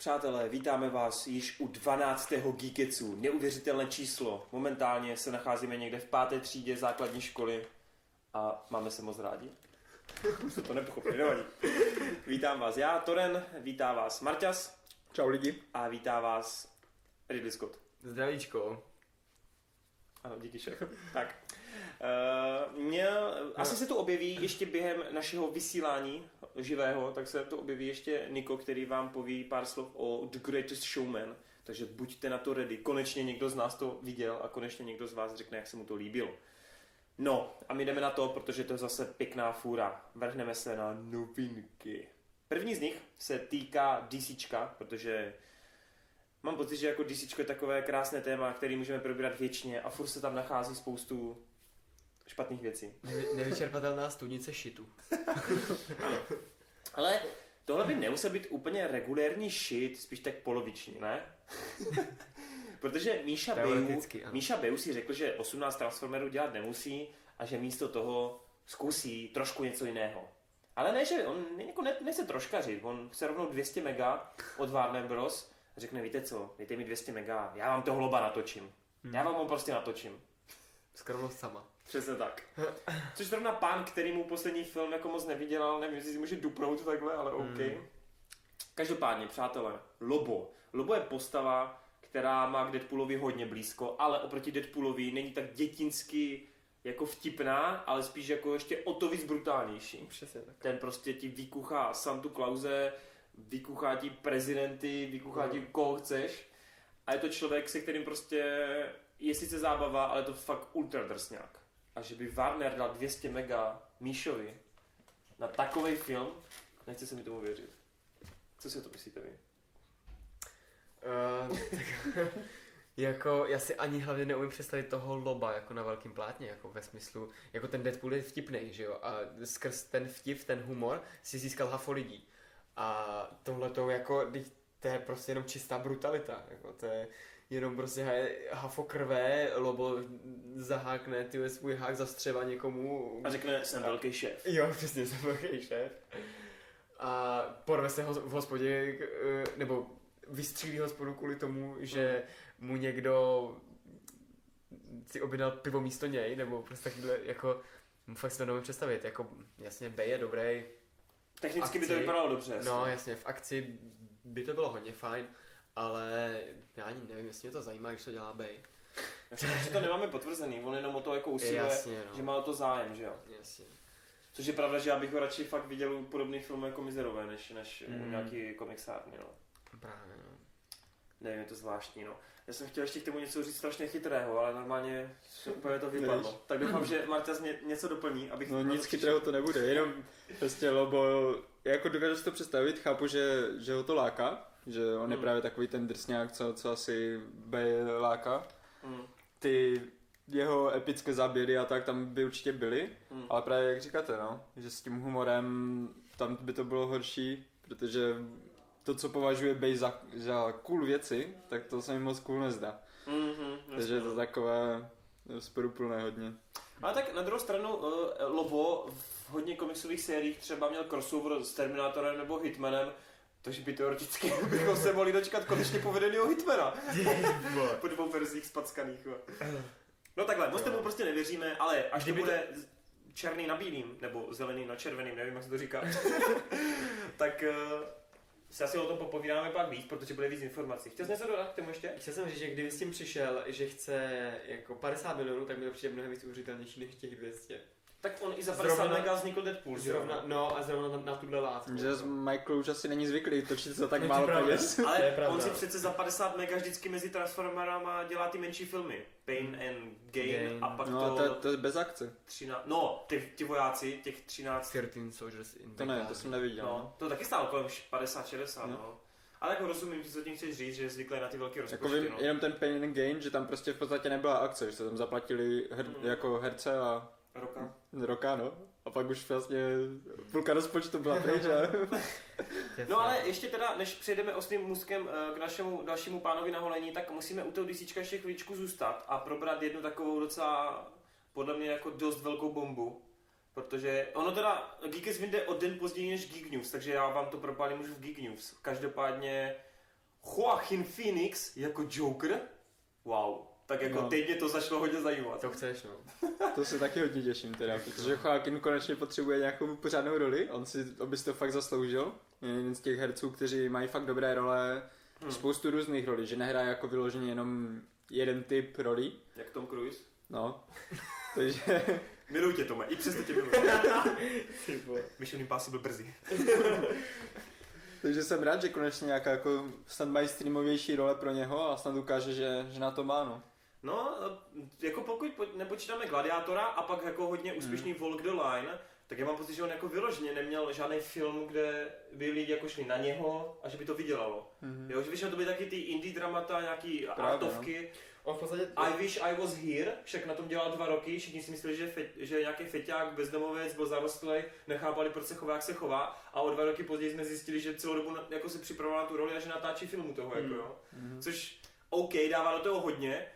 Přátelé, vítáme vás již u 12. Geeketsu. Neuvěřitelné číslo. Momentálně se nacházíme někde v páté třídě základní školy a máme se moc rádi. Už to nepochopili, nevadí. Vítám vás já, Toren, vítá vás Marťas Čau lidi. a vítá vás Ridley Scott. Zdravíčko. Ano, díky šéf. Tak. Uh, měl, asi se tu objeví ještě během našeho vysílání živého, tak se tu objeví ještě Niko, který vám poví pár slov o The Greatest Showman. Takže buďte na to ready. Konečně někdo z nás to viděl a konečně někdo z vás řekne, jak se mu to líbilo. No, a my jdeme na to, protože to je zase pěkná fůra. Vrhneme se na novinky. První z nich se týká DCčka, protože Mám pocit, že jako DC je takové krásné téma, který můžeme probírat věčně a furt se tam nachází spoustu špatných věcí. Nevy- nevyčerpatelná studnice šitu. Ale tohle by nemusel být úplně regulérní shit, spíš tak poloviční, ne? Protože Míša ano. Míša Bejů si řekl, že 18 Transformerů dělat nemusí a že místo toho zkusí trošku něco jiného. Ale ne, že on jako ne, nechce troškařit, on chce rovnou 200 mega od Warner Bros. a řekne, víte co, dejte mi 200 mega, já vám to hloba natočím. Já vám ho prostě natočím. Skromnost sama. Přesně tak. Což zrovna pán, který mu poslední film jako moc nevydělal, nevím, jestli si může dupnout takhle, ale OK. Hmm. Každopádně, přátelé, Lobo. Lobo je postava, která má k Deadpoolovi hodně blízko, ale oproti Deadpoolovi není tak dětinsky jako vtipná, ale spíš jako ještě o to víc brutálnější. Přesně tak. Ten prostě ti vykuchá Santu Klauze, vykuchá ti prezidenty, vykuchá ti koho chceš. A je to člověk, se kterým prostě je sice zábava, ale je to fakt ultra drsňák. A že by Warner dal 200 mega Míšovi na takový film, nechce se mi tomu věřit. Co si o to myslíte vy? Uh, tak, jako, já si ani hlavně neumím představit toho loba jako na velkým plátně, jako ve smyslu, jako ten Deadpool je vtipný, že jo, a skrz ten vtip, ten humor si získal hafo lidí. A tohle to jako, to je prostě jenom čistá brutalita, jako to je jenom prostě ha- hafo krve, lobo zahákne ty svůj hák zastřeva někomu. A řekne, jsem velký šéf. Jo, přesně, jsem velký šéf. A porve se ho v hospodě, eh, nebo vystřílí hospodu kvůli tomu, že mu někdo si objednal pivo místo něj, nebo prostě takhle, jako, fakt si to nevím představit, jako, jasně, B je dobrý, Technicky by to Akci. vypadalo dobře. no jasně, v akci by to bylo hodně fajn, ale já ani nevím, jestli mě to zajímá, když to dělá Bej. Že to nemáme potvrzený, on jenom o to jako usiluje, Jasně, no. že má o to zájem, že jo. Jasně. Což je pravda, že já bych ho radši fakt viděl u podobných filmů jako Mizerové, než, než mm. u nějaký komiksárny, no. Právě, no. Nevím, je to zvláštní, no. Já jsem chtěl ještě k tomu něco říct strašně chytrého, ale normálně se úplně to vypadlo. Nevíš. Tak doufám, že Marta ně, něco doplní, abych... No nic přišel. chytrého to nebude, jenom prostě Lobo, já jako dokážu si to představit, chápu, že, že ho to láká, že on je Hmm. právě takový ten drsňák, co, co asi B láká. Mm. Ty jeho epické záběry a tak tam by určitě byly, Mm. ale právě jak říkáte, no, že s tím humorem tam by to bylo horší, protože to, co považuje Bej za, za cool věci, tak to se mi moc cool nezdá. Mm-hmm, Takže je to takové rozporuplné hodně. Ale tak na druhou stranu uh, Lobo v hodně komiksových sériích třeba měl crossover s Terminátorem nebo Hitmanem, takže by teoreticky bychom se mohli dočkat konečně povedeného Hitmana. po dvou verzích spackaných. No takhle, moc tomu prostě nevěříme, ale až Kdyby to to- bude z- černý na bílým, nebo zelený na červeným, nevím, jak se to říká, tak uh, se asi o tom popovídáme pak víc, protože bude víc informací. Chtěl jsi něco dodat k tomu ještě? Chtěl jsem říct, že kdyby s tím přišel, že chce jako 50 milionů, tak mi to přijde mnohem víc uvěřitelnější než těch 200. Tak on i za 50 Zrovna- mega vznikl Deadpool, jo? Zrovna, no a zrovna na, na tuhle látku. Že z Michael už asi není zvyklý točit za tak Je to málo peněz. Ale on si přece za 50 mega vždycky mezi Transformerama dělá ty menší filmy. Pain and Gain, Gain. a pak No, to, to, to je bez akce. 13, no, ty, ty vojáci, těch 13, 13 Soldiers in To ne, to jsem neviděl. no, to taky stálo kolem 50-60, no. No. no. Ale jako rozumím, co tím chceš říct, že je zvyklý na ty velké Jako rozpočty, vím, no. jenom ten Pain and Gain, že tam prostě v podstatě nebyla akce, že se tam zaplatili her, Mhm. jako herce a Roka. roka, no. A pak už vlastně půlka rozpočtu byla pryč No ale ještě teda, než přejdeme ostrým můzkem eh, k našemu dalšímu pánovi na holení, tak musíme u toho DC ještě chvíličku zůstat a probrat jednu takovou docela, podle mě jako dost velkou bombu. Protože ono teda, Geekes vyjde o den později než Geek News, takže já vám to propálím už v Geek News. Každopádně Joaquin Phoenix jako Joker, wow, tak jako No. teď mě to začalo hodně zajímat. To chceš, no. To se taky hodně těším teda, protože Joaquin konečně potřebuje nějakou pořádnou roli, on si, on by si to fakt zasloužil. Je jeden z těch herců, kteří mají fakt dobré role, Hmm. spoustu různých rolí, že nehraje jako vyloženě jenom jeden typ rolí, Jak Tom Cruise. no. Takže, Miluji tě, Tome, i přesto tě miluji. Mission Impossible brzy. takže jsem rád, že konečně nějaká jako snad mainstreamovější role pro něho a snad ukáže, že, že na to má, no. No, jako pokud po- nepočítáme Gladiátora a pak jako hodně úspěšný Walk the Line, tak já mám pocit, že on jako vyloženě neměl žádný film, kde by lidi jako šli na něho a že by to vydělalo. Mhm. Jo, že většinou to byly taky ty indie dramata, nějaký Právě, artovky. On v podstatě... I wish I was here, však na tom dělal dva roky, všichni si mysleli, že, fe, že nějaký feťák, bezdomovec, byl zarostlý, nechápali, proč se chová, jak se chová a o dva roky později jsme zjistili, že celou dobu jako se připravoval na tu roli a že natáčí filmu toho, jako Hmm. jo. Mhm. Což OK, dává do toho hodně,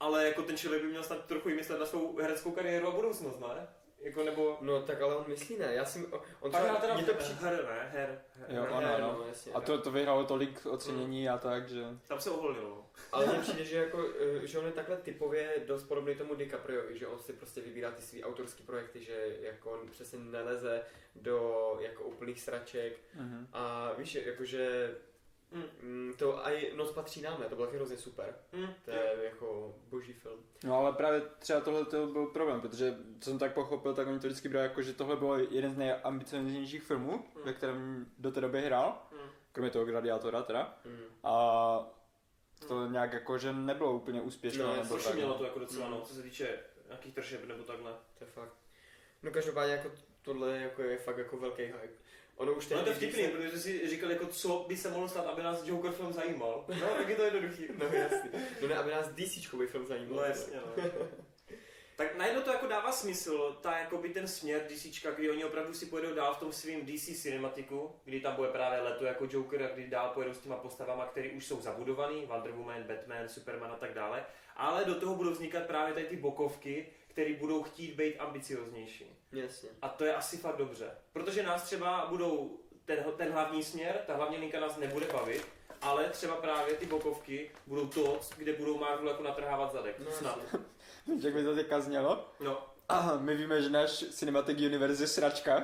ale jako ten člověk by měl snad trochu i myslet na svou hereckou kariéru a budoucnost, ne? Jako nebo... No tak ale on myslí ne, já si... On třeba, teda mně to přijde... her, ne, her, her, Jo, her, ano, ano. no, jasně, A to, to vyhralo tolik ocenění a tak, že... Tam se oholilo. Ale mně přijde, že, jako, eh, že on je takhle typově dost podobný tomu DiCapriovi, že on si prostě vybírá ty svý autorské projekty, že jako on přesně neleze do jako úplných sraček Mhm. a víš, jakože Mm. mm, to i Noc patří nám, ne? to bylo taky hrozně super. Mm. To je jako boží film. No ale právě třeba tohle to byl problém, protože co jsem tak pochopil, tak oni to vždycky brali jako, že tohle bylo jeden z nejambicioznějších filmů, Mm. ve kterém do té doby hrál, Mm. kromě toho Gladiátora teda. Mm. A to nějak jako, že nebylo úplně úspěšné. No, nebo tak. mělo to jako docela, Mm. no, co se týče nějakých tržeb nebo takhle. To je fakt. No každopádně jako tohle jako je fakt jako velký hype. Ono už No to je vtipný, se- protože si říkal, jako, co by se mohlo stát, aby nás Joker film zajímal. No, tak je to jednoduchý. No jasně. No ne, aby nás DCčkový film zajímal. No jasně, no. Tak najednou to jako dává smysl, ta jakoby ten směr DCčka, kdy oni opravdu si pojedou dál v tom svým DC cinematiku, kdy tam bude právě leto jako Joker a kdy dál pojedou s těma postavama, které už jsou zabudovaný, Wonder Woman, Batman, Superman a tak dále, ale do toho budou vznikat právě tady ty bokovky, které budou chtít být ambicioznější. Jasně. A to je asi fakt dobře. Protože nás třeba budou, ten, ten hlavní směr, ta hlavní linka nás nebude bavit, ale třeba právě ty bokovky budou to, kde budou Marvel jako natrhávat zadek. No, Snad. Jak by to teďka znělo? No. Aha, my víme, že náš Cinematic Universe je sračka,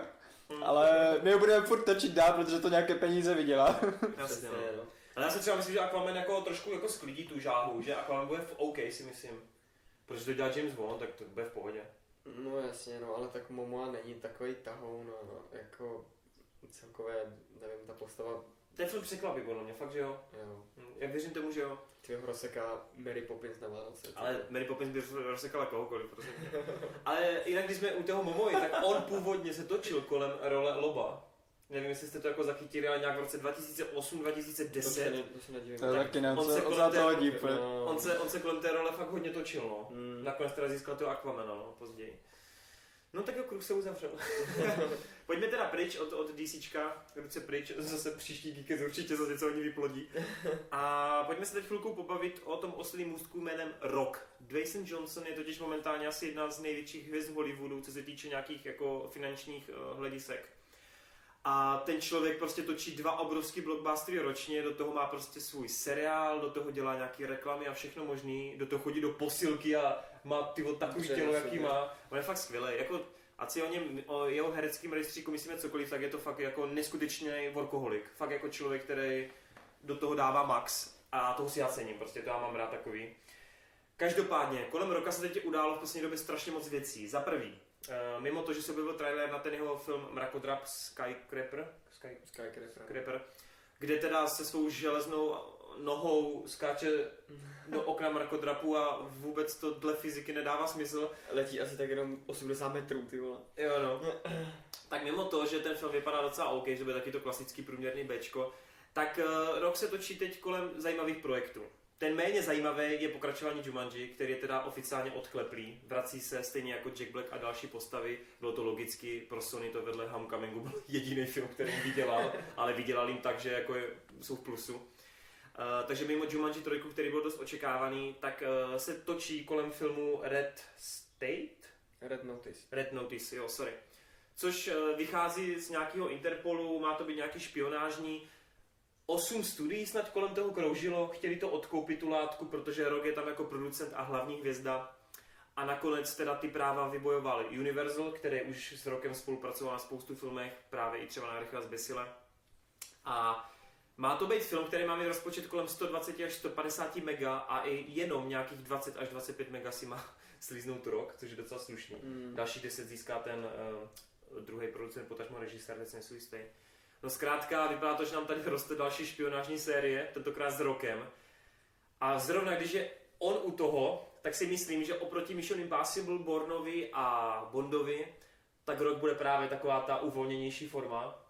Mm. ale my ho budeme furt točit dál, protože to nějaké peníze vydělá. Jasně, no. no. Ale já si třeba myslím, že Aquaman jako trošku jako sklidí tu žáhu, že Aquaman bude v OK, si myslím. Protože to dělá James Bond, tak to bude v pohodě. No jasně, no, ale tak Momoa není takový tahoun, no, no, jako celkově, nevím, ta postava, Ten film překvapí podle mě, fakt, že jo. jo, Hm, Jak věřím tomu, že jo. ty ho rozseká Mary Poppins na Vánoce. Ale Mary Poppins by rozsekala kohokoliv, prosím. Ale jinak, když jsme u toho Momoy, tak on původně se točil kolem role Loba. Nevím, jestli jste to jako zachytili, ale nějak v roce 2008-2010. to se, ne, to se nedivím. To taky ne, on on se kolem té- to hodí no, On se, on se kolem té role fakt hodně točil, no. mm, Nakonec teda získal toho Aquamana, no, později. No tak jo, kruh se uzavřel. Pojďme teda pryč od, od DCčka, ruce pryč, zase příští Geekes určitě zase něco oni vyplodí. A pojďme se teď chvilku pobavit o tom oslým můstku jménem Rock. Dwayne Johnson je totiž momentálně asi jedna z největších hvězd Hollywoodu, co se týče nějakých jako finančních uh, hledisek. A ten člověk prostě točí dva obrovský blockbustery ročně, do toho má prostě svůj seriál, do toho dělá nějaký reklamy a všechno možný, do toho chodí do posilky a má ty takový tělo, no, jaký super. má. On je fakt skvělý. Jako, ať si o něm, o jeho hereckém rejstříku myslíme cokoliv, tak je to fakt jako neskutečný workoholik. Fakt jako člověk, který do toho dává max a toho si já cením, prostě to já mám rád takový. Každopádně, kolem roka se teď událo v poslední době strašně moc věcí. Za prvý, mimo to, že se objevil trailer na ten jeho film Mrakodrap Skycrapper, Sky, Skycrapper. Kde teda se svou železnou nohou skáče do okna mrakodrapu a vůbec to dle fyziky nedává smysl. Letí asi tak jenom 80 metrů, ty vole. Jo no. Tak mimo to, že ten film vypadá docela OK, že bude taky to klasický průměrný Bčko, tak uh, rok se točí teď kolem zajímavých projektů. Ten méně zajímavý je pokračování Jumanji, který je teda oficiálně odkleplý. Vrací se stejně jako Jack Black a další postavy. Bylo to logicky, pro Sony to vedle Homecomingu byl jediný film, který vydělal, ale vydělal jim tak, že jako je, jsou v plusu. Uh, takže mimo Jumanji 3, který byl dost očekávaný, tak uh, se točí kolem filmu Red State? Red Notice. Red Notice, jo, sorry. Což eh, vychází z nějakého Interpolu, má to být nějaký špionážní. Osm studií snad kolem toho kroužilo, chtěli to odkoupit tu látku, protože Rock je tam jako producent a hlavní hvězda. A nakonec teda ty práva vybojoval Universal, který už s Rockem spolupracoval na spoustu filmech, právě i třeba na Rychle z Besile. A má to být film, který má mít rozpočet kolem 120 až 150 mega a i jenom nějakých 20 až 25 mega si má slíznout rok, což je docela slušný. Mm. Další 10 získá ten uh, druhý producent, potažmo režisér, teď si nejsou jistý. No zkrátka, vypadá to, že nám tady roste další špionážní série, tentokrát s rokem. A zrovna když je on u toho, tak si myslím, že oproti Mission Impossible, Bornovi a Bondovi, tak rok bude právě taková ta uvolněnější forma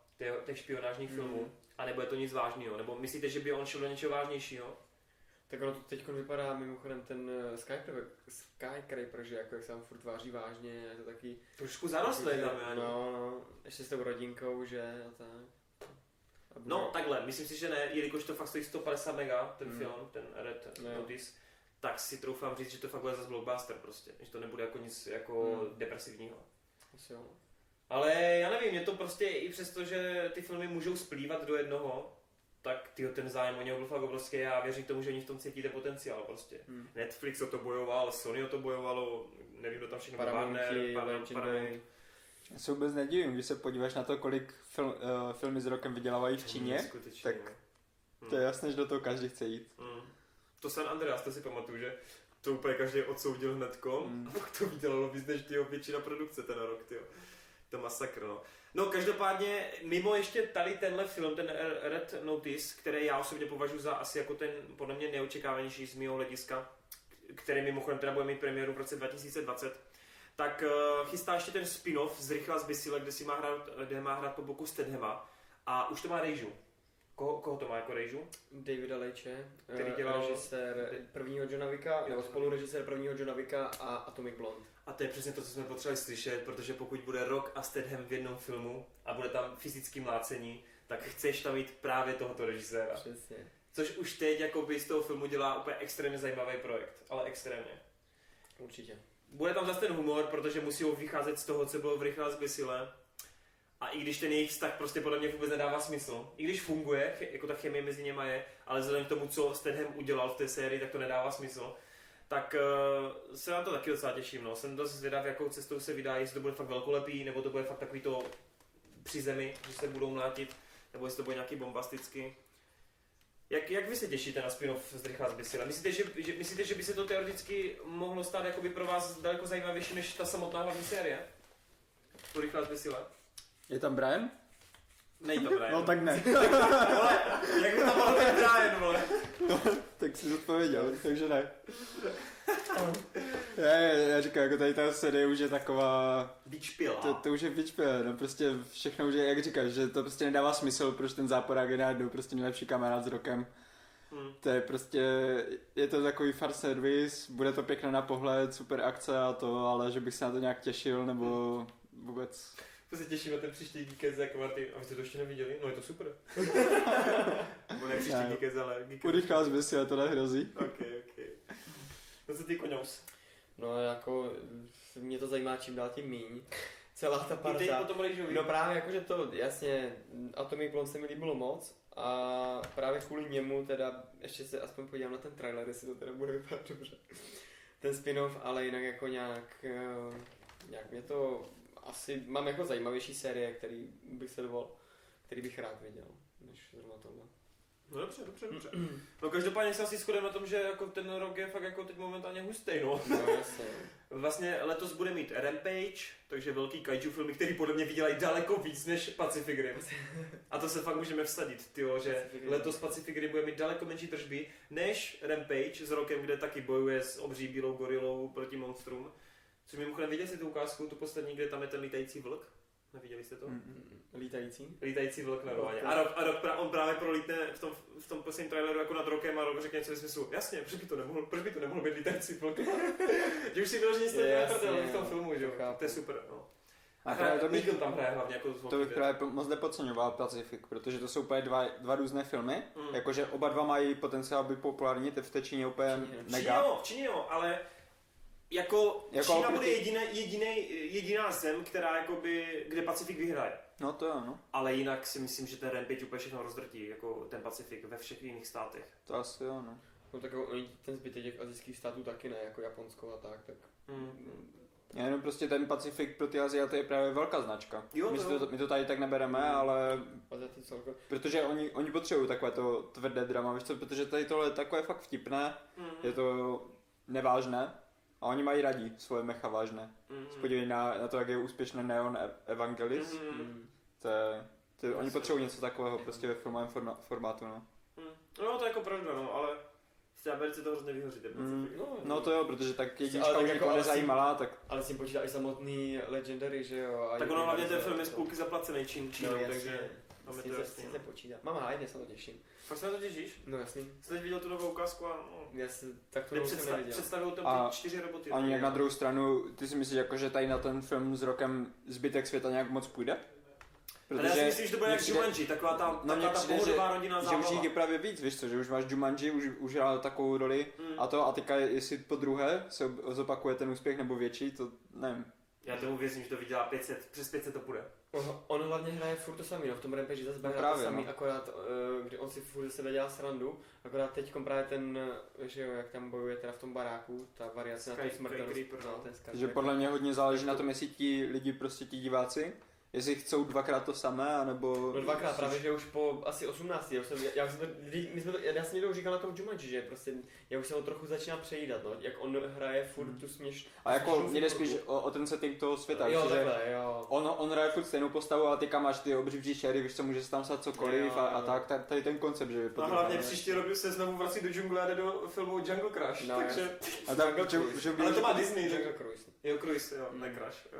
těch, špionážních Mm. filmů. A nebude to nic vážného. Nebo myslíte, že by on šel do něčeho vážnějšího? Tak ono to teď vypadá mimochodem ten eh, Skycraper, Skycraper, že jako jak se tam furt váží vážně, je to taky... Trošku zarostlý tam, No, no, ještě s tou rodinkou, že a tak. Bude- No, takhle, myslím si, že ne, jelikož to fakt stojí 150 mega, ten Mm. film, ten Red No. Notice, tak si troufám říct, že to fakt bude zase blockbuster prostě, že to nebude jako nic jako Mm. depresivního. Asi jo. Ale já nevím, mě to prostě i přesto, že ty filmy můžou splývat do jednoho, tak tyjo, ten zájem o něho byl fakt obrovský a já věřím tomu, že oni v tom cítíte potenciál prostě. Hmm. Netflix o to bojoval, Sony o to bojovalo, nevím, kdo tam všechno byl, Paramounty, Warner, Paramount, Paramount. Já se vůbec nedivím, když se podíváš na to, kolik film, uh, filmy s rokem vydělávají v Číně, Neskutečný, tak no. to je jasné, že do toho každý chce jít. Mm. To San Andreas, to si pamatuju, že to úplně každý odsoudil hnedko Mm. a pak to vydělalo víc než tyjo, většina produkce ten rok, tyjo. To masakr, no. No každopádně, mimo ještě tady tenhle film, ten Red Notice, který já osobně považuji za asi jako ten podle mě neočekávanější z mého hlediska, který mimochodem teda bude mít premiéru v roce 2020, tak uh, chystá ještě ten spin-off z Rychlá z Bysile, kde si má hrát, kde má hrát po boku Stedhema a už to má Rejžu. Koho, koho to má jako Rejžu? Davida Leitche, Který eh, dělal- režisér prvního Johna Wicka, nebo spolurežisér prvního Johna Wicka a Atomic Blonde. A to je přesně to, co jsme potřebovali slyšet, protože pokud bude Rock a Stedham v jednom filmu a bude tam fyzický mlácení, tak chceš tam mít právě tohoto režiséra. Přesně. Což už teď jakoby z toho filmu dělá úplně extrémně zajímavý projekt, ale extrémně. Určitě. Bude tam zase ten humor, protože musí vycházet z toho, co bylo v Rychlá zbysile. A i když ten jejich vztah prostě podle mě vůbec nedává smysl, i když funguje, jako ta chemie mezi něma je, ale vzhledem k tomu, co Stedham udělal v té sérii, tak to nedává smysl. Tak uh, se na to taky docela těším. No. Jsem dost zvědav, jakou cestou se vydá, jestli to bude fakt velkolepý, nebo to bude fakt takový to při zemi, že se budou mlátit, nebo jestli to bude nějaký bombastický. Jak, jak vy se těšíte na spin-off z Rychlá zbysile? Myslíte že, že, myslíte, že by se to teoreticky mohlo stát jakoby pro vás daleko zajímavější než ta samotná hlavní série? To Rychlá zbysile? Je tam Brian? Nej to Brian. No tak ne. Vole, jak by tam mohl být Brian, vole? tak si odpověděl, takže ne. Já, já, já říkám, jako tady ta série už je taková, Vyčpila. to, to už je vyčpě, no prostě všechno už je, jak říkáš, že to prostě nedává smysl, proč ten záporák je najednou prostě nejlepší kamarád s rokem. Hmm. To je prostě, je to takový far service, bude to pěkné na pohled, super akce a to, ale že bych se na to nějak těšil, nebo vůbec. To se těším na ten příští Geekez, jako Martin. A vy jste to ještě neviděli? No je to super. Nebo ne příští Ne. Geekez, ale Geekez. Urychlá zbysy, ale to nehrozí. Ok, ok. No co ty koňous? No jako, mě to zajímá čím dál tím míň. Celá ta I teď parta. potom. No právě jakože to, jasně, Atomic Blonde se mi líbilo moc a právě kvůli němu teda, ještě se aspoň podívám na ten trailer, jestli to teda bude vypadat dobře. Ten spin-off, ale jinak jako nějak, eh, nějak mě to asi, mám jako zajímavější série, který bych sledoval, který bych rád viděl, než zrovna tohle. No dobře, dobře, dobře. No každopádně se asi shodeme na tom, že jako ten rok je fakt jako teď momentálně hustý, no. No jasně. Vlastně letos bude mít Rampage, takže velký kaiju filmy, který podle mě vydělají daleko víc než Pacific Rim. A to se fakt můžeme vsadit, tyjo, že Pacific letos Pacific Rim bude mít daleko menší tržby než Rampage s rokem, kde taky bojuje s obří bílou gorilou proti monstrům. Což mimochodem viděli jste tu ukázku, tu poslední, kde tam je ten lítající vlk? Neviděli jste to? Mm. Lítající? Lítající vlk normálně. A, rok, a rok, pra- on právě prolítne v tom, v tom posledním traileru jako nad rokem a rok řekne něco ve smyslu, jasně, proč by to nemohl, proč by to nemohl být lítající vlk? že už si vyloženě jste Jasně, v tom filmu, že jo? To je super, no. A, A právě to bych, Eagle tam hraje hlavně jako to bych právě moc nepodceňoval Pacific, protože to jsou úplně dva, dva různé filmy, Mm. jakože oba dva mají potenciál být populární, ty v té Číně úplně Číně. V Číně mega. jo, v Číně jo, ale jako, Jako Čína oproti- bude jediné, jediné, jediná zem, která jakoby, kde Pacifik vyhraje. No to jo, no. ale jinak si myslím, že ten Rampage úplně všechno rozdrtí, jako ten Pacifik ve všech jiných státech. To asi jo, no. No tak oni- ten zbytek těch azijských států taky ne, jako Japonsko a tak, tak Mm. Já jenom prostě ten Pacifik pro ty Aziaty je právě velká značka. Jo, my, to jo. my to tady tak nebereme, ale Aziaty celkově. protože oni, oni potřebují takové to tvrdé drama, víš co, protože tady tohle je takové fakt vtipné, Mm. je to nevážné a oni mají radí svoje mecha vážné. Mm. Podívej na, na to, jak je úspěšný Neon E- Evangelis, Mm. Mm. to je, to je, oni potřebují něco takového prostě ve filmovém forma, formátu, no. Mm. No to je jako pravda, no, ale v té Americe to hrozně vyhoří, Mm. No, No to jo, protože tak Ale jednička tak už jako asi- nezajímala, tak Ale s tím počítá i samotný Legendary, že jo? A Tak ono hlavně ten film je z půlky zaplacený čín, čínou, No, takže máme S to se, jasný. tím no. se počítá. Mám rád, se na to těším. Fakt se na to těšíš? No jasný. Jsi teď viděl tu novou ukázku a no, Já si tak to jsem nepředstav, neviděl. představil tam A- ty čtyři roboty. ani jak na druhou stranu, ty si myslíš jako, že tady na ten film s rokem zbytek světa nějak moc půjde? Ale já si myslím, že to bude jak Jumanji, taková ta, No, taková mně ta přijde, pohodová rodina že už jich zábava. je právě víc, víš co, že už máš Jumanji, už, už hrál takovou roli Mm. a to a teďka jestli po druhé se zopakuje ten úspěch nebo větší, to nevím. Já tomu věřím, že to vydělá 500, přes 500 to on hlavně hraje furt to samý, no v tom Rampage zase bude No to samý, no. akorát, uh, kdy on si furt ze sebe dělá srandu, akorát teď právě ten, eh, že jo, jak tam bojuje teda v tom baráku, ta variace na Sky- tu smrtelnost, Sky Creeper, no, no. Takže podle mě hodně záleží na tom, jestli ti lidi prostě ti diváci, jestli chcou dvakrát to samé, anebo... No dvakrát právě, že už po asi 18. Já, jsem, já, jsem to, my jsme to, já jsem někdo říkal na tom Jumanji, že prostě já už se ho trochu začínám přejídat, no, jak on hraje furt Hmm. tu směš. A jako mě jde spíš o, o ten setting toho světa, Jo, víš, že takhle, jo. on, on hraje furt stejnou postavu, ale teďka máš ty obří bříšery, víš co, může se tam stát cokoliv Jo, a, a jo. tak, ta- tady ten koncept, že je A potřeba, hlavně příští rok se znovu vrací do džungle a jde do filmu Jungle Crush, No, takže... A tam, Jungle že, že, Ale to má Disney, Jungle? Cruise. Jo, Cruise, jo, ne Crush. Jo.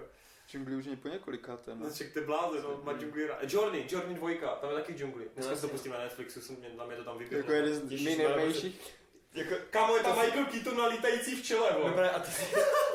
Džungli už není po několikáté. No, ček, ty bláze, no, má džungli rád. Journey, Journey dvojka, tam je taky džungli. Dneska si to pustíme na Netflixu, jsem, tam je to tam vyběhlo. Jako jeden z Těšíš, nejnervnějších. Jako, Kámo, je tam si- Michael Keaton na lítající včele, vole. Dobré, a to, si,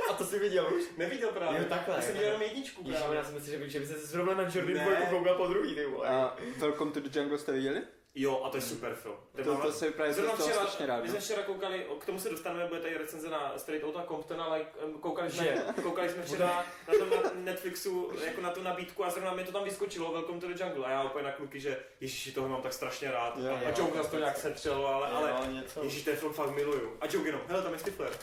a to si viděl už? Neviděl právě. Jo, takhle, Já jsem viděl jenom jedničku Ježiš, právě. já jsem myslel, že by, že by se zrovna na Jordan Ne. 2 koukal po druhý, ty vole. A Welcome to the Jungle jste viděli? Jo, a to je super film. Ten To, mám- to se právě Zrovna to včera, strašně rád. my no. jsme včera koukali, k tomu se dostaneme, bude tady recenze na Straight Outta Compton, ale em, koukali jsme, koukali jsme včera na tom na Netflixu, jako na tu nabídku a zrovna mi to tam vyskočilo, Welcome to the Jungle a já úplně na kluky, že ježiši, toho mám tak strašně rád. Jo, a jo. Joke nás to nějak setřelo, ale, ale Jo, něco. ježiš, ten film fakt miluju. A Joke jenom, hele, tam je Stifler.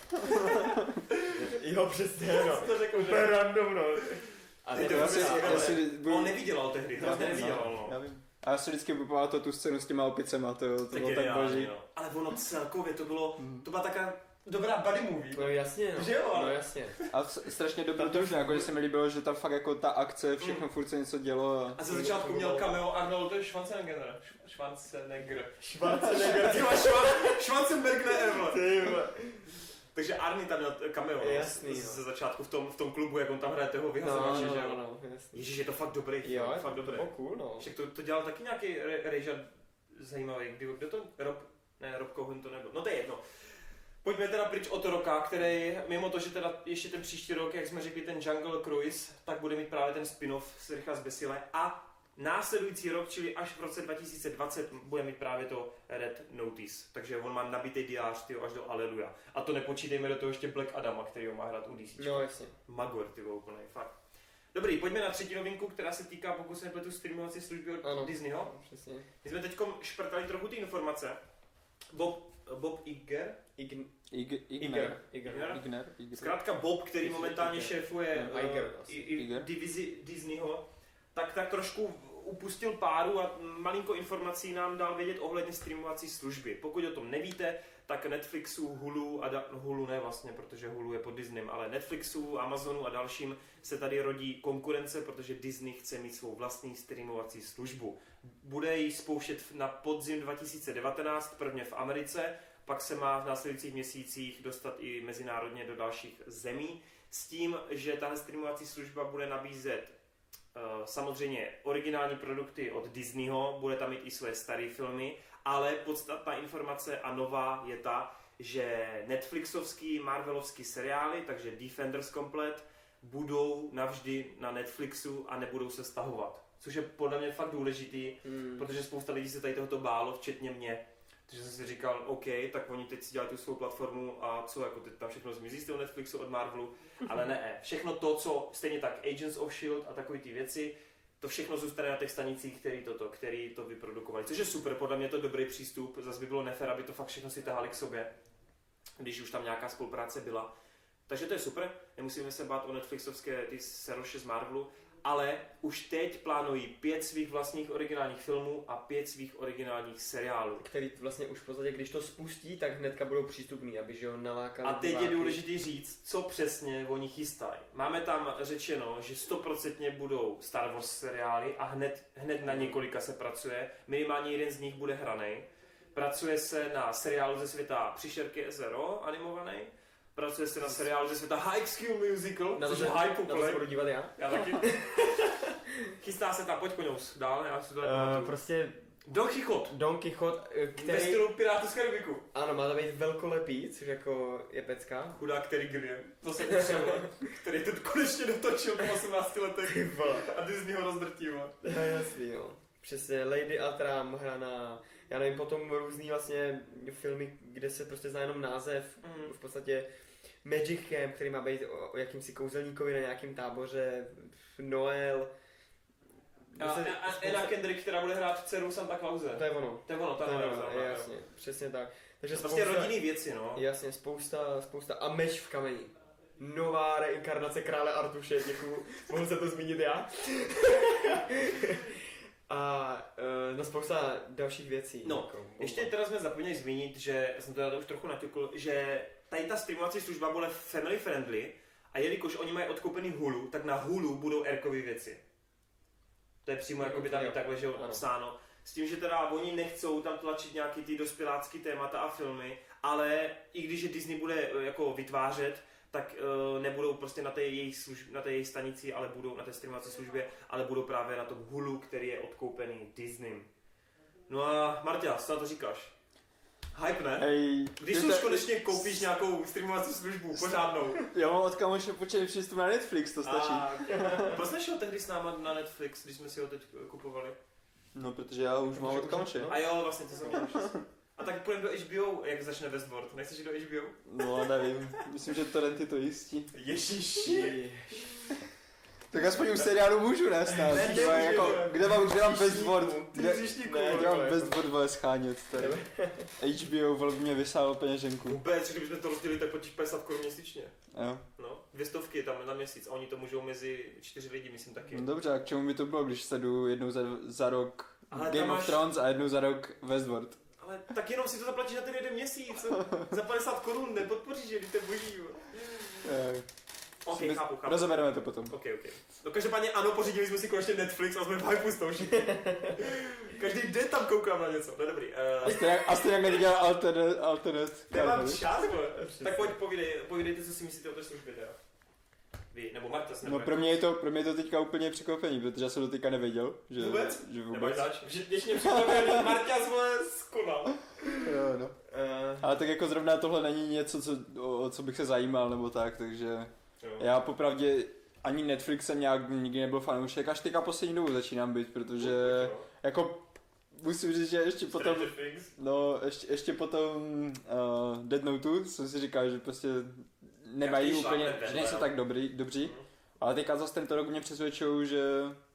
Jo, přesně, no. to řekl, že... Random, no. A Ty to Já si, já ale si, On nevydělal tehdy, hrozně nevydělal, no. Já vím. A já si vždycky vypamatuju tu scénu s těma opicema, to, to Tak bylo tak boží. no. Ale ono celkově to bylo, Mm. to byla taková dobrá buddy movie. No jasně, no. Že jo, No jasně. A strašně dobrodružné, jako že se mi líbilo, že tam fakt jako ta akce, všechno furt se něco dělo. A ze začátku měl cameo Arnold Schwarzenegger. Schwarzenegger. Schwarzenegger. Ty máš Schwar- Schwarzenberg ne. Ty. Takže Arnie tam měl cameo, no, Jasný, z- no. ze začátku v tom, v tom klubu, jak on tam hraje toho No, vyhazovače, no, že no, jo. no, jasný. Ježíš, je to fakt dobrý film, Jo, fakt to dobrý. bylo cool, no. Však to, to dělal taky nějaký re- zajímavý, kdy, kdo to, Rob, ne, Rob Cohen to nebyl, no to je jedno. Pojďme teda pryč od roka, který, mimo to, že teda ještě ten příští rok, jak jsme řekli, ten Jungle Cruise, tak bude mít právě ten spin-off s Rychala z Besile a následující rok, čili až v roce 2020, bude mít právě to Red Notice. Takže on má nabitý diář tyjo, až do Aleluja. A to nepočítejme do toho ještě Black Adama, který ho má hrát u DC. No jasně. Magor, ty vole, úplnej, fakt. Dobrý, pojďme na třetí novinku, která se týká, pokud se nepletu, streamovací služby od Ano. Disneyho. Přesně. My jsme teď šprtali trochu ty informace. Bob, Bob Iger, Ign... Ig- Igner. Iger. Iger. Iger. Igner. Igner. zkrátka Bob, který momentálně Iger. šéfuje No, eh, Iger i, asi. i Iger. divizi Disneyho, tak, tak trošku upustil páru a malinko informací nám dal vědět ohledně streamovací služby. Pokud o tom nevíte, tak Netflixu, Hulu a da- no, Hulu ne vlastně, protože Hulu je pod Disneym, ale Netflixu, Amazonu a dalším se tady rodí konkurence, protože Disney chce mít svou vlastní streamovací službu. Bude ji spouštět na podzim 2019, prvně v Americe, pak se má v následujících měsících dostat i mezinárodně do dalších zemí, s tím, že tahle streamovací služba bude nabízet samozřejmě originální produkty od Disneyho, bude tam mít i své staré filmy, ale podstatná informace a nová je ta, že Netflixovský, Marvelovský seriály, takže Defenders komplet, budou navždy na Netflixu a nebudou se stahovat. Což je podle mě fakt důležitý, Hmm. protože spousta lidí se tady tohoto bálo, včetně mě. Takže jsem si říkal, OK, tak oni teď si dělají tu svou platformu a co, jako teď tam všechno zmizí z toho Netflixu od Marvelu, ale ne, všechno to, co stejně tak Agents of S.H.I.E.L.D. a takové ty věci, to všechno zůstane na těch stanicích, který, toto, který to vyprodukovali. Což je super, podle mě to dobrý přístup. Zase by bylo nefér, aby to fakt všechno si tahali k sobě, když už tam nějaká spolupráce byla. Takže to je super, nemusíme se bát o Netflixovské ty seroše z Marvelu, ale už teď plánují pět svých vlastních originálních filmů a pět svých originálních seriálů. Který vlastně už v podstatě, když to spustí, tak hnedka budou přístupný, aby že ho nalákali. A teď je diváky. důležité říct, co přesně oni chystají. Máme tam řečeno, že stoprocentně budou Star Wars seriály a hned, hned na několika se pracuje. Minimálně jeden z nich bude hraný. Pracuje se na seriálu ze světa Příšerky SRO animovaný. Pracuje se na seriálu ze světa High School Musical, Na to, což se, je hype na to se úplně. budu dívat já. Já taky. Chystá se tam, pojď koňous, dál, já si to Uh, prostě Don Quixote, Don Quixote, eh, ve který, stylu Pirátů z Karibiku. ano, má to být velkolepý, což jako je pecka. Chudák Terry Gilliam, to jsem potřeboval, který to konečně dotočil po 18 letech a Disney ho rozdrtil. No jasný, jo. Přesně, Lady Altram hraná, já nevím, potom různý vlastně filmy, kde se prostě zná jenom název, Mm. v podstatě Magic Camp, který má být o, o jakýmsi kouzelníkovi na nějakém táboře, Noel. A, Prostě a, a spousta- Anna Kendrick, která bude hrát dceru Santa Clause. To je ono. To je ono, to To je ono. to jasně, přesně tak. Takže Prostě rodinný věci, no. Jasně, spousta, spousta. A meč v kameni. Nová reinkarnace krále Artuše, děkuju. Mohl se to zmínit já. A uh, no spousta dalších věcí. No, jako, Ještě teda jsme zapomněli zmínit, že jsem to už trochu naťukl, že tady ta streamovací služba bude family friendly a jelikož oni mají odkoupený Hulu, tak na Hulu budou erkové věci. To je přímo jako by tam Jo, i takhle, že psáno. S tím, že teda oni nechcou tam tlačit nějaký ty dospělácký témata a filmy, ale i když je Disney bude eh, jako vytvářet, tak uh, nebudou prostě na té jejich, služb, na té jejich stanici, ale budou na té streamovací službě, ale budou právě na tom Hulu, který je odkoupený Disney. No a Marta, co na to říkáš? Hype, ne? Hej, Když už te- konečně koupíš nějakou streamovací službu, pořádnou. Já mám od kamoše počet přístup na Netflix, to stačí. A proč jsi šel tehdy s náma na Netflix, když jsme si ho teď kupovali? No, protože já už mám od kamoše. A jo, vlastně to jsem A tak půjdeme do HBO, jak začne Westworld. Nechceš jít do HBO? No, nevím. Myslím, že torrenty to jistí. Ježiši. Tak aspoň u seriálu můžu, ne? Snad. Ne, nemůžu, jako, kde mám, kde mám ty Kde, ne, kde mám Westworld vole schánět tady. HBO vole mě vysálo peněženku. Vůbec, kdybychom to rozdělili, tak platíš 50 korun měsíčně. Jo. No, dvě stovky tam na měsíc a oni to můžou mezi čtyři lidi, myslím taky. No dobře, a k čemu by to bylo, když sledu jednou za, za rok Ale Game tam of máš- Thrones a jednou za rok Westworld? Ale tak jenom si to zaplatíš na ten jeden měsíc. Za 50 korun nepodpoříš, že to je boží. Jo. Ok, bez- chápu, chápu. Rozebereme to potom. Ok, ok. No každopádně ano, pořídili jsme si konečně Netflix a jsme v hypeu z toho všichni. Každý den tam koukám na něco. No dobrý. A Uh, stejně, a stejně jak nedělal alternate, alternate nemám čas, vole. Tak pojď, povídej, povídejte, co si myslíte o té službě teda. Vy, nebo Marta, se No pro mě, je to, pro mě je to teďka úplně překvapení, protože já jsem to teďka nevěděl. Že, Vůbec? Že vůbec. zač. Vždyť mě připravil Marta zvole skonal. Jo, no. Uh, Ale tak jako zrovna tohle není něco, co, o, o co bych se zajímal nebo tak, takže. Já popravdě ani Netflix jsem nějak nikdy nebyl fanoušek, až teďka poslední dobu začínám být, protože jako musím říct, že ještě potom, no ještě, ještě potom uh, Dead Note jsem si říkal, že prostě nemají úplně, že nejsou tak dobrý, dobří, Mhm. ale teďka zase tento rok mě přesvědčují, že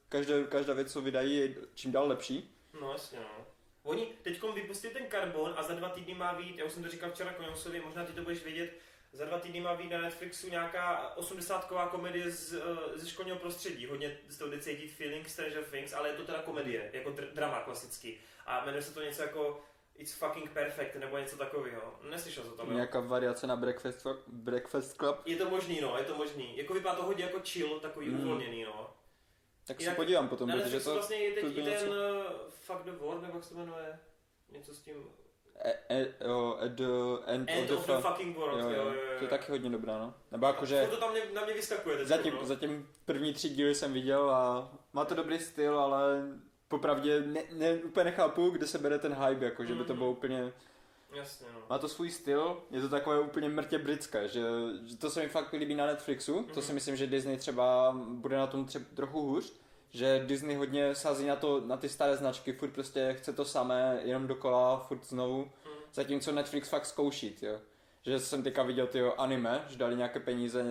každá, každá věc, co vydají, je čím dál lepší. No jasně, no. Oni teď vypustili ten Carbon a za dva týdny má být, já už jsem to říkal včera Koňousovi, možná ty to budeš vědět, za dva týdny má být na Netflixu nějaká 80ková komedie z, eh, ze školního prostředí. Hodně z toho jde cítit feeling Stranger Things, ale je to teda komedie, jako dr- drama klasický. A jmenuje se to něco jako It's fucking perfect, nebo něco takového. Neslyšel jsem to, jo? Nějaká variace na Breakfast, Breakfast Club. Je to možný, no, je to možný. Jako vypadá to hodně jako chill, takový Mm. uvolněný, no. Tak se Jinak- podívám potom, protože to... vlastně je teď to i ten něco- uh, Fuck the World, nebo jak se to jmenuje? Něco s tím... E, e, jo, at the end, End of of the, the fucking world, jo, jo, to je taky hodně dobrá, no. Nebo jakože To tam mě, na mě vyskakuje teď. zatím, no. zatím první tři díly jsem viděl a má to dobrý styl, ale popravdě ne, ne, úplně nechápu, kde se bere ten hype, jako, že by to Mhm. bylo úplně, Jasně, no. má to svůj styl, je to takové úplně mrtě britské, že, že to se mi fakt líbí na Netflixu, to Mhm. si myslím, že Disney třeba bude na tom třeba trochu hůř, že Disney hodně sází na, to, na ty staré značky, furt prostě chce to samé, jenom dokola, furt znovu, Mhm. zatímco Netflix fakt zkouší, jo. Že jsem teďka viděl ty anime, že dali nějaké peníze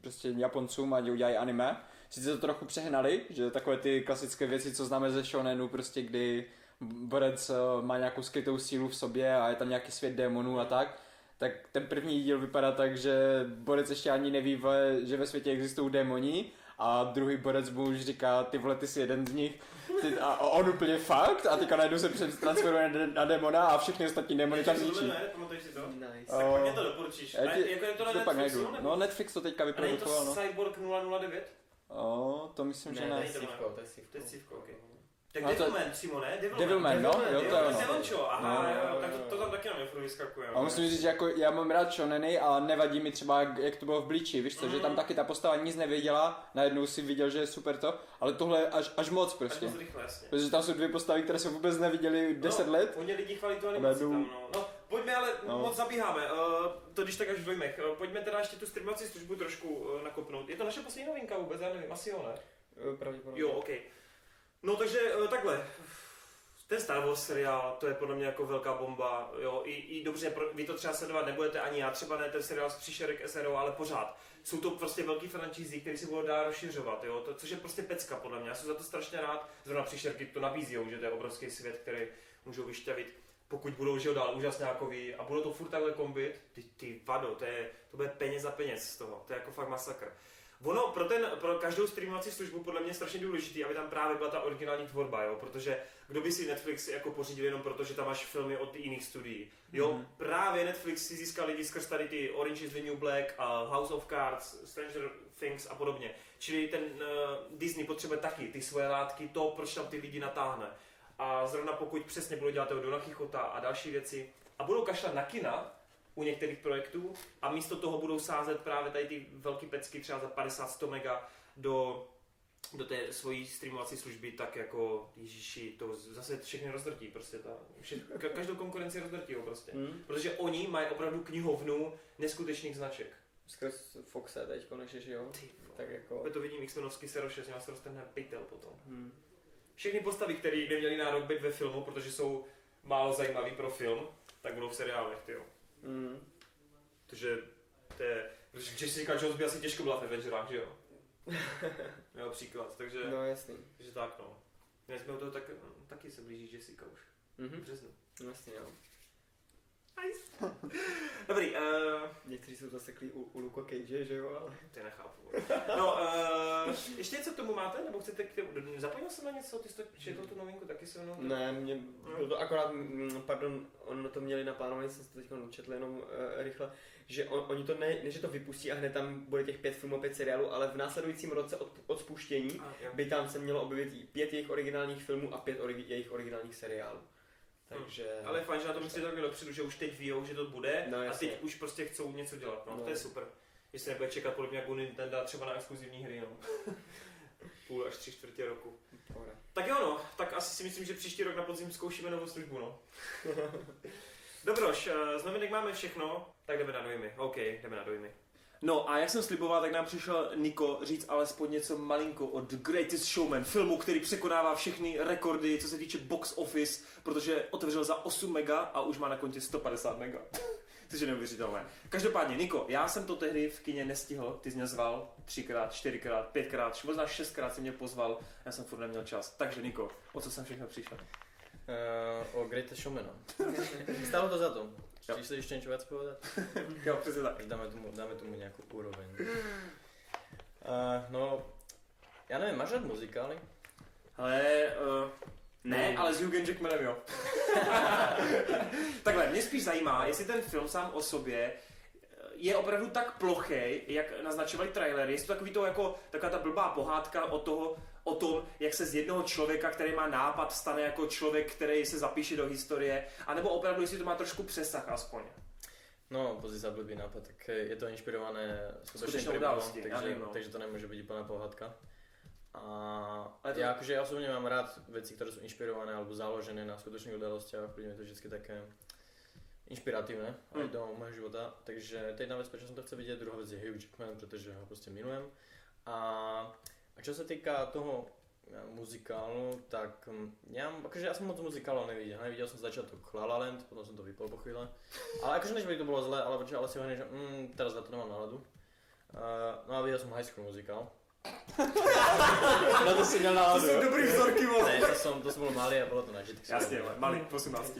prostě Japoncům, ať udělají anime, sice to trochu přehnali, že takové ty klasické věci, co známe ze shonenu, prostě kdy borec eh, má nějakou skrytou sílu v sobě a je tam nějaký svět démonů a tak, tak ten první díl vypadá tak, že borec ještě ani neví, že ve světě existují démoni a druhý borec mu už říká, ty vole, ty jsi jeden z nich ty, a on úplně fakt a teďka najednou se transferuje na, na démona a všechny ostatní démony tam zničí. ne, pamatuješ si to? Nice. Tak pojď mě to doporučíš. já A ti- jako je to na to pak Netflixu, najdu. nebo? No Netflix to teďka A není to vyprodukoval, no. Cyborg 009? O, to myslím, že Ne, to ne. je sivko, to je sivko. To je sivko, ok. Tak No to- Devilman, přímo, ne? Devilman, no, jo, to je ono. Devilčo, aha, No, jo, jo, tak to, jo, to tam taky na mě furt vyskakuje. A musím říct, že jako já mám rád shoneny a nevadí mi třeba, jak to bylo v Bleachi, víš co, že tam Mhm. taky ta postava nic nevěděla, najednou si viděl, že je super to, ale tohle je až, až moc prostě. moc rychle, jasně. Protože tam jsou dvě postavy, které se vůbec neviděli 10 no, let. Hodně lidí chválí tu animaci tam, no. no. pojďme, ale No. moc zabíháme, uh, to když tak až v dojmech. Uh, pojďme teda ještě tu streamovací službu trošku uh, nakopnout. Je to naše poslední novinka vůbec, já nevím, asi jo, ne? Eh, Pravděpodobně. Jo, ok. No takže uh, takhle. Ten Star Wars seriál, to je podle mě jako velká bomba, jo, i, i dobře, pro, vy to třeba sledovat nebudete, ani já třeba ne ten seriál z příšerek SRO, ale pořád. Jsou to prostě velký franšízy, který se budou dál rozšiřovat, jo, to, což je prostě pecka podle mě, já jsem za to strašně rád, zrovna příšerky to nabízí, že to je obrovský svět, který můžou vyšťavit, pokud budou jo, dál úžasňákoví a budou to furt takhle kombit, ty, ty vado, to, je, to bude peněz za peněz z toho, to je jako fakt masakr. Ono pro, ten, pro každou streamovací službu podle mě je strašně důležitý, aby tam právě byla ta originální tvorba, jo? protože kdo by si Netflix jako pořídil jenom proto, že tam máš filmy od jiných studií. Jo, Mhm. právě Netflix si získal lidi skrz tady ty Orange is the New Black, a House of Cards, Stranger Things a podobně. Čili ten uh, Disney potřebuje taky ty svoje látky, to, proč tam ty lidi natáhne. A zrovna pokud přesně budou dělat toho Dona Quixota a další věci a budou kašlat na kina, u některých projektů a místo toho budou sázet právě tady ty velké pecky třeba za 50-100 mega do, do té svojí streamovací služby, tak jako Ježíši, to zase všechny rozdrtí, prostě ta, vše, ka- každou konkurenci rozdrtí prostě. Hmm. Protože oni mají opravdu knihovnu neskutečných značek. Skrz Foxe teď konečně, že jo? Ty. Tak jako... Opět to vidím X-menovský z něho se roztrhne pytel potom. Hmm. Všechny postavy, které neměly nárok být ve filmu, protože jsou málo zajímavý pro film, tak budou v seriálech, ty jo. Hmm. Protože to je, protože Jessica Jones by asi těžko byla v Avengerách, že jo? Jo, příklad, takže, No jasný. takže tak no. My jsme toho tak, taky se blíží Jessica už, v Mhm. březnu. No jasný, jo. Dobrý, uh, Někteří jsou zaseklí u, u Luka Cage, že jo, ale... ty nechápu. No, uh, ještě něco k tomu máte, nebo chcete k tomu, zapomněl jsem na něco, ty jsi to četl tu novinku taky se mnou? Ne, mě, bylo to akorát, mm, pardon, on to měli naplánováno, jsem si to teď četl jenom uh, rychle, že on, oni to ne, ne, že to vypustí a hned tam bude těch pět filmů a pět seriálů, ale v následujícím roce od, od spuštění A, by tam se mělo objevit pět jejich originálních filmů a pět ori, jejich originálních seriálů. Takže... Ale je fajn, že na to myslí takhle dopředu, že už teď ví, že to bude No, a teď už prostě chcou něco dělat, no, No. to je super. Jestli nebude čekat podobně jako Nintendo třeba na exkluzivní hry, no. Půl až tři čtvrtě roku. Pohoda. Tak jo no, tak asi si myslím, že příští rok na podzim zkoušíme novou službu, no. Dobroš, eh, z novinek máme všechno, tak jdeme na dojmy. OK, jdeme na dojmy. No a jak jsem sliboval, tak nám přišel Niko říct alespoň něco malinko o The Greatest Showman, filmu, který překonává všechny rekordy, co se týče box office, protože otevřel za 8 mega a už má na kontě 150 mega. Což je neuvěřitelné. Každopádně, Niko, já jsem to tehdy v kině nestihl, ty jsi mě zval třikrát, čtyřikrát, pětkrát, možná šestkrát si mě pozval, já jsem furt neměl čas. Takže Niko, o co jsem všechno přišel? Uh, o Greatest Showmana. Stalo to za to. Jo. Chceš se ještě něco víc povedat? Jo, přesně tak. Dáme tomu, dáme tomu nějakou úroveň. Uh, no, já nevím, máš rád muzikály? Ale uh, ne, ale s Hughem Jackmanem jo. Takhle, mě spíš zajímá, jestli ten film sám o sobě eh, je opravdu tak plochý, jak naznačovali trailery. Jestli to takový to jako taková ta blbá pohádka o, toho, o tom, jak se z jednoho člověka, který má nápad, stane jako člověk, který se zapíše do historie, anebo opravdu, jestli to má trošku přesah aspoň. No, pozri sa blbý nápad, tak je to inšpirované Skutečnou událostí, ja takže, no. takže to nemôže byť úplná pohádka. A Ale to- ja akože ja osobne mám rád veci, ktoré sú inšpirované alebo založené na skutočných udalostiach, príde mi to vždy také inšpiratívne aj Mm. do môjho života. Takže to je jedna vec, prečo som to chcel vidieť, druhá vec je Hugh Jackman, pretože ho proste milujem. A, a čo sa týka toho e, muzikálu, tak mm, ja, akože ja som moc muzikálov nevidel, nevidel som začiatok La La Land, potom som to vypol po chvíle. Ale akože než by to bolo zlé, ale, ale si hovorím, že mm, teraz na to nemám náladu. Uh, no a videl som High School Musical. Na to si měl To náladu. jsou jo? dobrý vzorky, vole. Ne, to som, to som bol malý a bolo to na Jitix. Jasně, malý, 18.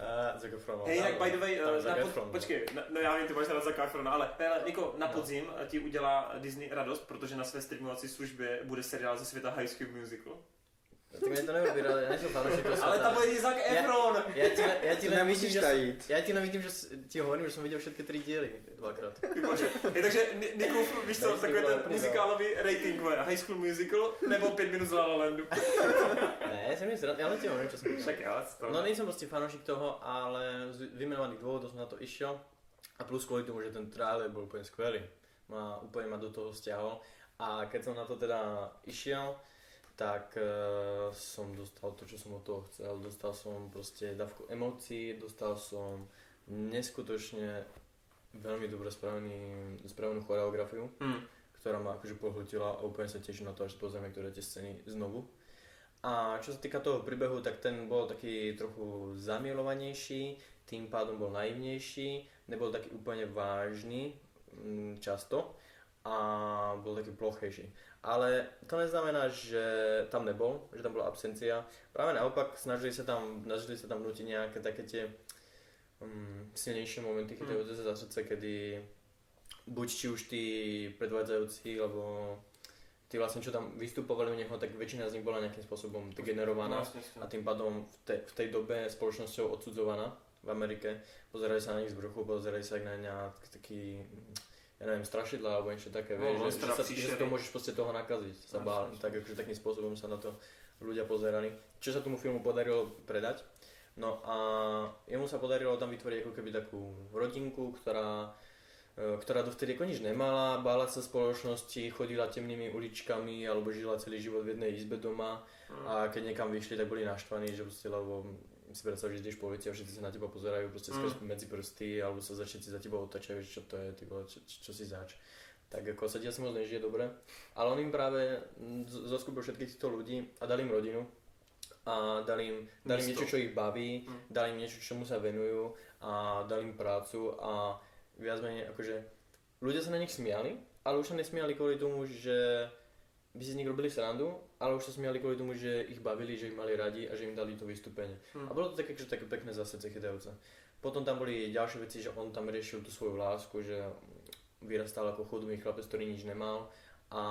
Uh, Zac Efron. Hej, jinak by the way, eh, Zac na pod, počkej, no, no já vím, ty máš rád za Efrona, ale hele, Niko, na No. podzim eh, ti udělá Disney radost, protože na své streamovací službě bude seriál ze světa High School Musical. Tak mě to nerobí, rád, já nejsem fanoušek toho Ale tam bude Zac Efron! Já ti, ne, já ti Ty nevidím, že jsem, já ti nevidím, že ti hovorím, že jsem viděl všetky tři díly dvakrát. Je, takže Ni- Nikův, víš co, takový ten muzikálový rating, vole, High School Musical nebo 5 minut z La La Landu. Ne, jsem nic rád, ale ti hovorím, čo som videl. Tak já. No nejsem prostě fanoušik toho, ale z vymenovaných dôvodov som na to išiel. A plus kvôli tomu, že ten trailer bol úplne skvelý. Ma, úplne ma do toho stiahol. A keď som na to teda išiel, tak uh, som dostal to, čo som od toho chcel. Dostal som proste dávku emócií, dostal som neskutočne veľmi dobre spravený, spravenú choreografiu Hmm. ktorá ma akože pohltila a úplne sa teším na to, až pozrieme niektoré tie scény znovu. A čo sa týka toho príbehu, tak ten bol taký trochu zamilovanejší, tým pádom bol naivnejší, nebol taký úplne vážny mm, často a bol taký plochejší. Ale to neznamená, že tam nebol, že tam bola absencia. Práve naopak, snažili sa tam, snažili sa tam vnútiť nejaké také tie um, silnejšie momenty chytajúce sa za srdce, kedy buď či už tí predvádzajúci, alebo tí vlastne, čo tam vystupovali u neho, tak väčšina z nich bola nejakým spôsobom degenerovaná jasně. a tým pádom v, te, v tej dobe spoločnosťou odsudzovaná v Amerike. Pozerali sa na nich z vrchu, pozerali sa aj na nejak taký, ja neviem, strašidla alebo niečo také, No, vieš, no, že, že, sa, že to môžeš proste toho nakaziť, sa bál, tak akože takým spôsobom sa na to ľudia pozerali. Čo sa tomu filmu podarilo predať? No a jemu sa podarilo tam vytvoriť ako keby takú rodinku, ktorá e, ktorá dovtedy ako nič nemala, bála sa spoločnosti, chodila temnými uličkami alebo žila celý život v jednej izbe doma a keď niekam vyšli, tak boli naštvaní, že proste, lebo si predstav, že ideš po ulici a všetci sa na teba pozerajú proste skrz medzi prsty alebo sa všetci za teba otačajú, že čo to je, ty vole, čo, čo, si zač. Tak ako sa ti asi moc nežije dobre. Ale on im práve mm, zoskupil všetkých týchto ľudí a dal im rodinu a dal im, dal im niečo, čo ich baví, Mm. dal im niečo, čomu sa venujú a dal im prácu a viac menej akože ľudia sa na nich smiali, ale už sa nesmiali kvôli tomu, že by si z nich robili srandu, ale už sa smiali kvôli tomu, že ich bavili, že ich mali radi a že im dali to vystúpenie. Hmm. A bolo to také, že také pekné za srdce chytajúce. Potom tam boli ďalšie veci, že on tam riešil tú svoju lásku, že vyrastal ako chudobný chlapec, ktorý nič nemal a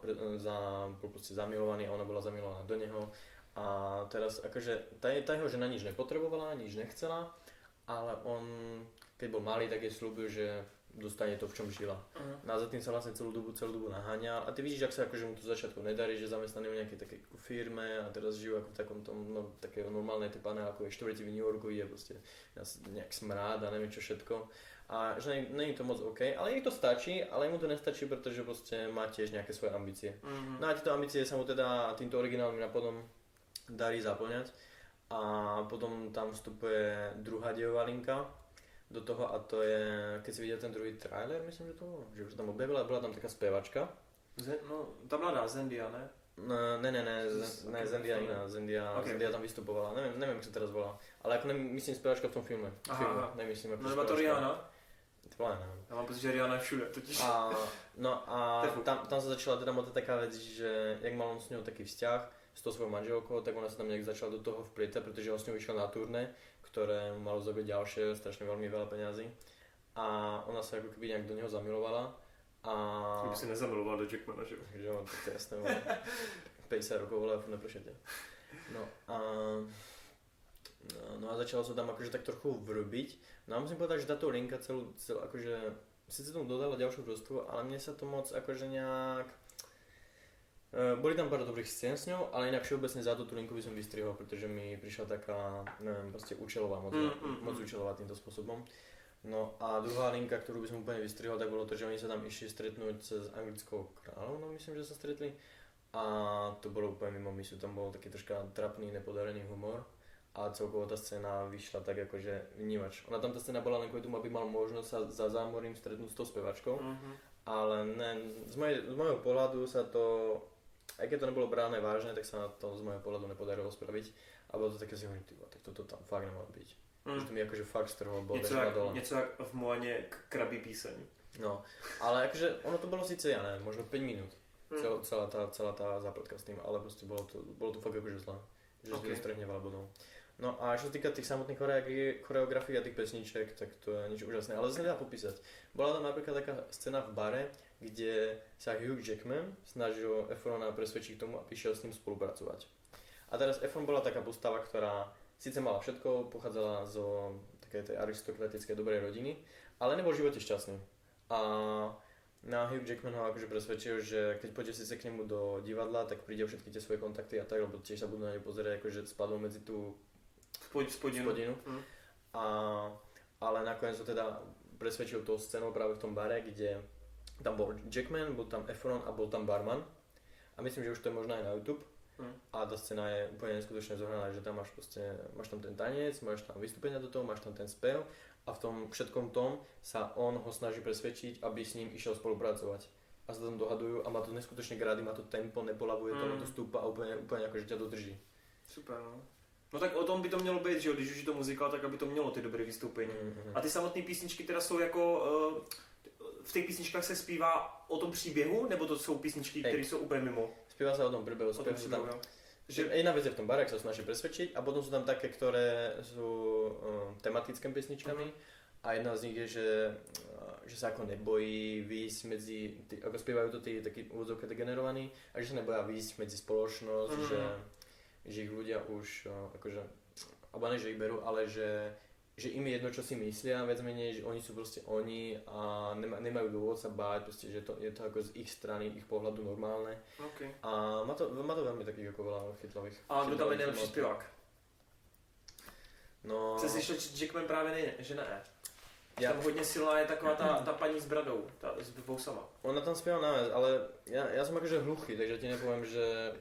pre, za, bol proste zamilovaný a ona bola zamilovaná do neho. A teraz akože tá, tá jeho žena nič nepotrebovala, nič nechcela, ale on, keď bol malý, tak jej slúbil, že dostane to, v čom žila. Mhm. No a za tým sa vlastne celú dobu, celú dobu naháňal. A ty vidíš, ak sa akože mu to začiatku nedarí, že zamestnaný v nejakej takej firme a teraz žijú ako v takom tom, no, také normálnej tej panelákovej štvrti v New Yorku, je proste nejak smrád a neviem čo všetko. A že je to moc OK, ale jej to stačí, ale mu to nestačí, pretože proste má tiež nejaké svoje ambície. Mhm. No a tieto ambície sa mu teda týmto originálnym nápadom darí zaplňať. A potom tam vstupuje druhá dejová linka do toho a to je, keď si videl ten druhý trailer, myslím, že to bolo, že už tam objavila, bola tam taká spevačka. Zen, no, ta mladá Zendia, ne? No, ne, ne, ne, Z- ne Zendia iná, Zendia, Ok. okay. Zendia tam vystupovala, neviem, neviem, jak sa teraz volá, ale ako ne, myslím spevačka v tom filme, v Aha, filme, aha. nemyslím ako No nebo to. Rihanna. To neviem. Já mám pocit, že Rihanna je všude, totiž. A, no a tam, tam sa začala teda motať taká vec, že jak mal on s ňou taký vzťah s tou svojou manželkou, tak ona sa tam nejak začala do toho vplietať, pretože on s ňou išiel na turné, ktoré mu malo zabiť ďalšie, strašne veľmi veľa peňazí. A ona sa ako keby nejak do neho zamilovala. A... Kdyby si nezamiloval do Jackmana, že jo? Jo, tak to je jasné, vole. 50 rokov, vole, a furt neprošete. No a... No, a začalo sa tam akože tak trochu vrbiť. No a musím povedať, že táto linka celú, celú akože... Sice tomu dodala ďalšiu vrstvu, ale mne sa to moc akože nejak... E, boli tam pár dobrých scén s ňou, ale inak všeobecne za tú linku by som vystrihol, pretože mi prišla taká, neviem, proste účelová moc, Mm, mm, moc mm. účelová týmto spôsobom. No a druhá linka, ktorú by som úplne vystrihol, tak bolo to, že oni sa tam išli stretnúť s anglickou kráľovnou, myslím, že sa stretli. A to bolo úplne mimo misu, tam bol taký troška trapný, nepodarený humor. A celkovo tá scéna vyšla tak akože vnímač. Ona tam tá scéna bola len kvôli tomu, aby mal možnosť sa za zámorím stretnúť s tou spevačkou. Mhm. Ale ne, z, mojej, z môjho pohľadu sa to, aj keď to nebolo bráne vážne, tak sa na to z môjho pohľadu nepodarilo spraviť. A bolo to také si hovorím, tak toto tam fakt nemalo byť. Hmm. Že to mi akože fakt strhlo, bol Něco jak, něco jak v Moaně krabí píseň. No, ale akože ono to bolo síce, ja neviem, možno 5 minút. Hmm. Cel, celá, tá, celá tá zápletka s tým, ale proste bolo to, bolo to fakt akože zlé. Že Ok. okay. to strehne veľa bodov. No a čo sa týka tých samotných choreografi- choreografií a tých pesniček, tak to je nič úžasné, ale zase nedá popísať. Bola tam napríklad taká scéna v bare, kde sa Hugh Jackman snažil Efrona presvedčiť k tomu, aby šiel s ním spolupracovať. A teraz Efron bola taká postava, ktorá síce mala všetko, pochádzala zo takej tej aristokratickej dobrej rodiny, ale nebol v živote šťastný. A na Hugh Jackman ho akože presvedčil, že keď pôjde síce k nemu do divadla, tak príde všetky tie svoje kontakty a tak, lebo tiež sa budú na ňu pozerať, akože spadol medzi tú Spod, spodinu. spodinu. Hm. A, ale nakoniec ho teda presvedčil tou scénou práve v tom bare, kde tam bol Jackman, bol tam Efron a bol tam barman. A myslím, že už to je možno aj na YouTube. Hm. A tá scéna je úplne neskutočne zohraná, že tam máš proste, máš tam ten tanec, máš tam vystúpenia do toho, máš tam ten spev a v tom všetkom tom sa on ho snaží presvedčiť, aby s ním išiel spolupracovať. A sa tam dohadujú a má to neskutočne grády, má to tempo, nepolavuje to, Mm. mm. to stúpa a úplne, úplne akože ťa dodrží. Super, no. No tak o tom by to mělo být, že jo, když už je to muzikál, tak aby to mělo ty dobré vystoupení. Mm-hmm. A ty samotné písničky teda jsou jako, uh, v těch písničkách se zpívá o tom příběhu, nebo to jsou písničky, které jsou úplně mimo? Spieva sa o tom príbehu, tom spieva sa tam příběhu. Že jedna vec je v tom bare, ak sa snaží presvedčiť a potom sú tam také, ktoré sú um, tematické pesničkami a jedna z nich je, že, uh, že sa ako nebojí výjsť medzi, tí, ako spievajú to tí takí úvodzovke degenerovaní a že sa neboja výjsť medzi spoločnosť, Mhm. že, že ich ľudia už uh, akože, alebo ne, že ich berú, ale že že im je jedno, čo si myslia, viac menej, že oni sú proste oni a nema, nemajú dôvod sa báť, proste, že to, je to ako z ich strany, ich pohľadu normálne. Okay. A má to, má to veľmi takých ako veľa chytlavých. A kdo tam je nejlepší zpěvák? No, Jsi slyšel, že Jackman právě ne, že ne. ja, Tam hodně silná je taková ta, ta paní s bradou, ta s vousama. ona tam spieva najviac, ale ja, ja som akože hluchý, takže ti nepoviem, že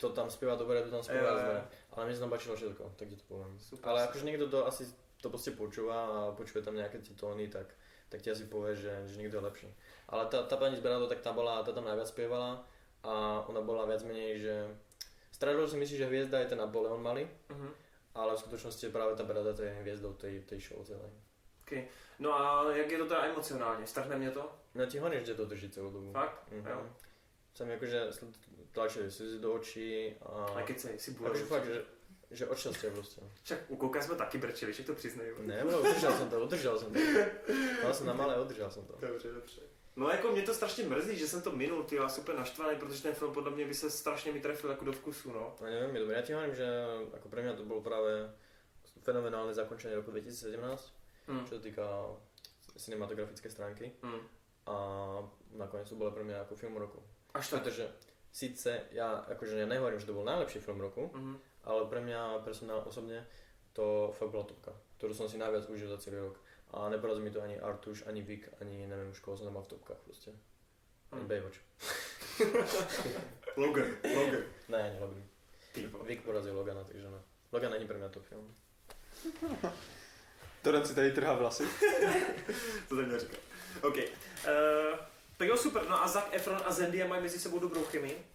to tam spieva dobre, to tam spieva zle. Ale mne sa tam páčilo všetko, tak ti to poviem. Super. Ale akože niekto to asi to proste počúva a počuje tam nejaké tie tóny, tak, tak ti asi povie, že, že niekto je lepší. Ale tá, tá pani z Bradou, tak tá, bola, tá tam najviac spievala a ona bola viac menej, že Stradol si myslí, že hviezda je ten Napoleon malý, Mhm. ale v skutočnosti práve tá Brada to je hviezdou tej, tej show celej. No a jak je to teda emocionálně? Strhne mě to? No ti hovorím, že to drží celú dobu. Fakt? Mhm. Jo. Sa mi akože sl- tlačili slzy do očí a... A kecej, si bude. akože fakt, že, že od šťastia proste. Však u Kouka jsme taky brčeli, však to přiznej. Ne, bro, udržal som to, udržal som to. Mal som na malé, udržal som to. Dobře, dobře. No jako mě to strašně mrzí, že jsem to minul, ty já super naštvaný, protože ten film podle mě by se strašně mi trefil jako do vkusu, no. No neviem, je dobré. Ja ti hovorím, že ako pre mňa to bolo práve fenomenálne zakončenie roku 2017, Hm. čo sa týka cinematografické stránky. Hm. A nakoniec to bolo pre mňa ako film roku. Až tak. Pretože síce ja, akože ja nehovorím, že to bol najlepší film roku, Mhm. Ale pre mňa personálne osobne to fakt bola topka, ktorú som si najviac užil za celý rok. A neporazí mi to ani Artuš, ani Vic, ani neviem už koho som tam mal v topkách proste. Ani Hm. Baywatch. Logan, Logan. Ne, ani Logan. Vic porazil Logana, takže no. Logan není pre mňa top film. Toren si tady trhá vlasy. to jsem neříkal. OK. Uh, tak jo, super. No a Zac Efron a Zendaya mají mezi sebou dobrou chemii.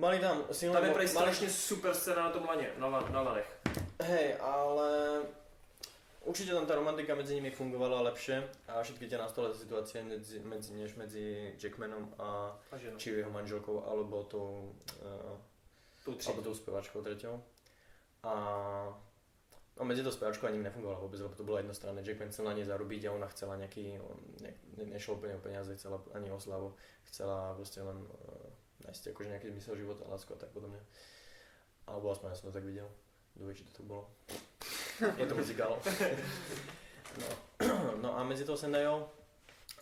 Mali tam silné... Tam je prej strašně super scéna na tom laně, na, la- na lanech. Hej, ale určite tam tá romantika medzi nimi fungovala lepšie a všetky tie nastolé situácie medzi, medzi, než medzi Jackmanom a A či jeho manželkou alebo tou, uh, Tou alebo tou spevačkou treťou. A no, medzi tou spevačkou ani nefungovala vôbec, lebo to bolo jednostranné. Jackman chcel na nej zarobiť a ona chcela nejaký, on, ne, ne, nešlo úplne o peniaze, chcela ani o slavu, chcela proste len uh, nájsť akože nejaký zmysel života, lásku a tak podobne. Alebo aspoň ja som to tak videl. Či to tak bolo. Je to muzikál. No. no a medzi tou Zendayou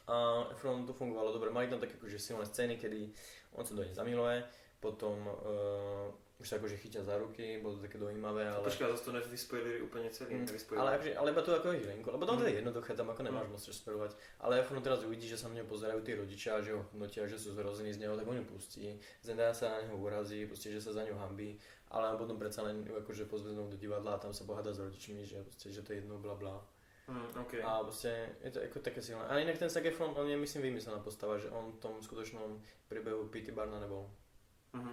a Efronom to fungovalo dobre. Mali tam také akože silné scény, kedy on sa do nej zamiluje, potom uh, už sa akože chytia za ruky, bolo to také dojímavé, ale... Počkej, zase to nevyspoilili úplně celý. Mm, nevyspoilili. ale, akože, ale iba to ako chvíľinku, lebo tam to je Mm. jednoduché, tam ako nemáš Mm. moc spoilovať. Ale Efron teraz uvidí, že sa na neho pozerajú tí rodičia, že ho hodnotia, že sú zrození z neho, tak on ju pustí. Zendaya sa na neho urazí, proste, že sa za ňu hambí, ale potom predsa len ju akože pozveznou do divadla a tam sa pohada s rodičmi, že, proste, že to je jedno bla bla. Mm, okay. A proste je to ako také silné. A inak ten Zac Efron, on je myslím vymyslená postava, že on v tom skutočnom príbehu P.T. Barna nebol. Mhm.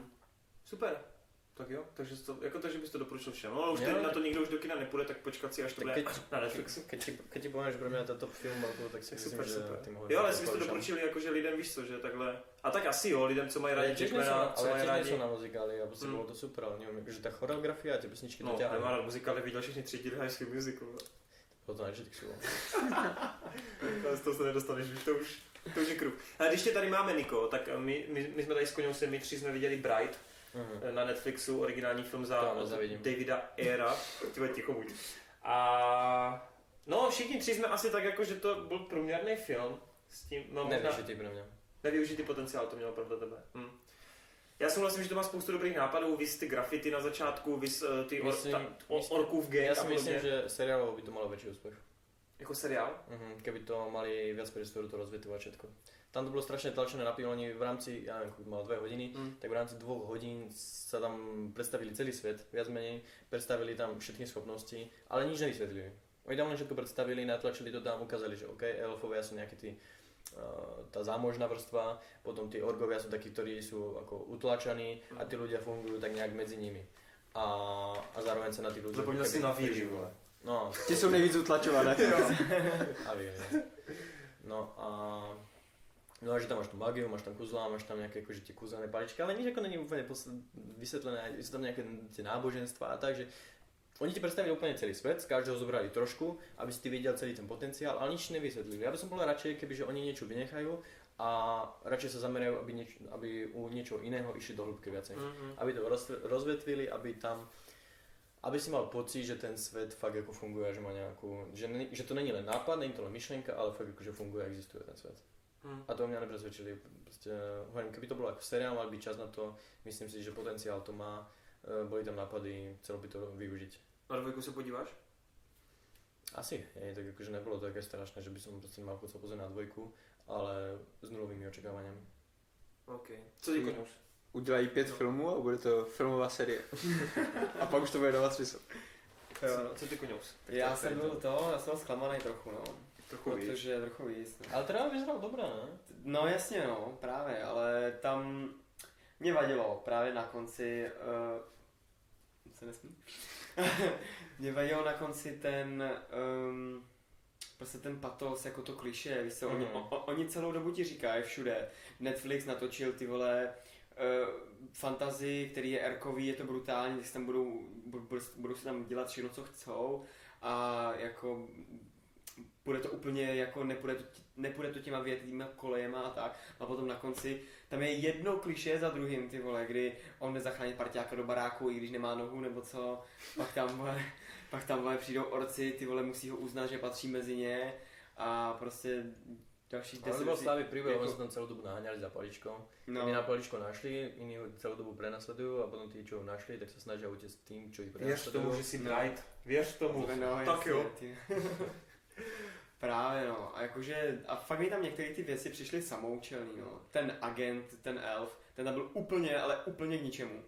Super. Tak jo, takže, to, jako to, že bys to doporučil všem. No, ale už Jo, teď na to nikdo už do kina nepůjde, tak počkat si, až to bude keď, na Netflixu. keď, ti, keď ti že pro mě to top film tak si Tak myslím, super, že super. ty mohl Jo, ale jste to doporučili jakože lidem, víš co, že takhle... A tak asi jo, lidem, co mají Ale rádi Jackmana, co ale mají rádi... som na muzikály a prostě Mm. bolo to super, ale neviem, akože tá choreografia a tie pesničky No, to nemá ťahajú. rád muzikály, viděl všechny tři díly High School Musical. Bylo to na Netflixu. Ale z toho se nedostaneš, to už, to už je kruh. A když tě tady máme, Niko, tak my, my, my jsme tady s Koňousem, my tři jsme viděli Bright Mhm. na Netflixu, originální film za zavidím. Davida Era. Ty vole, ticho buď. A no, všichni tři jsme asi tak jako, že to byl průměrný film. S tím, no, Nevyužitý pro mňa. nevyužitý potenciál to mělo pravda tebe. Hm. Já souhlasím, že to má spoustu dobrých nápadů, vys ty grafity na začátku, vys uh, ty or, Myslím- ta, o, myslím- orkův gang Ja a si myslím, že seriálovo by to malo väčší úspech. Jako seriál? Mhm, keby to mali viac priestoru to rozvetovať všetko. Tam to bolo strašne tlačené na pivo, oni v rámci, ja neviem, koľko malo dve hodiny, Hm. tak v rámci dvoch hodín sa tam predstavili celý svet, viac menej, predstavili tam všetky schopnosti, ale nič nevysvetlili. Oni tam len všetko predstavili, natlačili to tam, ukázali, že OK, elfovia sú nejakí tí, uh, tá zámožná vrstva, potom tí orgovia sú takí, ktorí sú ako utlačaní a tí ľudia fungujú tak nejak medzi nimi. A, a zároveň sa na tých ľudí... Zapomněl si na víry, vole. No, Ti jsou nejvíc utlačované. a vie. No a... No a že tam máš tu magiu, máš tam kuzla, máš tam nejaké akože tie kúzelné paličky, ale nič ako není úplne posl- vysvetlené, sú tam nejaké tie náboženstva a tak, že oni ti predstavili úplne celý svet, z každého zobrali trošku, aby si ty videl celý ten potenciál, ale nič nevysvetlili. Ja by som bol radšej, keby že oni niečo vynechajú a radšej sa zamerajú, aby, aby u niečoho iného išli do hĺbky viacej. Mm-hmm. Aby to roz- rozvetvili, aby tam aby si mal pocit, že ten svet fakt ako funguje, že má nejakú, že, ne, že to není len nápad, není to len myšlienka, ale fakt ako, že funguje a existuje ten svet. Mm. A to mňa nepresvedčili. Proste, hovorím, keby to bolo ako seriál, mal by čas na to, myslím si, že potenciál to má, e, boli tam nápady, chcelo by to využiť. Na dvojku se podíváš? Asi, je, tak akože nebolo to také strašné, že by som proste nemal chuť sa pozrieť na dvojku, ale s nulovými očakávaniami. OK. Co ty? Udělají pět filmů a bude to filmová série. a pak už to bude dávat smysl. Co, co ty Koňous? Já jsem byl to, já jsem byl zklamaný trochu, no. Trochu víš. Protože trochu víc. No. Ale teda vyzeral dobré, ne? no jasně, no, právě, ale tam mě vadilo právě na konci, uh, se nesmí? mě vadilo na konci ten, um, prostě ten patos, jako to kliše, víš co, oni, Mhm. o, o, oni celou dobu ti říkají všude, Netflix natočil ty vole, uh, fantazii, který je erkový, je to brutální, si tam budou, budou, budou si tam dělat všechno, co chcou a jako bude to úplně jako nepůjde to, nepůjde to těma větvýma kolejema a tak. A potom na konci tam je jedno kliše za druhým, ty vole, kdy on jde zachránit parťáka do baráku, i když nemá nohu nebo co. Pak tam, vole, pak tam vole, přijdou orci, ty vole musí ho uznat, že patří mezi ně. A prostě další Ale to bol slabý príbeh, oni sa tam celú dobu naháňali za paličkou. No, Iní na paličko našli, iní ho celú dobu prenasledujú a potom tí, čo ho našli, tak sa snažia utiecť tým, čo ich Věř tomu, prenasledujú. že No. bright. Věř tomu. No, tak jo. Právě no, a jakože, a fakt mi tam některé ty věci přišly samoučelný, no. Ten agent, ten elf, ten tam byl úplně, ale úplně k ničemu.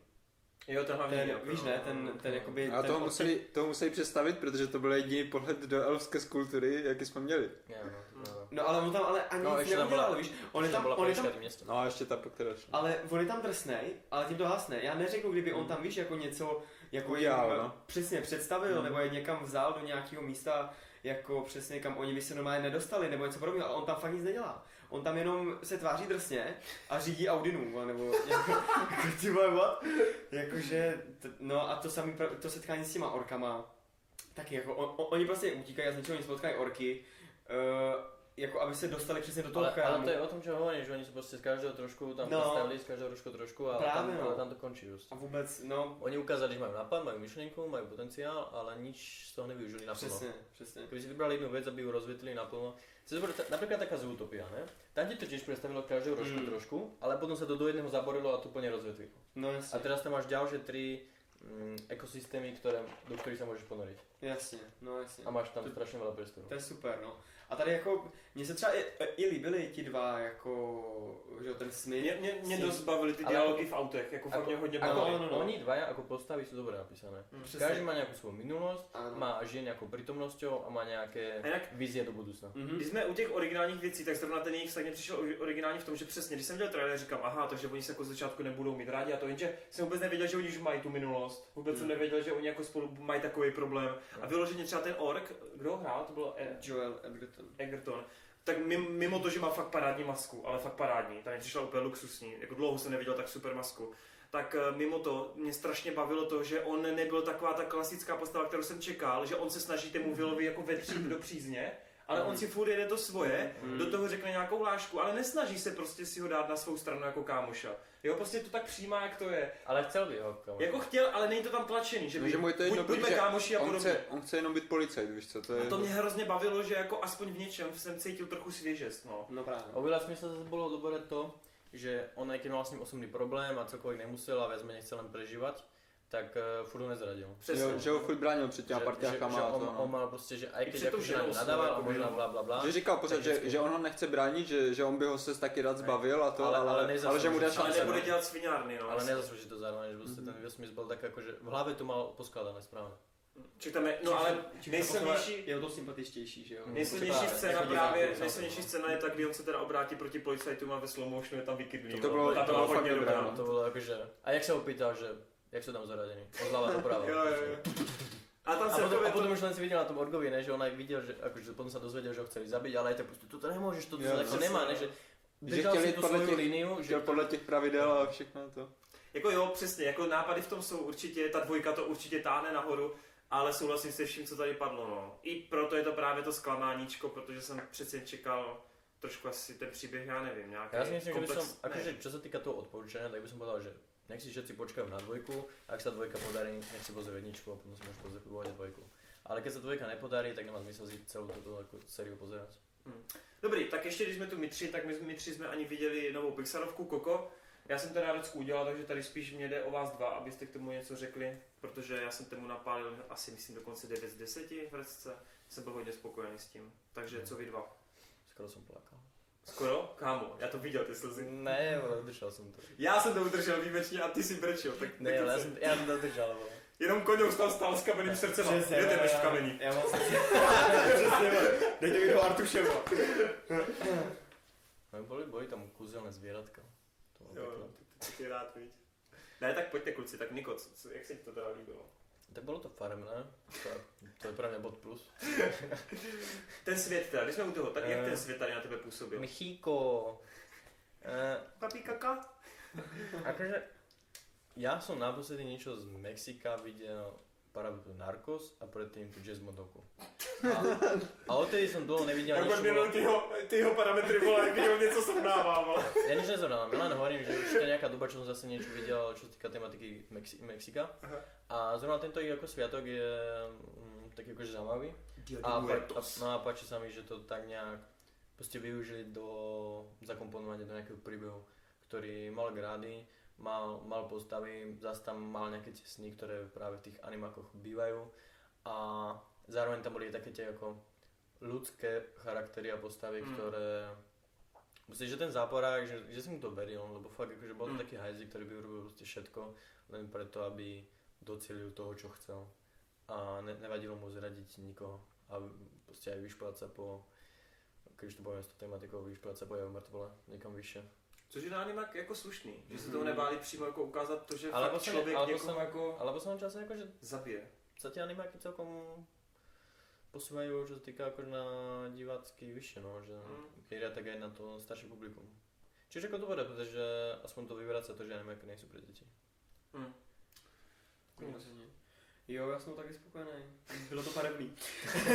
Jo, ten hlavně Ten, víš ne, ten, ten jakoby... A ten toho museli, toho museli představit, protože to byl jediný pohled do elfské skultury, jaký jsme měli. Nie, no, to. No ale on tam ale ani No, nic neudělal, byla- víš, on je tam, on je tam, miestom. No a ještě ta, po které šlo. ale on je tam drsnej, ale tím to hasne. Já neřeknu, kdyby on tam, víš, jako něco, jako Udělal, jim, no. přesně představil, Hmm. nebo je někam vzal do nějakého místa, jako přesně kam oni by se normálně nedostali, nebo něco podobného, ale on tam fakt nic nedělá. On tam jenom se tváří drsně a řídí Audinu, nebo jako, jako ty vole, what? Jakože, t- no a to samý, to setkání s těma orkama, taky jako, on, on, oni prostě utíkají a z ničeho nic potkají orky, uh, jako aby se dostali přesně do toho Ale, ale chrámu. to je o tom, čo hovorím, že oni sú proste z každého trošku tam No. predstavili, z každého trošku trošku a Právě, tam, no. ale tam to končí just. A vůbec, no, Oni ukázali, že majú nápad, majú myšlienku, majú potenciál, ale nič z toho nevyužili naplno. přesně, přesně. Keby si vybrali jednu vec, aby ju rozvietili naplno. Napríklad taká Zootopia, ne? Tam ti to tiež predstavilo každého trošku Mm. trošku, ale potom sa to do jedného zaborilo a to plne rozvetvilo. No A jasně. teraz tam máš ďalšie tri mm, ekosystémy, ktoré, do ktorých sa môžeš ponoriť. Jasně, no jasně. A máš tam To- strašně veľa priestoru. To je super, no. A tady jako, mně se třeba i, i líbily ti dva, jako, že ten Smith. Mě, mě, mě dost bavily ty Ale- dialogy v autech, jako fakt Ako- mě hodně Ako, bavily. no, no, no. Oni dvaja ako postavy sú dobre napísané. Mm. Každý má nejakú svoju minulosť, Ano. má žije nejakou prítomnosťou a má nejaké A jinak vízie do budúcna. Mhm. Když jsme u těch originálních věcí, tak zrovna ten jejich vztah mě přišel ori- originální v tom, že přesně, když jsem viděl trailer, říkám, aha, takže oni se jako z začátku nebudou mít rádi a to jenže jsem vůbec nevěděl, že oni už mají tu minulost. Vůbec jsem Hmm. nevěděl, že oni jako spolu mají takový problém. A vyloženě třeba ten ork, kdo hrál, to byl E- Joel Edgerton. Egerton. Tak mimo, to, že má fakt parádní masku, ale fakt parádní, ta mi přišla úplně luxusní, jako dlouho jsem neviděl tak super masku. Tak eh, mimo to mě strašně bavilo to, že on nebyl taková ta klasická postava, kterou jsem čekal, že on se snaží tému Willovi jako vetřít do přízně, ale on si furt jede to svoje, Mm. do toho řekne nějakou lášku, ale nesnaží se prostě si ho dát na svou stranu jako kámoša. Jo, prostě to tak přijímá, jak to je. Ale chcel by ho kamo. Jako chtěl, ale není to tam tlačený, že No, by, že mu je to jedno, buď, buďme protože kámoši a on podobně. chce, on chce jenom být policajt, víš co, to je... A to mě hrozně bavilo, že jako aspoň v něčem jsem cítil trochu svěžest, no. No právě. Oveľa smysl zase bolo dobré to, že on aj keď mal s ním osobný problém a cokoliv nemusel a viac menej chcel len prežívať, tak uh, furt ho nezradil. Přesně. Jo, že ho furt bránil před těma že, partiákama že a on, to, on no. mal prostě, že aj I tou akože na nadával a možná no. bla bla bla. Že říkal pořád, tak že, že on ho nechce bránit, že, že on by ho se taky rád zbavil a to, Ale- ale, ale ale, nezaslouží ale, že mu dá si. Ale šance. nebude no. dělat sviňárny, no. ale nezaslúži to zároveň, že prostě ten Will Smith byl tak akože v hlave to mal poskladané správně. Ček tam je, no ale nejsilnější, Je o to sympatičtější, že jo? Mm. nejsilnější scéna jako právě, nejsilnější scéna je ta, kdy on se teda obrátí proti policajtům a ve slow motionu je tam vykydlí. To- to no. bylo- Ta to bylo hodně fakt dobré, no. To bolo akože... A jak sa ho pýtal, že jak sú tam zaradený? Od to. Jo, jo, jo. A tam A se potom, a to, potom už len si videl na tom Orgovi, ne, že on aj videl, že akože potom sa dozvedel, že ho chceli zabiť, ale aj tak prostě, toto nemôžeš, toto Jo, sa takto přesně, nemá, ne, že Že si jít tu podle těch- liniu, že Chtěl podle těch pravidel a všechno to. jako jo, přesně, jako nápady v tom jsou určitě, ta dvojka to určitě táhne nahoru, ale souhlasím se vším, co tady padlo, no. I proto je to právě to zklamáníčko, protože jsem přece jen čekal trošku asi ten příběh, já nevím, nějaký Ja si myslím, že by som, komplex- akože ne. čo sa týka toho odporúčania, tak by som povedal, že nech si všetci počkajú na dvojku, a ak sa dvojka podarí, nech si pozrie jedničku a potom si môžu pozrieť pôvodne dvojku. Ale keď sa dvojka nepodarí, tak nemá zmysel si celú túto sériu pozerať. Dobrý, tak ještě když jsme tu my tři, tak my, my tři jsme ani viděli novou Pixarovku Koko. Já jsem teda Radecku udělal, takže tady spíš mě jde o vás dva, abyste k tomu něco řekli, protože já jsem tomu napálil asi myslím dokonce 9 z 10 v Radce. Jsem byl hodně spokojený s tím. Takže co vy dva? Skoro som plakal. Skoro? Kámo, já to viděl, ty slzy. Ne, ale udržal som to. Já jsem to udržel výjimečně a ty si brečil, tak Ne, tak ale se- som, ja som to udržal, vole. Jenom koňou tam stál s kameným srdcem a jdete než v kamení. Já mám Přesně, vole. dejte mi do Artuševa. No, boli, boli tam kúzelné zvieratka. To bolo Jo, pekné. ty, ty, ty rád, viď. Ne, tak pojďte kluci, tak Niko, co, co, jak se ti to teda líbilo? Tak bolo to farebné, to, to je pre mňa bod plus. Ten svět teda, když jsme u toho, tak jak Eh. ten svět tady na tebe působil? Michíko, eh, Papí kaka? akože ja som naposledy niečo z Mexika videl parabu Narcos a predtým tu Jazz Modoku. A, a odtedy som dlho nevidel Jak niečo... odběril ty jeho, ty jeho parametry, vole, videl něco srovnával, vole. Ja nič nezrovnávam, ja len hovorím, že už je nejaká doba, čo som zase niečo videl, čo sa týka tematiky Mexi- Mexika. Aha. A zrovna tento ich ako sviatok je mm, taký akože zaujímavý. A, a, no a páči sa mi, že to tak nejak proste využili do zakomponovania do nejakého príbehu, ktorý mal grády, mal, mal postavy, zase tam mal nejaké tie sny, ktoré práve v tých animákoch bývajú a zároveň tam boli také tie ako ľudské charaktery a postavy, Mm. ktoré Myslím, že ten záporák, že, že si mu to veril, lebo fakt akože bol to Mm. taký hajzik, ktorý by urobil proste všetko, len preto, aby docielil toho, čo chcel. A ne, nevadilo mu zradiť nikoho. A proste aj vyšplať sa po, už to poviem s tou tematikou, vyšplať sa po jeho mŕtvole někam vyššie. Což je na animák jako slušný, že se Mhm. toho nebáli přímo jako ukázat to, že Ale fakt člověk ale někoho jako Ale v poslednom čase akože zabije. sa tie animáky celkom posúvajú, čo sa týka akože na divácky vyššie, no, že Mm. tak aj na to staršie publikum. Čiže ako dobré, pretože aspoň to vyvracia to, že animáky nejsou pre deti. Hm. Samozřejmě. Jo, já jsem taky spokojený. Bylo to farebný.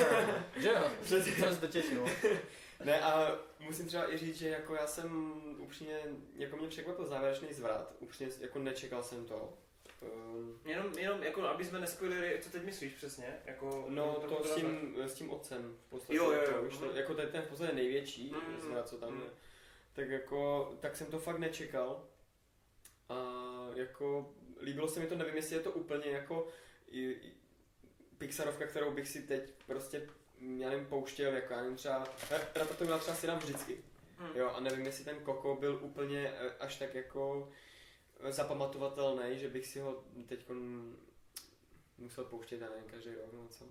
že jo, som sa to tešil. Ne, a musím třeba i říct, že jako já jsem upřímně, jako mě překvapil závěrečný zvrat. Upřímně jako nečekal jsem to. Um, Jenom, jenom jako, aby jsme nespoilerili, co teď myslíš přesně? Jako, no trochu to s tím, s tím otcem v podstatě. Jo, jo, jo. To, víš, to, jako ten, ten v podstatě největší Mm, zvrat, co tam mm. je. Tak jako, tak jsem to fakt nečekal. A jako líbilo se mi to, nevím, jestli je to úplně jako i, i, Pixarovka, kterou bych si teď prostě, já nevím, pouštěl, jako já nevím, třeba, Ratatouille třeba si dám vždycky. Hmm. Jo, a nevím, jestli ten Koko byl úplně eh, až tak jako eh, zapamatovatelný, že bych si ho teď musel pouštět, já nevím, každý rok, no co.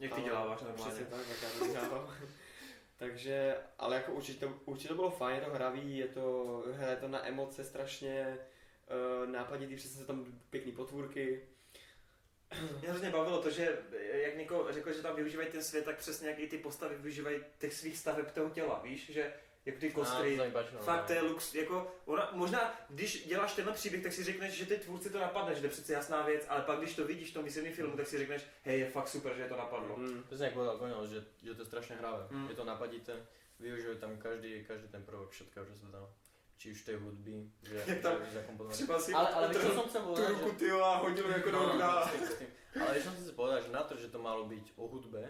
Jak ty Ale děláváš Přesně normálně. tak, jak já to dělám. Takže, ale jako určitě, to- určitě to bylo fajn, je to hravý, je to, hraje to na emoce strašně, uh, nápaditý, přesně jsou tam pěkný potvůrky. Mě hrozně bavilo to, že jak Niko řekl, že tam využívají ten svět, tak přesně jak i ty postavy využívají těch svých staveb toho těla, víš, že jako ty kostry, no, Fakt to je lux, jako ona, možná když děláš tenhle příběh, tak si řekneš, že ty tvůrci to napadne, že to je přece jasná věc, ale pak když to vidíš v tom výsledném filmu, tak si řekneš, hej, je fakt super, že je to napadlo. Mm. Přesně jak povedal že, že to je strašně hravé. Mm. Je to napadité, využívají tam každý, každý ten prvok všetkého, čo sa tam či už tej hudby, že, Jak tam. Třeba si Ale, ale utrhl som chcel tu povedať, ruku že... a hodil jako do No, okna. s tým, s tým. Ale čo som si povedať, že na to, že to malo byť o hudbe,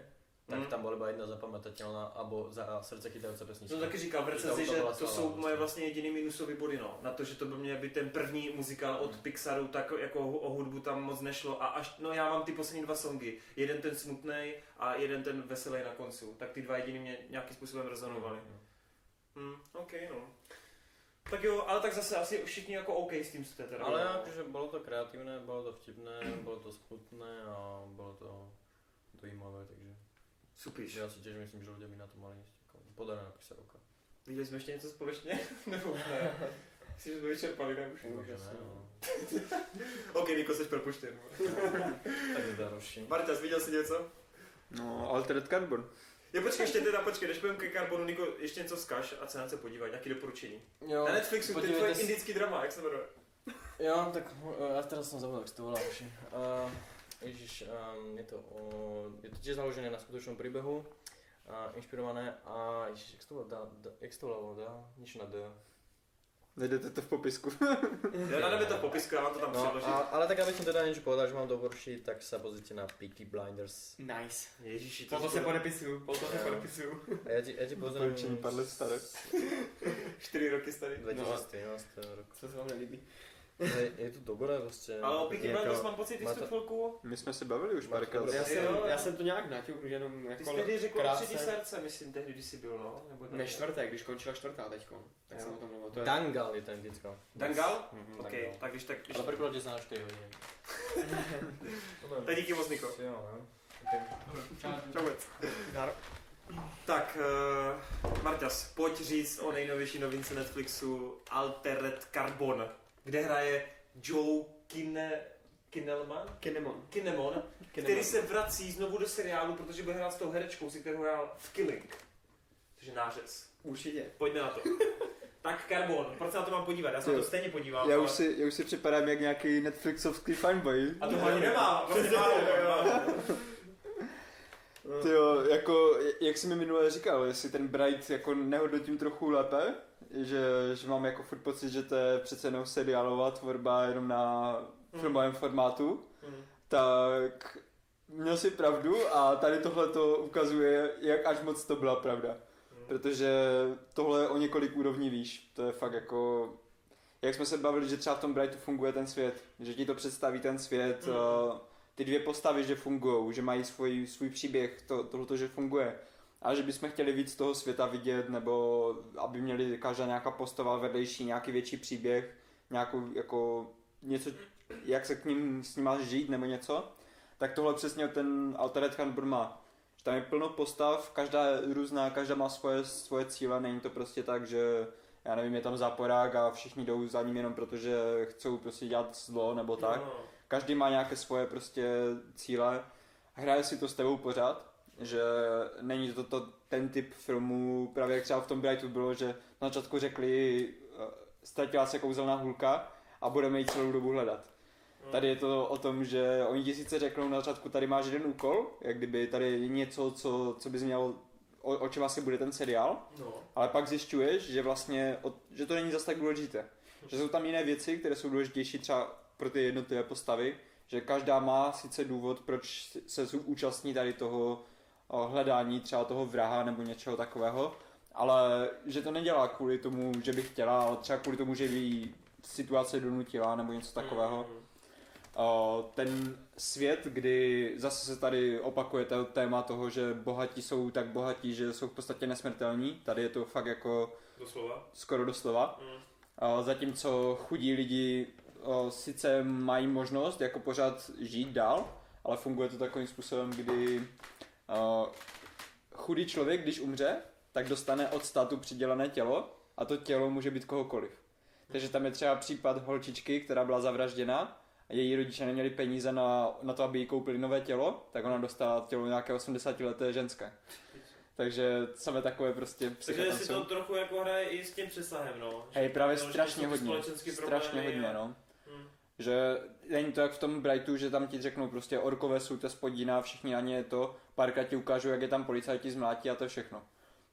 tak Mm. tam bola iba jedna zapamätateľná, alebo za srdce chytajúca pesnička. To taky říkal v Že recenzi, to že byla to jsou prostě. moje vlastně jediný minusové body, no. Na to, že to byl mě by ten první muzikál od Pixaru, tak jako o hudbu tam moc nešlo. A až, no já mám ty poslední dva songy. Jeden ten smutný a jeden ten veselý na koncu. Tak ty dva jediný mě nějakým způsobem rezonovaly. Mm. Hmm, OK, no. Tak jo, ale tak zase asi všichni jako OK s tím jste teda. Ale akože bolo to kreatívne, bolo to vtipné, bolo to smutné a bolo to dojímavé, takže Supíš. ja si tiež myslím, že ľudia by na to mali ísť. Ako Podarená písarovka. Viděli jsme ještě něco společně? Nebo ne? Myslím, že jsme vyčerpali, ne? Už. Možno ne, no. OK, Niko, jsi propuštěn. Tak je další. Marťas, viděl jsi něco? No, Altered Carbon. Jo, počkej, ještě teda počkej, než půjdeme ke Carbonu, Niko, ještě něco vzkaž a se na co podívat, nějaký doporučení. Jo, Na Netflixu, to je podívejte tvoje se- indický drama, jak se jmenuje? Jo, tak uh, ja teraz som zabudol, jak sa to volá už. Uh, Ježiš, um, je to, uh, je to tiež založené na skutočnom príbehu, uh, inšpirované a ježiš, jak sa to da, da, jak sa to volá, da, nič na D. Najdete to v popisku. Já dáme to v popisku, já vám to tam No, předložím. a, ale tak aby som teda niečo povedal, že mám doporučiť, tak sa pozrite na Peaky Blinders. Nice. Ježiši, to Po to se podepisuju, po to se podepisuju. A ja ti, ja ti pozriem Doporučení pár let staré. čtyři roky starý. 2013 rok. Co se vám nelíbí? Je, je to dobré prostě. Ale o Peaky jako- Blinders mám pocit, ty má jsi tu to- chvilku, My jsme se bavili už párkrát. Já jsem, Jo. já jsem to nějak naťuk, jenom ty jako jsi tehdy řekl třetí srdce, myslím, tehdy, když jsi byl, no? Nebo. Ne, čtvrté, když končila čtvrtá teďko. Tak Jo. jsem o tom mluvil. To je... Dangal je ten vždycka. Dangal? Mhm. OK, Dangal. tak když tak, když Ale preklade sa na 4 hodiny. Tak díky moc, Niko. Jo, no. Čauec. Tak, uh, Marťas, pojď říct o nejnovější novince Netflixu Altered Carbon, kde hraje Joe Kine, Kinelman? Kinemon. Kinemon, který se vrací znovu do seriálu, protože bude hrát s tou herečkou, si kterou hrál v Killing. Což je nářez. Určitě. Pojďme na to. tak Carbon, proč se na to mám podívat? Já se na to stejně podívám. Já ale- už si, já už si připadám jak nějaký Netflixovský fanboy. A to ani nemá, vlastně málo. Ty jo, jako, jak jsi mi minule říkal, jestli ten Bright jako nehodnotím trochu lépe, že, že mám jako furt pocit, že to je přece jenom seriálová tvorba jenom na filmovém formátu, Mhm. tak měl si pravdu a tady tohle to ukazuje, jak až moc to byla pravda. Protože tohle je o několik úrovní výš. To je fakt jako... Jak jsme se bavili, že třeba v tom Brightu funguje ten svět. Že ti to představí ten svět. Mm. Ty dvě postavy, že fungují, že mají svůj, svůj příběh, to, tohle, že funguje. A že bychom chtěli víc toho světa vidět, nebo aby měli každá nějaká postava vedlejší, nějaký větší příběh, nějakou jako něco, jak se k ním s ním máš žít nebo něco, tak tohle přesně ten Altered Carbon má. Že tam je plno postav, každá je různá, každá má svoje, svoje cíle, není to prostě tak, že já nevím, je tam záporák a všichni jdou za ním jenom protože chcou prostě dělat zlo nebo tak. No. Každý má nějaké svoje prostě cíle. Hraje si to s tebou pořád, že není to, to ten typ filmů, právě jak třeba v tom Brightu bylo, že na začátku řekli, eh, ztratila se kouzelná hůlka a budeme ji celou dobu hledat. Tady je to o tom, že oni ti sice řeknou na začátku, tady máš jeden úkol, jak kdyby tady je něco, co, co bys měl, o, o čem asi bude ten seriál, No. ale pak zjišťuješ, že vlastně, od, že to není zas tak důležité. Že jsou tam jiné věci, které jsou důležitější třeba pro ty jednotlivé postavy, že každá má sice důvod, proč se účastní tady toho hledání třeba toho vraha nebo něčeho takového, ale že to nedělá kvůli tomu, že by chtěla, ale třeba kvůli tomu, že by jí situace donutila nebo něco takového. Mm. o, ten svět, kdy zase se tady opakuje to téma toho, že bohatí jsou tak bohatí, že jsou v podstatě nesmrtelní. Tady je to fakt jako Doslova. skoro doslova. Mm. Zatímco chudí lidi sice mají možnost jako pořád žít dál, ale funguje to takovým způsobem, kdy o, chudý člověk, když umře, tak dostane od státu přidělené tělo a to tělo může být kohokoliv. Takže tam je třeba případ holčičky, která byla zavražděna a její rodiče neměli peníze na, na to, aby jí koupili nové tělo, tak ona dostala tělo nějaké 80 leté ženské. Takže samé takové prostě Takže si to trochu jako hraje i s tím přesahem, no. Hej, právě to, že strašně to hodně. Strašně hodně, a- no. Hm. Že není to jak v tom Brightu, že tam ti řeknou prostě orkové jsou ta spodina, všichni na ně je to, párkrát ti ukážou, jak je tam policajti zmlátí a to je všechno.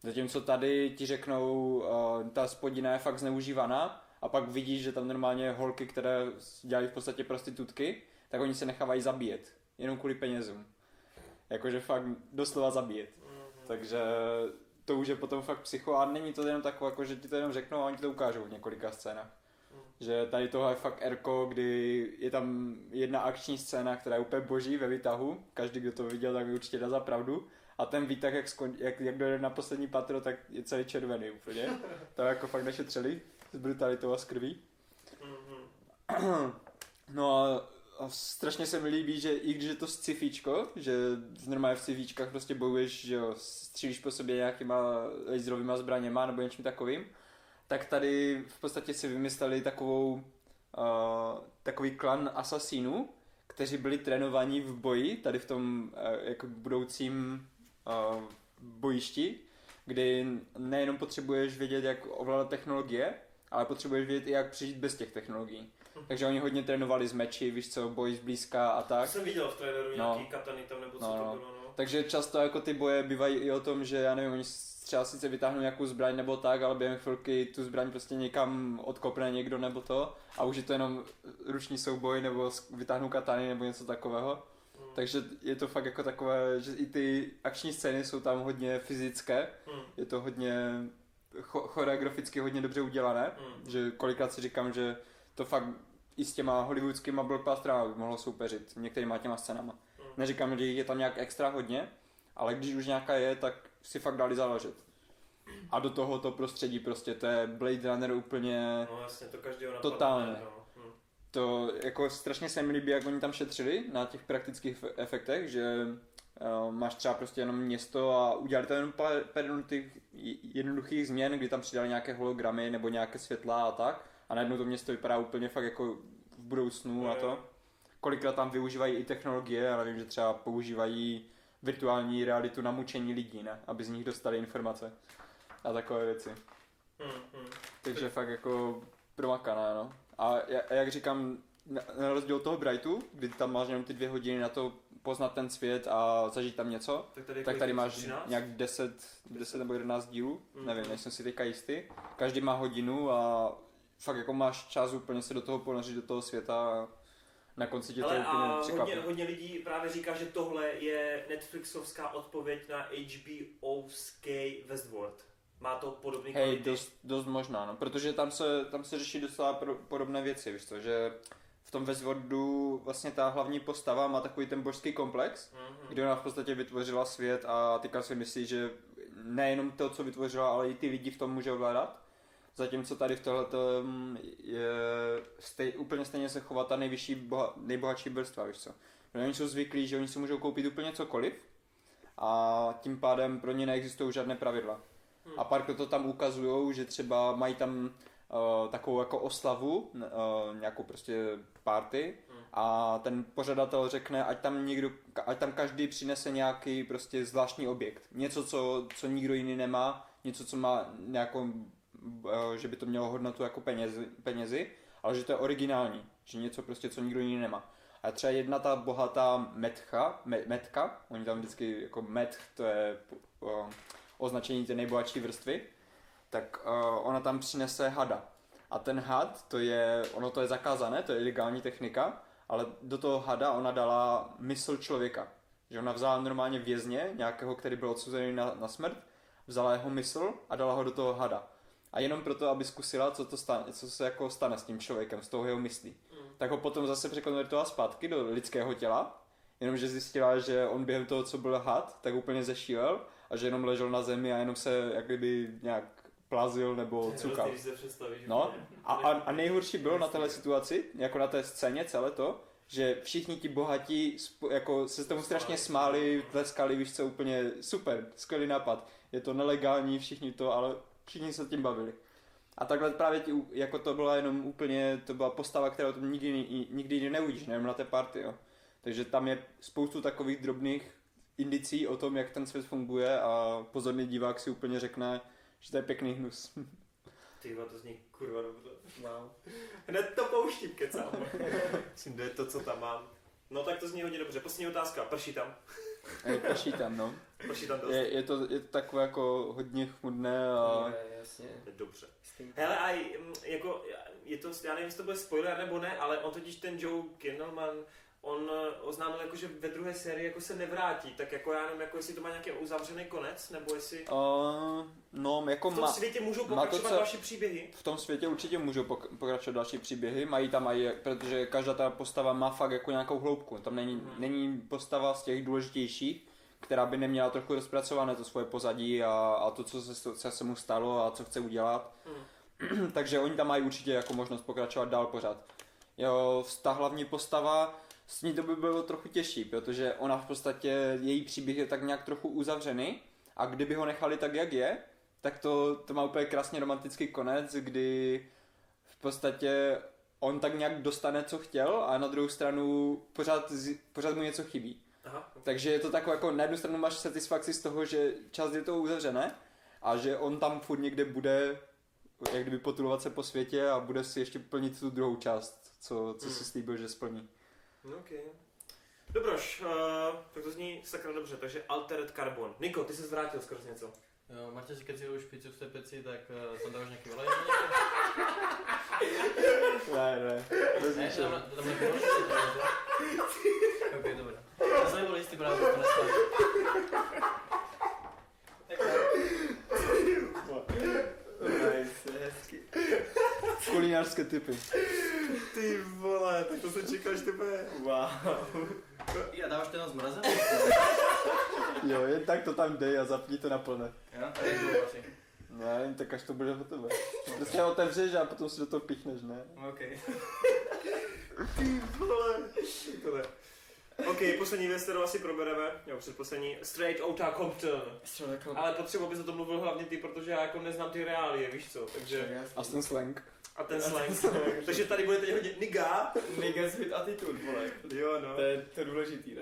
Zatímco tady ti řeknou, uh, ta spodina je fakt zneužívaná a pak vidíš, že tam normálně holky, které dělají v podstatě prostitutky, tak oni se nechávají zabíjet, jenom kvůli penězům. Jakože fakt doslova zabíjet. Mhm. Takže to už je potom fakt psycho a není to jenom takové, jako, že ti to jenom řeknou a oni ti to ukážou v několika scénách. Že tady tohle je fakt erko, kdy je tam jedna akční scéna, která je úplně boží ve výtahu. Každý, kdo to viděl, tak mi určitě dá za pravdu. A ten výtah, jak, skon, jak, jak dojde na poslední patro, tak je celý červený úplně. To jako fakt nešetřili s brutalitou a s krví. Mhm. No a, a strašně se mi líbí, že i když je to scifíčko, že normálně v scifíčkách prostě bojuješ, že jo, střílíš po sobě nějakýma laserovýma zbraněma nebo něčím takovým, tak tady v podstatě si vymysleli takovou, uh, takový klan asasínů, kteří byli trénovaní v boji, tady v tom uh, jako budoucím uh, bojišti, kdy nejenom potřebuješ vědět, jak ovládat technologie, ale potřebuješ vědět i jak přežít bez těch technologií. Takže oni hodně trénovali z meči, víš co, boj zblízka a To tak. jsem viděl v traileru No. nějaký katany tam nebo co No, to no. bylo, no. Takže často jako ty boje bývají i o tom, že já nevím, oni třeba sice vytáhnou nějakou zbraň nebo tak, ale během chvilky tu zbraň prostě někam odkopne někdo nebo to a už je to jenom ruční souboj nebo vytáhnou katany nebo něco takového. Mm. Takže je to fakt jako takové, že i ty akční scény jsou tam hodně fyzické, Mm. je to hodně cho- choreograficky hodně dobře udělané, Mm. že kolikrát si říkám, že to fakt i s těma hollywoodskýma blockbusterama by mohlo soupeřit, některýma těma scénama. Mm. Neříkám, že je tam nějak extra hodně, ale když už nějaká je, tak si fakt dali záležet. A do toho to prostředí prostě, to je Blade Runner úplně, No jasně, to každého napadne. Totálně. No. Hm. to jako strašně se mi líbí, jak oni tam šetřili na těch praktických efektech, že uh, máš třeba prostě jenom město a udělali tam jenom pár, pár jednoduchých, změn, kdy tam přidali nějaké hologramy nebo nějaké světla a tak a najednou to město vypadá úplně fakt jako v budoucnu a Jo, to. Kolikrát tam využívají i technologie, já vím, že třeba používají virtuální realitu na mučení lidí, ne? Aby z nich dostali informace a takové věci. Hm, hm. Takže fakt jako promakané, no. A ja- a jak říkám, na, rozdíl od toho Brightu, kdy tam máš jenom ty dvě hodiny na to poznat ten svět a zažít tam něco, Tak tady, tak tady máš 13? nějak 10, 10 nebo 11 dílů, Mhm. nevím, nejsem si teďka jistý. Každý má hodinu a fakt jako máš čas úplně se do toho ponořit, do toho světa a na konci tě to Ale úplně a překvapí. hodně, hodně lidí právě říká, že tohle je Netflixovská odpověď na HBOský Westworld. Má to podobný Hej, kvality? dost, dost možná, no, protože tam se, tam se řeší docela pro, podobné věci, víš co, že v tom Westworldu vlastně ta hlavní postava má takový ten božský komplex, Mhm. kdy ona v podstatě vytvořila svět a teďka si myslí, že nejenom to, co vytvořila, ale i ty lidi v tom může ovládat. Zatímco tady v tohle je stej, úplně stejně se chová ta nejvyšší, boha, nejbohatší vrstva, víš co. Protože oni jsou zvyklí, že oni si můžou koupit úplně cokoliv a tím pádem pro ně neexistují žádné pravidla. Hmm. A pár to tam ukazují, že třeba mají tam uh, takovou jako oslavu, uh, nějakou prostě party Hmm. a ten pořadatel řekne, ať tam někdo, ať tam každý přinese nějaký prostě zvláštní objekt. Něco, co, co nikdo jiný nemá, něco, co má nějakou, že by to mělo hodnotu jako penězi, penězi, ale že to je originální, že něco prostě, co nikdo jiný nemá. A třeba jedna ta bohatá metcha, me, metka, oni tam vždycky jako metch, to je uh, označení té nejbohatší vrstvy, tak uh, ona tam přinese hada. A ten had, to je, ono to je zakázané, to je ilegální technika, ale do toho hada ona dala mysl člověka. Že ona vzala normálně vězně, nějakého, který byl odsouzený na, na smrt, vzala jeho mysl a dala ho do toho hada. A jenom proto, aby zkusila, co, to stane, co se jako stane s tím člověkem, s tou jeho myslí. Mm. tak ho potom zase překonvertovala zpátky do lidského těla, jenomže zjistila, že on během toho, co byl had, tak úplně zešílel a že jenom ležel na zemi a jenom se jak kdyby nějak plazil nebo cukal. No a, a, a nejhorší bylo na téhle situaci, jako na té scéně celé to, že všichni ti bohatí jako se tomu strašně smáli, tleskali, víš co, úplně super, skvělý nápad. Je to nelegální, všichni to, ale všichni se tím bavili. A takhle právě ti, jako to byla jenom úplně, to byla postava, kterou tam nikdy, ni- nikdy jiný neuvidíš, nejenom na té party, jo. Takže tam je spoustu takových drobných indicí o tom, jak ten svět funguje a pozorný divák si úplně řekne, že to je pěkný hnus. Ty vole, to zní kurva dobře. Wow. Hned to pouštím, kecám. Myslím, kde je to, co tam mám. No tak to zní hodně dobře. Poslední otázka. Prší tam. Je prší tam, no. Prší tam dost. Je, je, to, je to takové jako hodně chmudné a... Je, jasně. Dobře. Hele, a jako, je to, já nevím, jestli to bude spoiler nebo ne, ale on totiž ten Joe Kinnaman, on eh, oznámil jako, že ve druhé sérii jako se nevrátí, tak jako já nevím, jako jestli to má nějaký uzavřený konec, nebo jestli Uh, no, jako v tom má, světě můžou má to, pokračovat co- další příběhy. v tom světě určitě můžou pok- pokračovat další příběhy, mají tam i, protože každá ta postava má fakt jako nějakou hloubku, tam není, Mhm. není postava z těch důležitějších, která by neměla trochu rozpracované to svoje pozadí a, a to, co se, co se mu stalo a co chce udělat. Mhm. Takže oni tam mají určitě jako možnost pokračovat dál pořád. Jo, ta hlavní postava, s ní to by bylo trochu těžší, protože ona v podstatě, její příběh je tak nějak trochu uzavřený a kdyby ho nechali tak, jak je, tak to, to má úplně krásně romantický konec, kdy v podstatě on tak nějak dostane, co chtěl a na druhou stranu pořád, pořád mu něco chybí. Aha. Takže je to takové jako na jednu stranu máš satisfakci z toho, že čas je to uzavřené a že on tam furt někde bude jak kdyby potulovat se po světě a bude si ještě plnit tu druhou část, co, co si Hmm. slíbil, že splní. No, okay. Dobroš, uh, tak to zní sakra dobře, takže Altered Carbon. Niko, ty se zvrátil skrz něco. Jo, si keď si už pizzu v té peci, tak uh, tam dáváš nějaký olej? Ne, ne. Ne, tam, tam nějaký olej? Ok, dobré. Já jsem nebyl jistý právě, to nestane. Nice, hezky. Kulinářské typy. Ty vole, tak to se čekáš tebe. Wow. Já dáváš to na zmrazen? Jo, jen tak to tam dej a zapni to na plné. Jo, a jak dlouho asi? Ne, jen tak až to bude hotové. Prostě ho otevřeš a potom si do toho pichneš, ne? Ok. Ty vole. To ne. OK, poslední věc, kterou asi probereme, jo, předposlední, Straight Outta Compton. Ale potřeba bys o tom mluvil hlavně ty, protože já jako neznám ty reálie, víš co, takže... A ten slang. A ten slang. takže tady bude teď hodně niga. Niggas with attitude, vole. Jo, no. To je to důležitý, ne?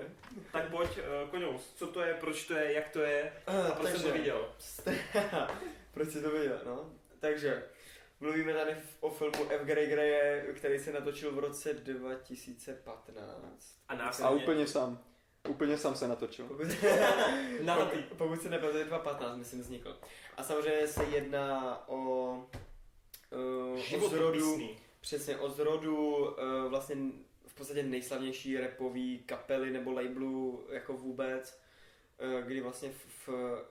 Tak pojď, uh, Konous, co to je, proč to je, jak to je a proč jsem to viděl. Proč jsi to viděl, no? Takže, mluvíme tady o filmu F. Gray Graye, který se natočil v roce 2015. A nás A úplně sám. Úplně sám se natočil. Pokud, Nahatý. pokud, pokud se nepletu, je 2015, myslím, vznikl. A samozřejmě se jedná o, uh, o zrodu, přesně o zrodu uh, vlastně v podstatě nejslavnější repový kapely nebo labelu jako vůbec, uh, kdy vlastně v, v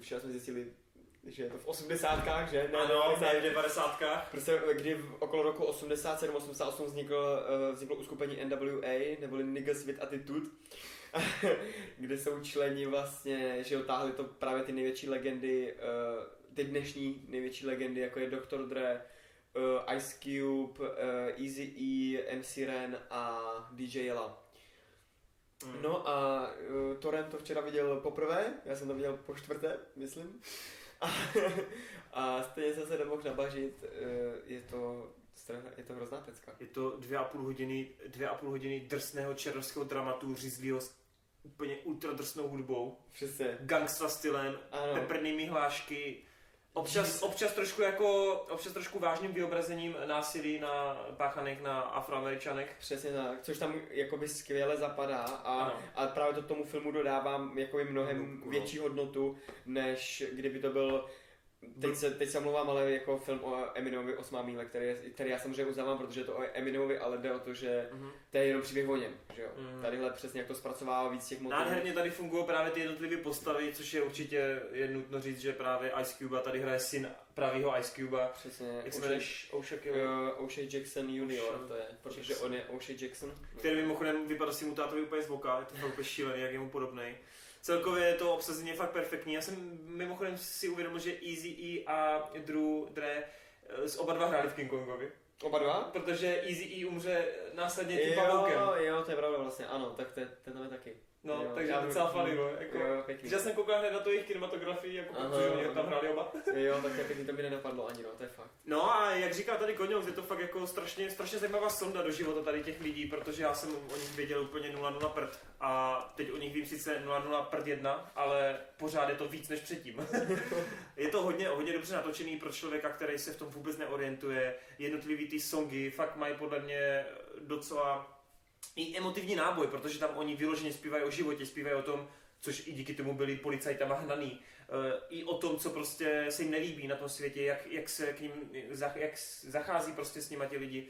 včera jsme zjistili, že je to v osmdesátkách, že? Ne, Ano, ne, ne v devadesátkách. Prostě kdy v okolo roku 87-88 vznikl, eh, vzniklo uskupení NWA, neboli Niggas with Attitude, kde jsou členi vlastně, že otáhli to právě ty největší legendy, eh, ty dnešní největší legendy, jako je Dr. Dre, eh, Ice Cube, eh, Easy E, MC Ren a DJ Yella. Mm. No a uh, Torrent to včera viděl poprvé, já jsem to viděl po čtvrté, myslím. A, a stejně jsem se nemohl nabažit, uh, je to, je to hrozná pecka. Je to dvě a půl hodiny, dvě a půl hodiny drsného černovského dramatu, řízlýho s úplně ultra drsnou hudbou, Přesně. gangsta stylem, Ano. peprnými hlášky, občas, občas trošku jako, občas trošku vážným vyobrazením násilí na páchaných na afroameričanech. Přesně tak, což tam jakoby skvěle zapadá a, Ano. a právě to tomu filmu dodávám jakoby mnohem No, no. větší hodnotu, než kdyby to byl Teď se, teď se mluvám, ale jako film o Eminemovi Osmá míle, který, který já samozřejmě uznávám, protože je to o Eminemovi, ale jde o to, že Mhm. to je jenom příběh o něm, že jo. Mhm. Tadyhle přesně jak to zpracovává víc těch motivů. Nádherně tady fungují právě ty jednotlivé postavy, což je určitě je nutno říct, že právě Ice Cube tady hraje syn pravýho Ice Cube. Přesně, Jak se jmenuješ? O'Shea Jackson junior, to je, protože Jackson. on je O'Shea Jackson. který mimochodem vypadá si mu tátovi úplně z voka, je to úplně šílený, jak je mu podobný. Celkově je to obsazení fakt perfektní. Já jsem mimochodem si uvědomil, že Easy E a Drew Dre eh, z oba dva hráli v King Kongovi. Oba dva? Protože Easy E umře následně tím Jo, pavoukem. jo, to je pravda vlastně, ano, tak ten, ten tam je taky. No, Jo, takže já vím. docela funny, no. Jako, Jo, pěkný. že já jsem koukal hned na to jejich kinematografii, jako Aha. protože oni tam hráli oba. Jo, tak je pěkný, to mi nenapadlo ani, no, to je fakt. No a jak říká tady Koňov, je to fakt jako strašně, strašně zajímavá sonda do života tady těch lidí, protože já jsem o nich věděl úplně 0,0 prd a teď o nich vím sice 0,0 prd 1, ale pořád je to víc než předtím. je to hodně, hodně dobře natočený pro člověka, který se v tom vůbec neorientuje. Jednotlivý ty songy fakt mají podle mě docela i emotivní náboj, protože tam oni vyloženě zpívají o životě, zpívají o tom, což i díky tomu byli policajtama hnaný, Eh, i o tom, co prostě se jim nelíbí na tom světě, jak, jak se k ním, jak zachází prostě s nima ti lidi.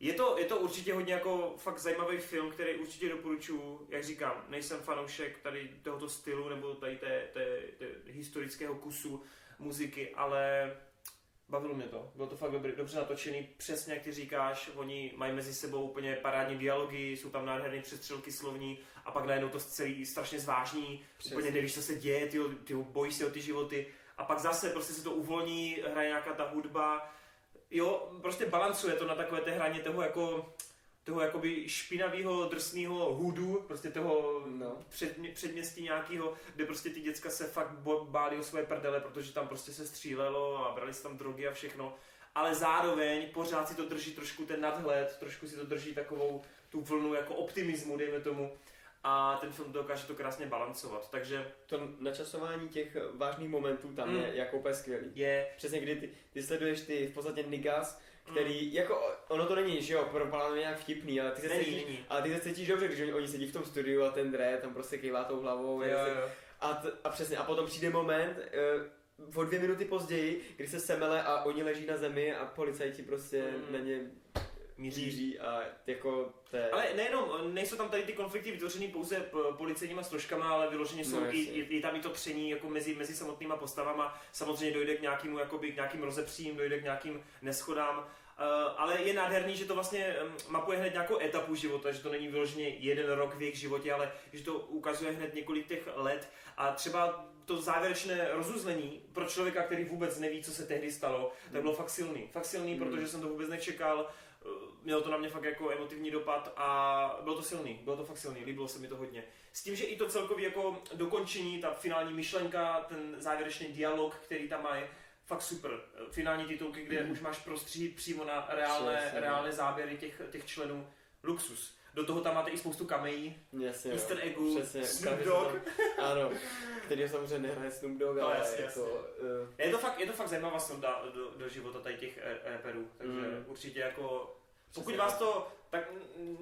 Je to, je to určitě hodně jako fakt zajímavý film, který určitě doporučuji. Jak říkám, nejsem fanoušek tady tohoto stylu nebo tady té, té, té historického kusu muziky, ale bavilo mě to. Bylo to fakt dobrý, dobře natočený, přesně jak ty říkáš, oni mají mezi sebou úplně parádní dialogy, jsou tam nádherné přestřelky slovní a pak najednou to celý strašně zvážní, Přesně. úplně nevíš, co se děje, ty, ty bojíš se o ty životy a pak zase prostě se to uvolní, hraje nějaká ta hudba, jo, prostě balancuje to na takové té hraně toho jako toho jakoby špinavého, drsného hudu, prostě toho No. předmě, předměstí nějakého, kde prostě ty děcka se fakt báli o své prdele, protože tam prostě se střílelo a brali si tam drogy a všechno. Ale zároveň pořád si to drží trošku ten nadhled, trošku si to drží takovou tu vlnu jako optimismu, dejme tomu. A ten film dokáže to krásně balancovat. Takže To načasování těch vážných momentů tam Mm. je jako úplně skvělý. je Přesně kdy ty, ty sleduješ ty v podstatě niggas, který, jako ono to není, že jo, pro Palanu nějak vtipný, ale ty se Není, cítíš, není. ale ty se cítíš dobře, když oni, oni sedí v tom studiu a ten Dre tam prostě kývá tou hlavou. jo, jo. A, t- a přesně, a potom přijde moment, uh, o dvě minuty později, kdy se semele a oni leží na zemi a policajti prostě Mm. na ně Míří. míří a jako je... Ale nejenom, nejsou tam tady ty konflikty vytvořený pouze p- policejníma složkama, ale vyloženě jsou No, i, i, i, tam i to tření jako mezi, mezi samotnýma postavama. Samozřejmě dojde k nějakému, jakoby, k nějakým rozepřím, dojde k nějakým neschodám. Uh, ale je nádherný, že to vlastně mapuje hned nějakou etapu života, že to není vyloženě jeden rok v jejich životě, ale že to ukazuje hned několik těch let a třeba to závěrečné rozuzlení pro člověka, který vůbec neví, co se tehdy stalo, tak bylo fakt silný. Fakt silný, Hmm. protože jsem to vůbec nečekal. Eh, Mělo to na mě fakt jako emotivní dopad a bylo to silný, bylo to fakt silný, líbilo se mi to hodně. S tím, že i to celkově jako dokončení, ta finální myšlenka, ten závěrečný dialog, který tam má, je fakt super. Eh, Finální titulky, kde už máš prostřít přímo na reálné, Přesně. reálné záběry těch, těch členů. Luxus. Do toho tam máte i spoustu kamejí, Jasně. Easter eggů, Přesně, Snoop Dogg. Ano, který samozřejmě nehraje Snoop Dogg, No, ale jasně, jako... Uh, Je to fakt, je to fakt zajímavá sonda do, do života tady těch eh, rapperů, takže Mm. určitě jako, pokud vás to, tak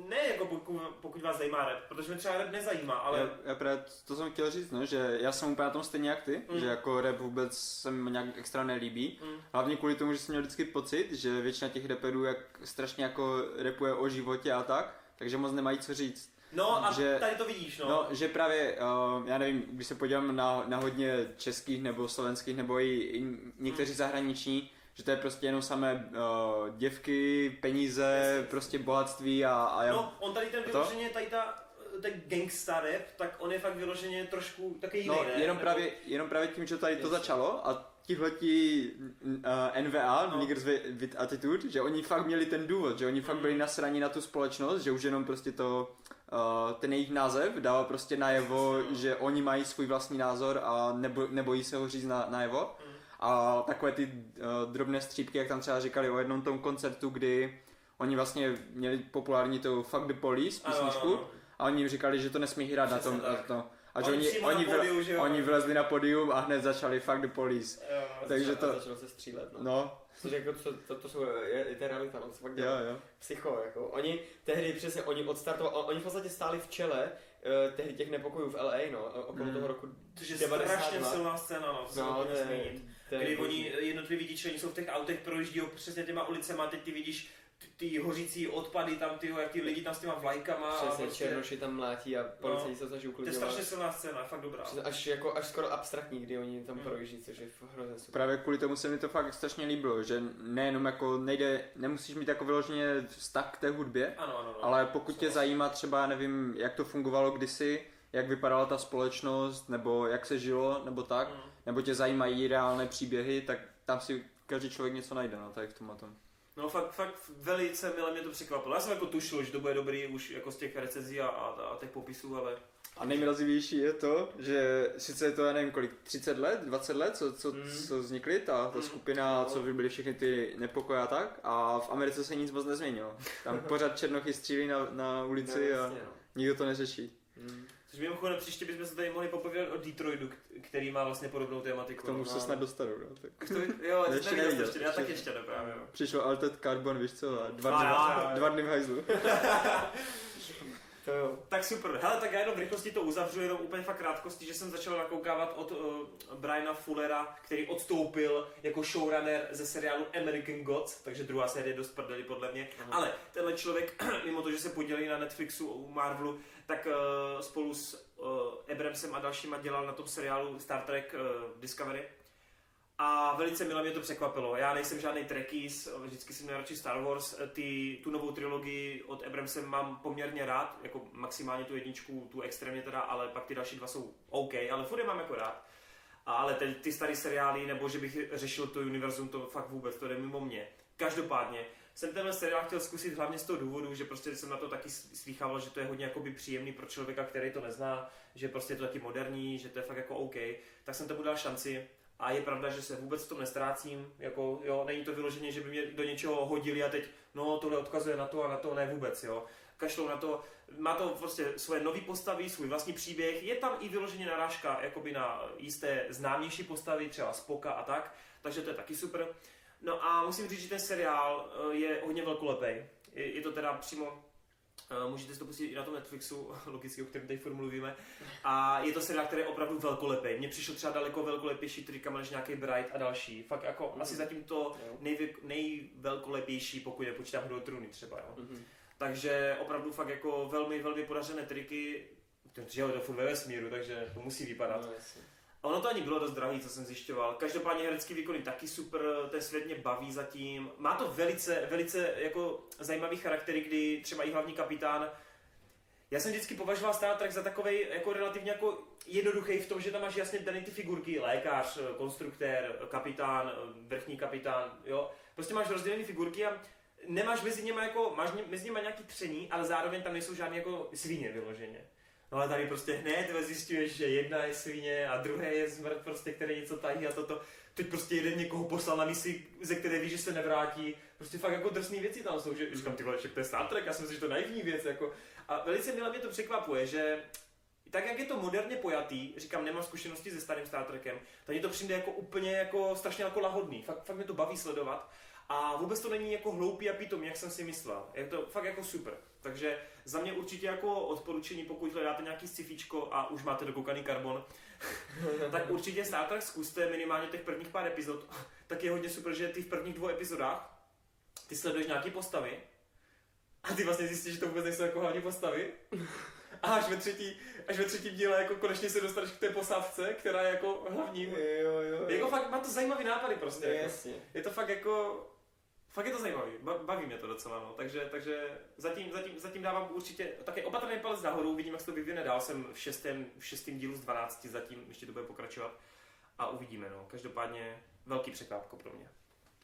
ne jako pokud, pokud vás zajímá rap, protože mě třeba rap nezajímá, ale Já, já právě to jsem chtěl říct, no, že já jsem úplně na tom stejně jak ty, Mm. že jako rap vůbec se mi nějak extra nelíbí. Mm. Hlavně kvůli tomu, že jsem měl vždycky pocit, že většina těch rapperů jak strašně jako rapuje o životě a tak, takže moc nemají co říct. no a že- tady to vidíš, no. No, že právě, uh, já nevím, když se podívám na, na hodně českých nebo slovenských nebo i, i někteří zahraniční, že to je prostě jenom samé uh, děvky, peníze, Jasně. prostě bohatství a, a já... No, on tady ten to? vyloženě, tady ta, ten gangsta rap, tak on je fakt vyloženě trošku taky jiný, No, ne? jenom Nebo- právě, jenom právě tím, že tady to Jasně. začalo a tihleti uh, NVA, No. Niggers with, Attitude, že oni fakt měli ten důvod, že oni fakt Mm. byli nasraní na tu společnost, že už jenom prostě to, uh, ten jejich název dával prostě najevo, no. že oni mají svůj vlastní názor a nebo, nebojí se ho říct na, najevo. Mm. A takové ty uh, drobné střípky, jak tam třeba říkali o jednom tom koncertu, kdy oni vlastně měli populární tu Fuck the Police písničku ano, ano. a oni jim říkali, že to nesmí hrát na Přesně tom. Na tak. to. A že Oni oni, přímo oni, že vylezli na podium a hned začali fuck the police. Jo, Takže to- Začalo se střílet, no. No, Což jako, to, to, to, jsou, je, je to realita, no, co fakt jo, dělá. jo. Psycho, jako. Oni tehdy přesně, oni odstartovali, oni v podstatě stáli v čele uh, tehdy těch nepokojů v LA, no, okolo Mm. toho roku Což je 92. strašně silná scéna, no, to se No, to je- zmínit. To kdy oni jednotliví dičlení jsou v těch autech, projíždí přesně těma ulicema, teď ty vidíš ty, ty hořící odpady tam, ty, jak ty lidi tam s těma vlajkama. a Přesně, prostě, černoši tam mlátí a policajti se snaží to je uklidňovat. strašně silná scéna, fakt dobrá. Přesně, Až, jako, až skoro abstraktní, kdy oni tam Mm. projíždí, což je hrozně super. Právě kvůli tomu se mi to fakt strašně líbilo, že nejenom jako nejde, nemusíš mít jako vyloženě vztah k té hudbě, Ano, ano, ano. ale pokud tě zajímá třeba, nevím, jak to fungovalo kdysi, jak vypadala ta společnost, nebo jak se žilo, nebo tak, Mm. nebo tě zajímají reálné příběhy, tak tam si každý člověk něco najde, no, tak v tomhle tom. No fakt, fakt velice milé mě to překvapilo. Já jsem jako tušil, že to bude dobrý už jako z těch recenzí a, a, a těch popisů, ale A nejmrazivější je to, že sice je to, já nevím kolik, 30 let, 20 let, co, co, Mm. co vznikly, ta, ta Mm. skupina, No. co byly všechny ty nepokoje a tak, a v Americe se nic moc nezměnilo. Tam pořád černochy střílí na, na ulici a jasně, no. nikdo to neřeší. Mm. Což mimochodem příště bychom se tady mohli popovídat o Detroitu, k- který má vlastně podobnou tématiku. K tomu no. se snad dostanu, no. Tak. Už to, jo, ty Ještě neviděl, ještě, já tak ještě ne právě. jo. Přišlo Altered Carbon, víš co, a dva, A dny, dva dny v hajzlu. To jo. Tak super. Hele, tak já jenom v rychlosti to uzavřu, jenom úplně fakt krátkosti, že jsem začal nakoukávat od uh, Briana Fullera, který odstoupil jako showrunner ze seriálu American Gods, takže druhá série dost prdeli podle mě. Aha. Ale tenhle člověk, mimo to, že se podělí na Netflixu u Marvelu, tak uh, spolu s uh, Abramsem a dalšíma dělal na tom seriálu Star Trek uh, Discovery. A velice milé mě to překvapilo. Já nejsem žádný Trekkies, vždycky jsem měl radši Star Wars. Ty, tu novou trilogii od Abramse mám poměrně rád, jako maximálně tu jedničku, tu extrémně teda, ale pak ty další dva jsou OK, ale furt je mám jako rád. Ale ty, ty staré seriály, nebo že bych řešil to univerzum, to fakt vůbec, to jde mimo mě. Každopádně jsem tenhle seriál chtěl zkusit hlavně z toho důvodu, že prostě jsem na to taky slýchával, že to je hodně jakoby příjemný pro člověka, který to nezná, že prostě je to taky moderní, že to je fakt jako OK, tak jsem tomu dal šanci. A je pravda, že se vůbec v tom nestrácím, jako jo, není to vyloženě, že by mě do něčeho hodili a teď, no tohle odkazuje na to a na to, ne vůbec, jo. Kašlou na to, má to prostě svoje nové postavy, svůj vlastní příběh, je tam i vyloženě narážka jakoby na jisté známější postavy, třeba Spoka a tak, takže to je taky super. No a musím říct, že ten seriál eh, je hodně velkolepý. Je, je to teda přímo Uh, můžete si to pustit i na tom Netflixu, logicky, o kterém tady furt mluvíme. A je to seriál, který je opravdu velkolepý. Mně přišel třeba daleko velkolepější trikama než nějaký Bright a další. Fakt jako Mhm. asi zatím to Jo. nejvy, nejvelkolepější, pokud nepočítám Hudol Truny třeba. Jo. Mhm. Takže opravdu fakt jako velmi, velmi podařené triky. Že jo, je to furt ve vesmíru, takže to musí vypadat. No, jasně. A ono to ani bylo dost drahý, co jsem zjišťoval. Každopádně herecký je taky super, ten svět mě baví zatím. Má to velice, velice jako zajímavý charakter, kdy třeba i hlavní kapitán já jsem vždycky považoval Star Trek za takový jako relativně jako jednoduchý v tom, že tam máš jasně daný ty figurky, lékař, konstruktér, kapitán, vrchní kapitán, jo. Prostě máš rozdělené figurky a nemáš mezi nimi jako, máš mezi nimi nějaký tření, ale zároveň tam nejsou žádné jako svíně vyloženě. No ale tady prostě hned zjistuješ, že jedna je svině a druhé je zmrt prostě, který něco tají a toto. Teď prostě jeden někoho poslal na misi, ze které ví, že se nevrátí. Prostě fakt jako drsné věci tam jsou, že říkám, ty vole, to je Star Trek, já si myslím, že to je naivní věc, jako. A velice mě to překvapuje, že tak jak je to moderně pojatý, říkám, nemám zkušenosti se starým Star Trekem, tak mě to přijde jako úplně jako strašně jako lahodný. Fakt, fakt mě to baví sledovat. A vůbec to není jako hloupý a pitomý, jak jsem si myslel. Je to fakt jako super. Takže za mě určitě jako odporučení, pokud hledáte nějaký sci a už máte dokoukaný karbon, tak určitě Star Trek zkuste minimálně těch prvních pár epizod. Tak je hodně super, že ty v prvních dvou epizodách ty sleduješ nějaký postavy a ty vlastně zjistíš, že to vůbec nejsou jako hlavní postavy. A až ve, třetí, až ve třetím díle jako konečně se dostaneš k té posádce, která je jako hlavním. Jo, jo, Jako fakt má to zajímavý nápady prostě. Jako. jasně. Je to fakt jako... Fakt je to zajímavý, ba- baví mě to docela, no. Takže, takže zatím, zatím, zatím dávám určitě taky opatrný palec nahoru, vidím, jak se to vyvine dál, jsem v šestém, v šestém dílu z 12, zatím ještě to bude pokračovat a uvidíme, no. Každopádně velký překvápko pro mě.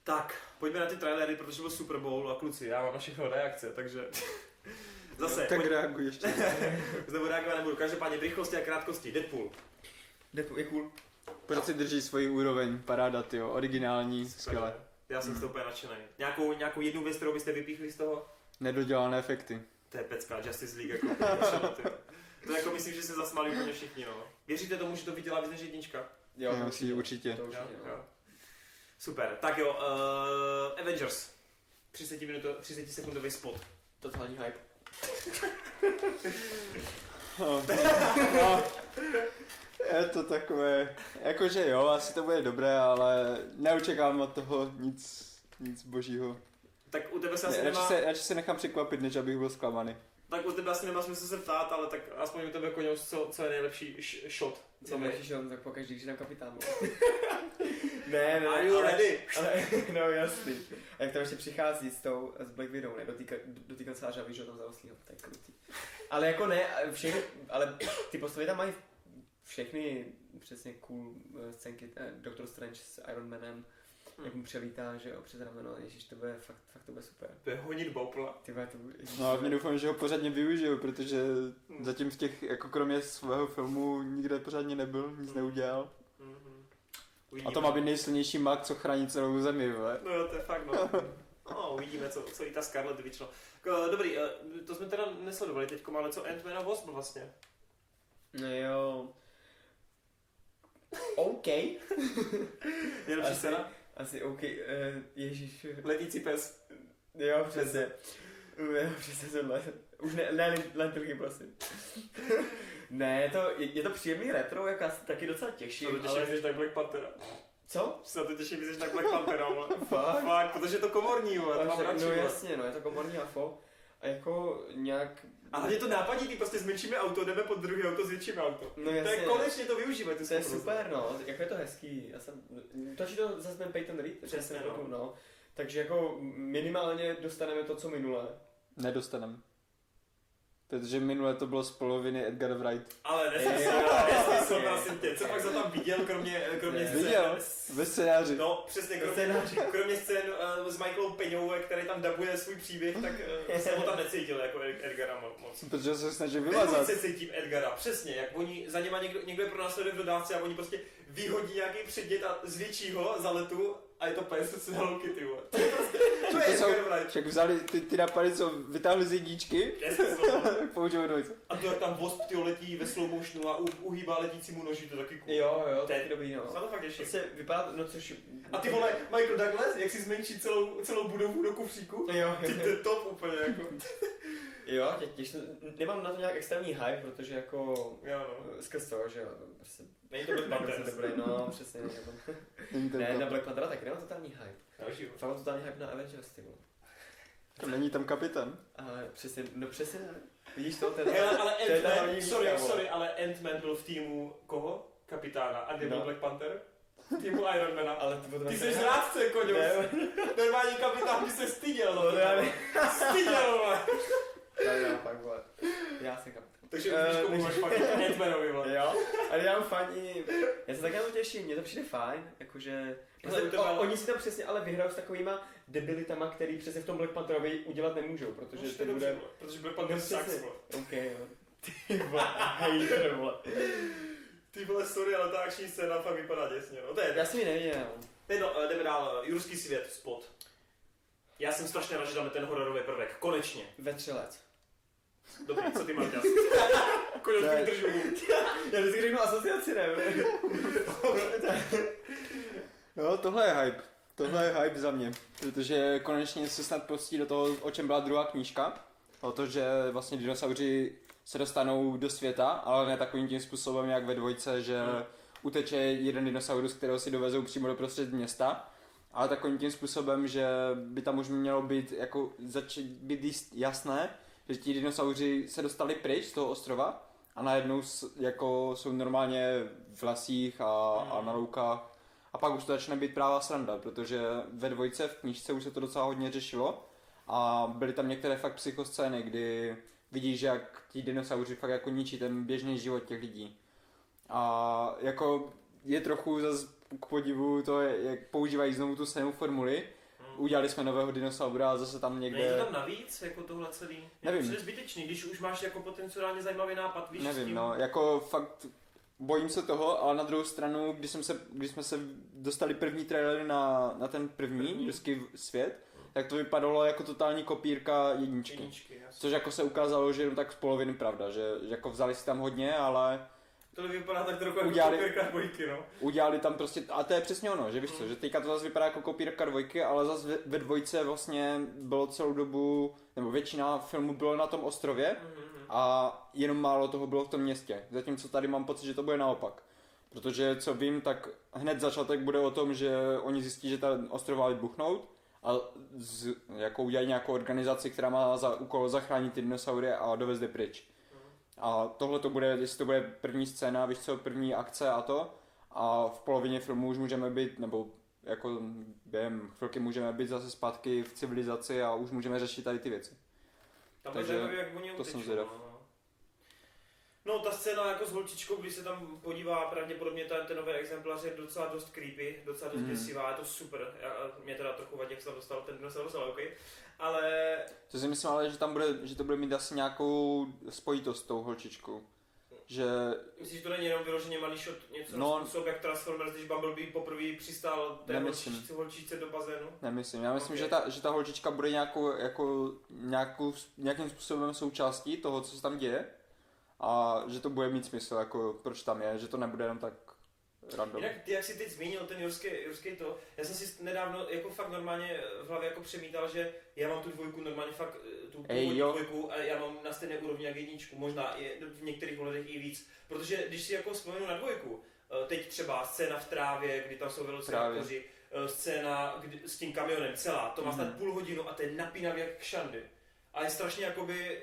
Tak, pojďme na ty trailery, protože byl Super Bowl a kluci, já mám na všechno reakce, takže... Zase, Tak pojď, reaguj ještě. znovu reagovat nebudu, každopádně v rychlosti a krátkosti, Deadpool. Deadpool je cool. Pořád si drží svoji úroveň, paráda, tyjo, originální, skvěle. Já jsem z toho úplně nadšený. Nějakou, nějakou jednu věc, kterou byste vypíchli z toho? Nedodělané efekty. To je pecka, Justice League jako. To jako myslím, že se zasmali úplně všichni, no. Věříte tomu, že to viděla víc než jednička? Jo, Jo, to určitě, určitě. To určitě, Jo, no. jo. Super, tak jo, uh, Avengers. 30, minuto, 30 sekundový spot. Totální hype. No, no, je to takové, jakože jo, asi to bude dobré, ale neočekávám od toho nic, nic božího. Tak u tebe se Ne, asi radši, nemá, se, radši se nechám překvapit, než abych byl zklamaný. tak u tebe asi nemá smysl se ptát, ale tak aspoň u tebe koně, co, co je nejlepší š- shot. Co Co máš? mi on tak pokaždý, když dám kapitánu. ne, ne, Are ne, you ale, ready? ale, no jasný. A jak tam ještě přichází s tou, s Black Widow, ne, do té kanceláře a víš, že tam zaoslí, to je krutý. Ale jako ne, všechny, ale ty postavy tam mají všechny přesně cool eh, scénky, eh, Doctor Strange s Iron Manem, jak mu přelítá, že jo, přes rameno, ježiš, to bude fakt, fakt to bude super. To je honit bopla. Ty vole, to bude, ježiš, No a hlavně doufám, že ho pořádně využiju, protože zatím v těch, jako kromě svého filmu, nikde pořádně nebyl, nic neudělal. Mhm. A to má být nejsilnější mag, co chrání celou zemi, vole. No jo, to je fakt, no. No, uvidíme, co, co i ta Scarlett vyčlo. K- Dobrý, eh, to jsme teda nesledovali teď, ale co Ant-Man a Wasp vlastně? No jo. OK. Nejlepší Asi- scéna? Asi OK, uh, ježíš. Letící pes. Jo, přesně. Jo, přesně tohle. Už ne, ne, lentilky, prosím. ne, to, je, je, to příjemný retro, jak já se taky docela těším, To těším, ale... ale... tak Black Panthera. Co? Se na to těším, víc, tak Black Panthera, vole. Fakt? Fakt, protože je to komorní, vole, to mám radši, no jasně, no, je to komorní afo. A jako nějak... A hlavně to nápadí, ty prostě zmenšíme auto, jdeme pod druhé auto, zvětšíme auto. No To je jasně. konečně to ty To je super, no, jako je to hezký. Já jsem, točí to zase ten Peyton Reed, Přesně, no. no. no. Takže jako minimálně dostaneme to, co minule. Nedostanem. Protože minule to bylo z poloviny Edgar Wright. Ale nesmysl, prosím tě. Co pak za tam viděl, kromě, kromě Ne. scén? Viděl? Ve scénáři. No, přesně, kromě, Scénáři. kromě scén uh, s Michaelou Peňou, který tam dabuje svůj příběh, tak uh, jsem ho tam necítil jako Ed- Edgara mo- moc. Protože se snaží vylazat. se cítím Edgara, přesně, jak oni, za něma někdo, někdo je pro následuje v dodávce a oni prostě vyhodí nějaký předmět a zvětší ho za letu a je to pes s Hello Kitty, vole. To je prostě, to je jsou, však vzali ty, ty napady, co vytáhli z jedničky, použijou dvojce. A to jak tam Wasp ty letí ve slow motionu a u- uhýbá letícímu noži, to taky cool. Jo, jo, to je- dobrý, no. Se na to fakt těším. Prostě vypadá, no což... A ty vole, Michael Douglas, jak si zmenší celou, celou budovu do kufříku? Jo, Ty to je top úplně jako. jo, tě, těž, nemám na to nějak extrémní hype, protože jako Jo no. skrz to, že jo, prostě Není to Black Panther Panther. dobrý, no, přesně. Jako. Není ten Ne, na Black Panthera taky nemám totální hype. Další. Fakt mám totální hype na Avengers, ty vole. to Není tam kapitán. Ale přesně, no přesně, ne. vidíš to, ten... Ale to ta Ant-Man, sorry, výtka, vole. sorry, ale Ant-Man byl v týmu koho? Kapitána. A kde byl No. Black Panther? V týmu Ironmana. Ale ty potom... Ty jsi zrádce, koňo. Ne, Normální kapitán by se styděl. no, já ne. Styděl. Já, já, fakt, vole. Já jsem kapitán. Takže Eh, víš, komu máš fakt. Jo, ale já mám fani, já se taky na to těším, mně to přijde fajn, jakože, Ale prostě, to o, oni si tam přesně ale vyhrajou s takovýma debilitama, který přesně v tom Black Pantherovi udělat nemůžou, protože to bude, bude... Protože Black Panther No, sucks, ok, jo. Ty vole, hater, vole. Ty vole, sorry, ale ta akční scéna fakt vypadá děsně, no. To je Já jsem ji neviděl. Ne, no, eh, jdeme dál. Jurský svět, spot. Já jsem strašně rád, že dáme ten hororový prvek. Konečně. Ve tři let. Dobrý, co ty máš Ne. držu. Já vždycky řeknu asociaci, ne? Jo, tohle je hype. Tohle je hype za mě, protože konečně se snad pustí do toho, o čem byla druhá knížka. O to, že vlastně dinosauři se dostanou do světa, ale ne takovým tím způsobem, jak ve dvojce, že Hmm. uteče jeden dinosaurus, kterého si dovezou přímo do prostřed města, ale takovým tím způsobem, že by tam už mělo být, jako zač- být jasné, že ti dinosauři se dostali pryč z toho ostrova a najednou s- jako jsou normálně v lesích a, a na loukách a pak už to začne být prává sranda, protože ve dvojce v knížce už se to docela hodně řešilo a byly tam některé fakt psychoscény, kdy vidíš, jak ti dinosauři fakt jako ničí ten běžný život těch lidí. A jako je trochu zase k podivu to, jak používají znovu tu stejnou formuli. Udělali jsme nového dinosaura a zase tam někde... Není to tam navíc, jako tohle celý? Nevím. Je to zbytečný, když už máš jako potenciálně zajímavý nápad, víš s Nevím, tím? no, jako fakt bojím se toho, ale na druhou stranu, když, jsem se, když jsme se dostali první trailer na, na ten první, První. ruský svět, tak to vypadalo jako totální kopírka jedničky. Jedničky. Což jako se ukázalo, že jenom tak z poloviny pravda, že, že jako vzali si tam hodně, ale To vypadá tak trochu jako Udělali- kopírka dvojky, no. udělali tam prostě, a to je přesně ono, že víš co, že teďka to zase vypadá jako kopírka dvojky, ale zase ve, ve dvojce vlastně bylo celou dobu, nebo většina filmu bylo na tom ostrově, Mhm, a jenom málo toho bylo v tom městě. Zatímco tady mám pocit, že to bude naopak. Protože co vím, tak hned začátek bude o tom, že oni zjistí, že ta ostrova má vybuchnout a z, jako udělají nějakou organizaci, která má za úkol zachránit ty dinosaury a dovést je pryč. A tohle to bude, jestli to bude první scéna, víš co, první akce a to. A v polovině filmu už můžeme být, nebo jako během chvilky můžeme být zase zpátky v civilizaci a už můžeme řešit tady ty věci. Tam Takže jak oni to jsem zvědav. no. No, ta scéna jako s holčičkou, když se tam podívá, pravděpodobně ten, ten nový exemplář je docela dost creepy, docela dost Mhm. děsivá, je to super. Já, mě teda trochu vadí, jak se tam dostal ten dinosaurus, ale OK. Ale To si myslím ale, že tam bude, že to bude mít asi nějakou spojitost s tou holčičkou. Že myslíš, že to není jenom vyloženě malý shot, něco No. způsob, jak Transformers, když Bumblebee poprvé přistál té Nemyslím. holčičce, holčičce do bazénu? Nemyslím. Já myslím, Ok. že, ta, že ta holčička bude nějakou, jako, nějakou, nějakým způsobem součástí toho, co se tam děje. A že to bude mít smysl, jako proč tam je, že to nebude jenom tak random. Jinak ty, jak jsi teď zmínil ten jurský, jurský to, já jsem si nedávno jako fakt normálně v hlavě jako přemítal, že já mám tu dvojku normálně fakt, eh, tu Ej, jo. dvojku a já mám na stejné úrovni jak jedničku, možná i v některých ohledech i víc, protože když si jako vzpomenu na dvojku, eh, teď třeba scéna v trávě, kdy tam jsou Trávě. velociraptoři, eh, scéna kdy, s tím kamionem celá, to má Mhm. snad půl hodinu a to je napínavý jak kšandy. A je strašně jakoby,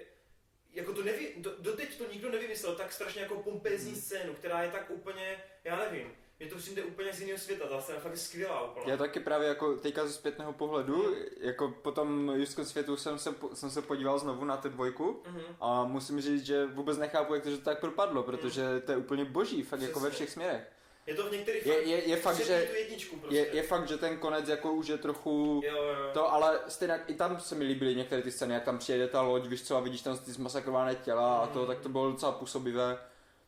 jako to neví, do, doteď to nikdo nevymyslel, tak strašně jako pompezní Mhm. scénu, která je tak úplně, já nevím, mně to přijde úplně z jiného světa, ta scéna fakt je skvělá úplně. Já taky právě jako teďka ze zpětného pohledu, jako po tom Juském světu jsem se, jsem se podíval znovu na tu dvojku Mhm. a musím říct, že vůbec nechápu, jak to, že to tak propadlo, protože to je úplně boží, fakt jako ve Přesně. všech směrech. Je to v některých Je, je, je fakt, že jedničku prostě. je, je fakt, že ten konec jako už je trochu Jo, jo, jo. to, ale stejně i tam se mi líbily některé ty scény, jak tam přijede ta loď, víš co, a vidíš tam ty zmasakrované těla a to, Mm. tak to bylo docela působivé.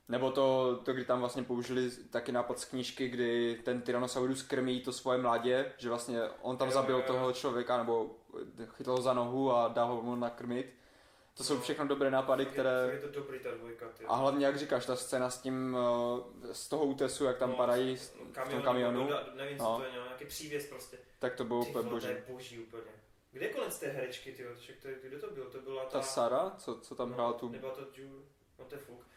Nebo to, to, kdy tam vlastně použili taky nápad z knížky, kdy ten Tyrannosaurus krmí to svoje mládě, že vlastně on tam Jo, zabil jo, jo. toho člověka nebo chytl ho za nohu a dal ho mu nakrmit. To jsou No. všechno dobré nápady, které... Je to dobrý ta dvojka, ty. A hlavně, jak říkáš, ta scéna s tím, eh, z toho útesu, jak tam No, padají v tom Kamion, kamionu, do- Nevím, co No. to je, no, nějaký přívěs prostě. tak to bylo Ty úplně vole, to boží. je boží úplně. Kde je konec té herečky, ty kdo to byl? To byla ta... Ta Sara, co, co tam no, hrála tu... Nebyla to Ju... No to je fuk.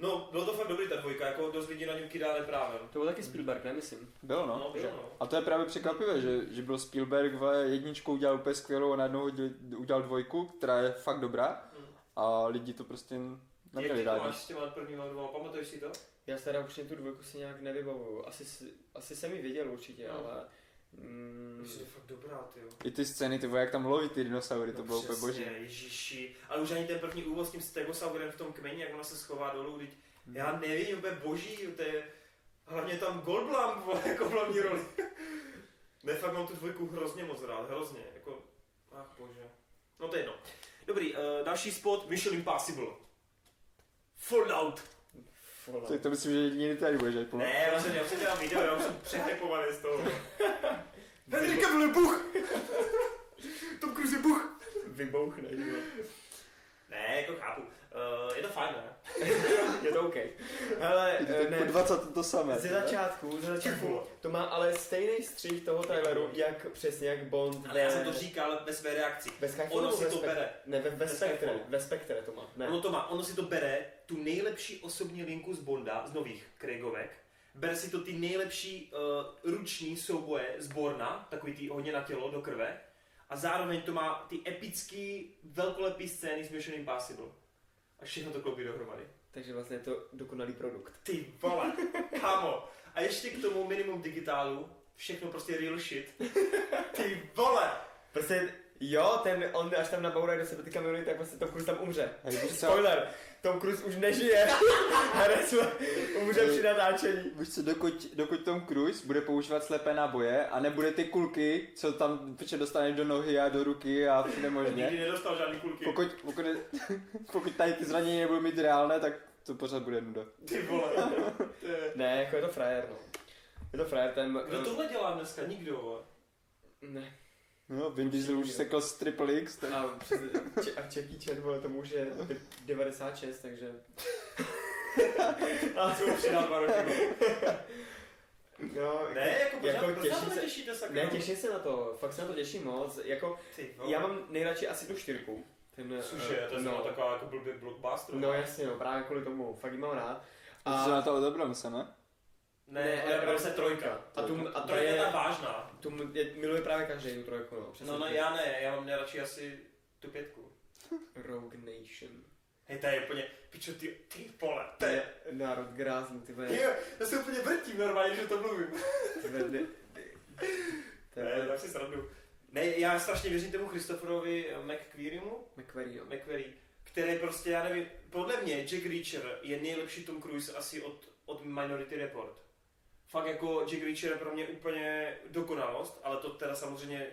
No, bylo to fakt dobrý ta dvojka, jako dost lidí na ní kydá neprávem. To byl taky Spielberg, nemyslím. Bylo No, no. byl, no. A to je právě překvapivé, že, že byl Spielberg v jedničku udělal úplně skvělou a najednou udělal dvojku, která je fakt dobrá Mm. a lidi to prostě Jak neměli rádi. máš s těma prvníma dvoma, pamatuješ si to? Já teda už tu dvojku si nějak nevybavuju. Asi, si- asi jsem ji viděl určitě, No. ale... Mm, Myslím, že je fakt dobrá, ty jo. I ty scény, ty jak tam loví ty dinosaury, to bylo úplně boží. Ježiši. Ale už ani ten první úvod s tím stegosaurem v tom kmeni, jak ona se schová dolů, teď já nevím, úplně boží, to je... Hlavně tam Goldblum jako v hlavní roli. ne, fakt mám tu dvojku hrozně moc rád, hrozně, jako... Ach bože. No to je jedno. Dobrý, uh, další spot, Mission Impossible. Fallout. Fallout. Tak to myslím, že jediný tady budeš ať Ne, já jsem, já jsem dělal video, já už jsem přehypovaný z toho. Henry Cavill je buch! Tom Cruise je buch! Vybouchne, jo. Ne, jako chápu. Uh, je to fajn, ne? Je to OK. Hele, eh, tak po ne, 20 to samé. ze začátku, ze začátku, to má ale stejný střih toho traileru, jak přesně jak Bond Ale já jsem to říkal ve své reakci. Ve Ono si to bere. Ne, ve, ve, Ve Spectre, Skyfallu. ve Spectre to má. Ne. Ono to má, ono si to bere, tu nejlepší osobní linku z Bonda, z nových Craigovek. Bere si to ty nejlepší uh, ruční souboje z Borna, takový ty hodně na tělo, do krve. A zároveň to má ty epický, velkolepý scény z Mission Impossible. A všechno to klopí dohromady. Takže vlastně je to dokonalý produkt. Ty vole, kámo. A ještě k tomu minimum digitálu, všechno prostě real shit. Ty vole. Prostě jo, ten, on až tam nabourá do sebe ty kamiony, tak vlastně Tom Cruise tam umře. Spoiler, Tom Cruise už nežije. Herec umře při natáčení. víš co, dokud, dokud Tom Cruise bude používat slepé náboje a nebude ty kulky, co tam piče dostane do nohy a do ruky a všude možně. Nikdy nedostal žádný kulky. Pokud, pokud, pokud tady ty zranění nebudou mít reálné, tak to pořád bude nuda. Ty vole. To je- Ne, jako je to frajer, no. Je to frajer, ten... Kdo tohle dělá dneska? Nikdo, vole. Ne. No, Vin Diesel už sekl z Triple X, tak... A, přes, a Jackie Chan, vole, tomu už je 96, takže... A co už přidal dva roky. No, Ne, jako Jako jako těším pořád se- netěšíte sakra. Ne, těším se na to, fakt se na to těším moc. Jako, Ty vole. já mám nejradši asi tu čtyřku, Ten, Cože, eh, to je no, no. taková jako blbý blockbuster. no jasně, no, právě kvůli tomu, fakt ji mám rád. A... Co na to odebrám se, ne? Ne, Ne, ne Odebrám se trojka. A tu, a to Trojka je ta vážná. tu je, miluje právě každý tu trojku, no. Přesně No, no já ne, já mám nejradši asi tu pětku. Rogue Nation. Hej, to je úplně, pičo, ty, ty pole, To je národ grázný, ty vole. Jo, já se úplně vrtím normálně, že to mluvím. Ty vole, Ne, je tak si srandu. Ne, já strašně věřím tomu Christopherovi McQuarriemu, McQuarrie, jo. McQuarrie, který prostě, já nevím, podle mě Jack Reacher je nejlepší Tom Cruise asi od, od Minority Report. Fakt jako Jack Reacher je pro mě úplně dokonalost, ale to teda samozřejmě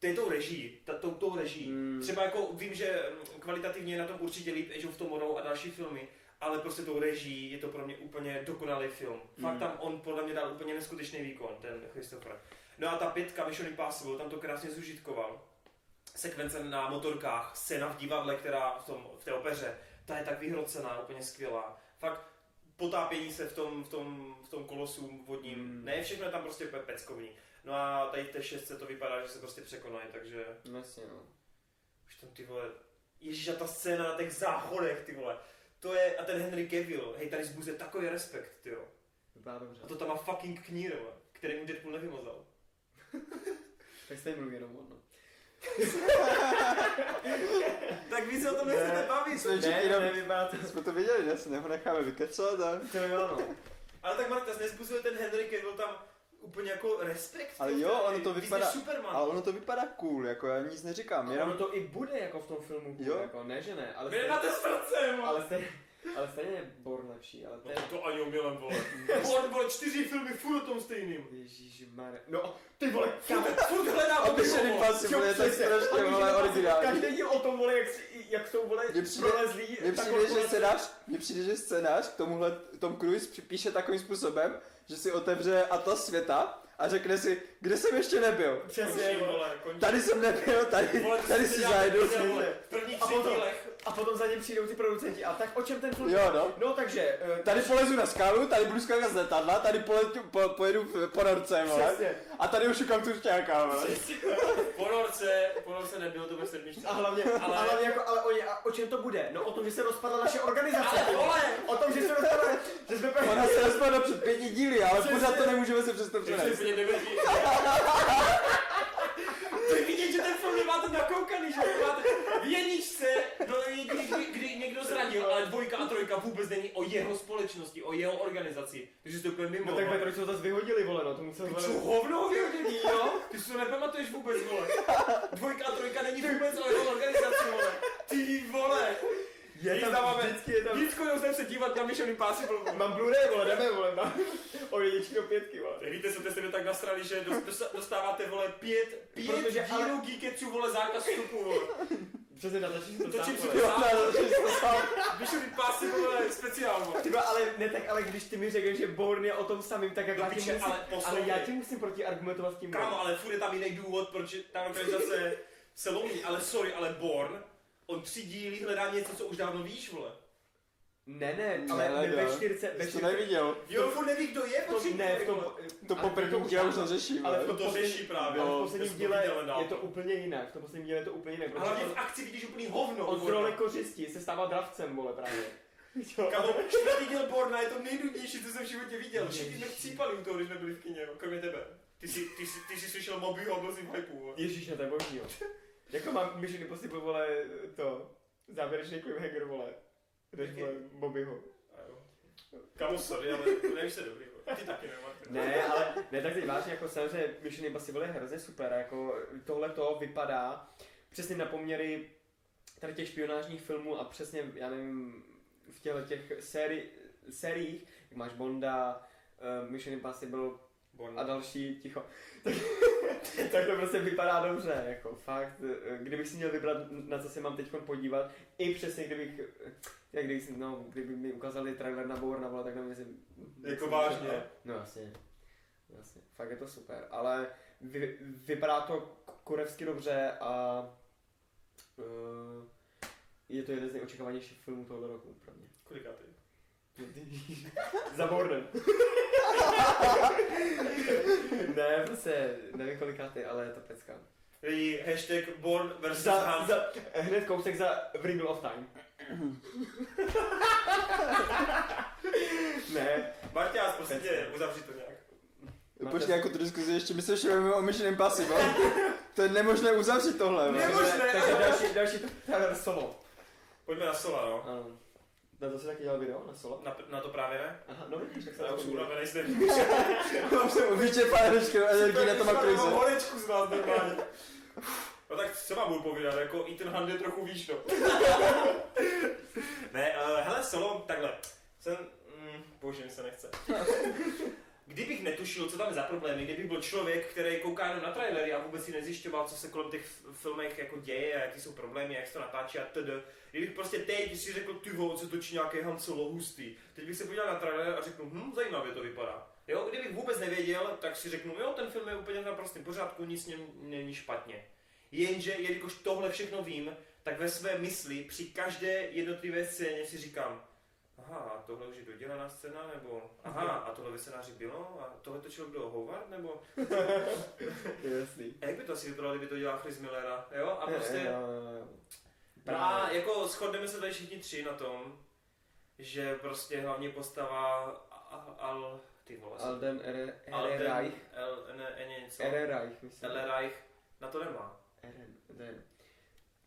to je tou reží, ta, tou, tou reží. Mm. Třeba jako vím, že mm, kvalitativně je na tom určitě líp Age of Tomorrow a další filmy, ale prostě tou reží je to pro mě úplně dokonalý film. Fakt Mm. tam on podle mě dal úplně neskutečný výkon, ten Christopher. No a ta pětka Mission Impossible, tam to krásně zužitkoval. Sekvence na motorkách, scéna v divadle, která v, tom, v té opeře, ta je tak vyhrocená, úplně skvělá. Fakt potápění se v tom, v tom, v tom kolosu vodním, Mm. ne, všechno je tam prostě pe- peckovní. No a tady v té šestce to vypadá, že se prostě překonají, takže No jasně, no. už tam ty vole, Ježíš a ta scéna na těch záchodech, ty vole. To je, a ten Henry Cavill, hej, tady zbuzuje takový respekt, ty jo. Vypadá dobře. A to tam má fucking knír, který mu Deadpool nevymazal. Tak stejně mluví jenom on, no. Tak vy se o tom Ne. nechcete bavit. Ne, čekali, jenom- nevypadá to. Jsme to viděli, ne? Si ho necháme vykecat a... To jo, no. Ale tak Marta, nezbuzuje ten Henry Cavill tam úplně jako respekt. Ale jo, vole, ono to víc vypadá- Superman. Ale ono to vypadá cool, jako já nic neříkám, jenom... ono to i bude jako v tom filmu, Jo. jako ne, že ne, ale Vy stejně, máte srdce, ale stejně, ale stejně je Born lepší, ale to No je... to ani omylem, vole. Vole, vole, čtyři filmy furt o tom stejným. Ježíšmarja. No, ty vole, kámo, Furt, furt hledám A Mission. Impossible je tak přesně. strašně, vole, originální. Každý díl o tom, vole, jak, si- jak jsou, vole, Mně přijde- prolezlí. Mně tak přijde, že scénář, mně přijde, že scénář k tomuhle Tom Cruise píše takovým způsobem, že si otevře atlas světa a řekne si, kde jsem ještě nebyl. Přesně, vole. končí. Tady jsem nebyl, tady, Vole, to tady si zajdu. V prvních A tři potom- dílech. A potom za ním přijdou ty producenti. A tak o čem ten film? Jo, no. No, takže... eh, Tady polezu na skálu, tady budu skákat z letadla, tady poletu, po, pojedu v- po norce, vole. Přesně. A tady už šukám turčáka, vole. Po norce, po norce nebylo to ve sedmičce. A hlavně, Ale- ale, a hlavně jako, ale oni, a o čem to bude? No o tom, že se rozpadla naše organizace. Ale vole! O tom, že se rozpadla, že jsme Ona se rozpadla před pěti díly, ale Přesně. pořád to nemůžeme se přesto přenést. To je vidět, že ten film nemáte nakoukaný, že máte v jedničce, no jediný, kdy, kdy někdo zranil, ale dvojka a trojka vůbec není o jeho společnosti, o jeho organizaci. Takže to je úplně mimo. No tak ve trojce ho zase vyhodili, vole, no to musel vole. hovno vyhodili, jo? Ty si to nepamatuješ vůbec, vole. Dvojka a trojka není vůbec o jeho organizaci, vole. Ty vole. Je Víc tam dáváme- vždycky je tam... Vždycky jdeme se dívat na Mission Impossible. Mám Blu-ray, vole, jdeme, vole, na... O jedničky do pětky, vole. Víte, jste se tak nasrali, že dos- dos- dostáváte, vole, pět, pět Protože ale- dílů Geeketsu, vole, zákaz vstupu, vole. Přesně natočíš to Točím sám, si vole. to sám. Mission Impossible, vole, speciál, vole. Ty vole, ale ne tak, ale když ty mi řekneš, že Born je o tom samým, tak jak já ti musím, ale ale, já ti musím proti argumentovat s tím. Kámo, ale furt je tam jiný důvod, proč ta organizace se lomí, ale sorry, ale Born, on tři díly hledá něco, co už dávno víš, vole. Ne, ne, ale Ne, ve čtyřce, ve to čtyřce, neviděl. Jo, furt neví, kdo je, to, ne, v tom, To ale po prvním už díle už ano. to řeší, ale v vole. tom To posledním- řeší právě. ale jo, v posledním to díle je to úplně jinak, v tom posledním díle je to úplně jinak, A hlavně v akci vidíš úplný hovno. od role kořisti se stává dravcem, vole, právě. Jo. Kamo, čtvrtý díl Borna je to nejnudnější, co jsem v životě viděl. Všichni jsme chcípali u toho, když jsme byli v kině, jo, kromě tebe. Ty jsi, ty jsi, ty jsi slyšel Mobyho a byl jsi v hypeu. Ježíš, ne, to je boží, jo. Jako mám Mission Impossible, vole, to, závěrečný cliffhanger, vole. Jdeš, Jaký? vole, Bobbyho. Kamo, sorry, ale nevíš se dobrý, vole. Ty taky nemáte. Ne, ale ne, tak teď vážně, jako samozřejmě Mission Impossible je hrozně super, jako tohle to vypadá přesně na poměry tady těch špionážních filmů a přesně, já nevím, v těchto těch séri, sériích, jak máš Bonda, uh, Mission Impossible Born. a další, ticho, tak, tak to prostě vypadá dobře, jako fakt, eh, kdybych si měl vybrat, na co se mám teď podívat, i přesně kdybych, eh, jak kdybych, si- no, kdyby mi ukázali trailer na Bourna, vole, tak nevím, jestli... Jako vážně? No jasně, jasně, fakt je to super, ale vy, vypadá to kurevsky dobře a uh, je to jeden z nejočekávanějších filmů tohoto roku pro mě. Kolikátý? Za Bournem. ne, prostě nevím kolikátý, ale je to pecka. Lidi, hashtag Born versus Za, Hunt. za, hned kousek za Wrinkle of Time. ne, Barťás, prosím tě, uzavři to nějak. Počkej, jako tu diskuzi ještě my se šujeme o Mission Impossible. to je nemožné uzavřít tohle. no. Nemožné. takže další, další trailer solo. Pojďme na Sola, no. Ano. Na to si taky dělal video, na solo? Na, na to právě ne? Aha, no vidíš, tak se Já už to jsem unavený z den. Mám se vyčerpá veškerou energii na tom aktrize. Horečku z nás normálně. No tak co vám budu povídat, jako Ethan Hunt je trochu výš, no. ne, uh, hele, solo, takhle. Jsem, mm, bože, mi se nechce. Kdybych netušil, co tam je za problémy, kdybych byl člověk, který kouká jenom na trailery a vůbec si nezjišťoval, co se kolem těch filmech jako děje a jaký jsou problémy, jak se to natáčí a td. Kdybych prostě teď si řekl, ty vole, se točí nějaký Han Solo hustý. Teď bych se podíval na trailer a řeknu, hm, zajímavě to vypadá. Jo, kdybych vůbec nevěděl, tak si řeknu, jo, ten film je úplně na prostém pořádku, nic něm není špatně. Jenže, jelikož tohle všechno vím, tak ve své mysli při každé jednotlivé scéně si říkám, aha, a tohle už je dodělaná scéna, nebo aha, a tohle ve scénáři bylo, a tohle točil kdo, Howard, nebo Jasný. a jak by to asi vypadalo, kdyby to dělal Chris Millera, jo, a prostě, no a jako shodneme se tady všichni tři na tom, že prostě hlavní postava Al, al ty vole, Alden R. Alden- ne, ne, něco, R. Reich, myslím. El Reich, na to nemá. Ten.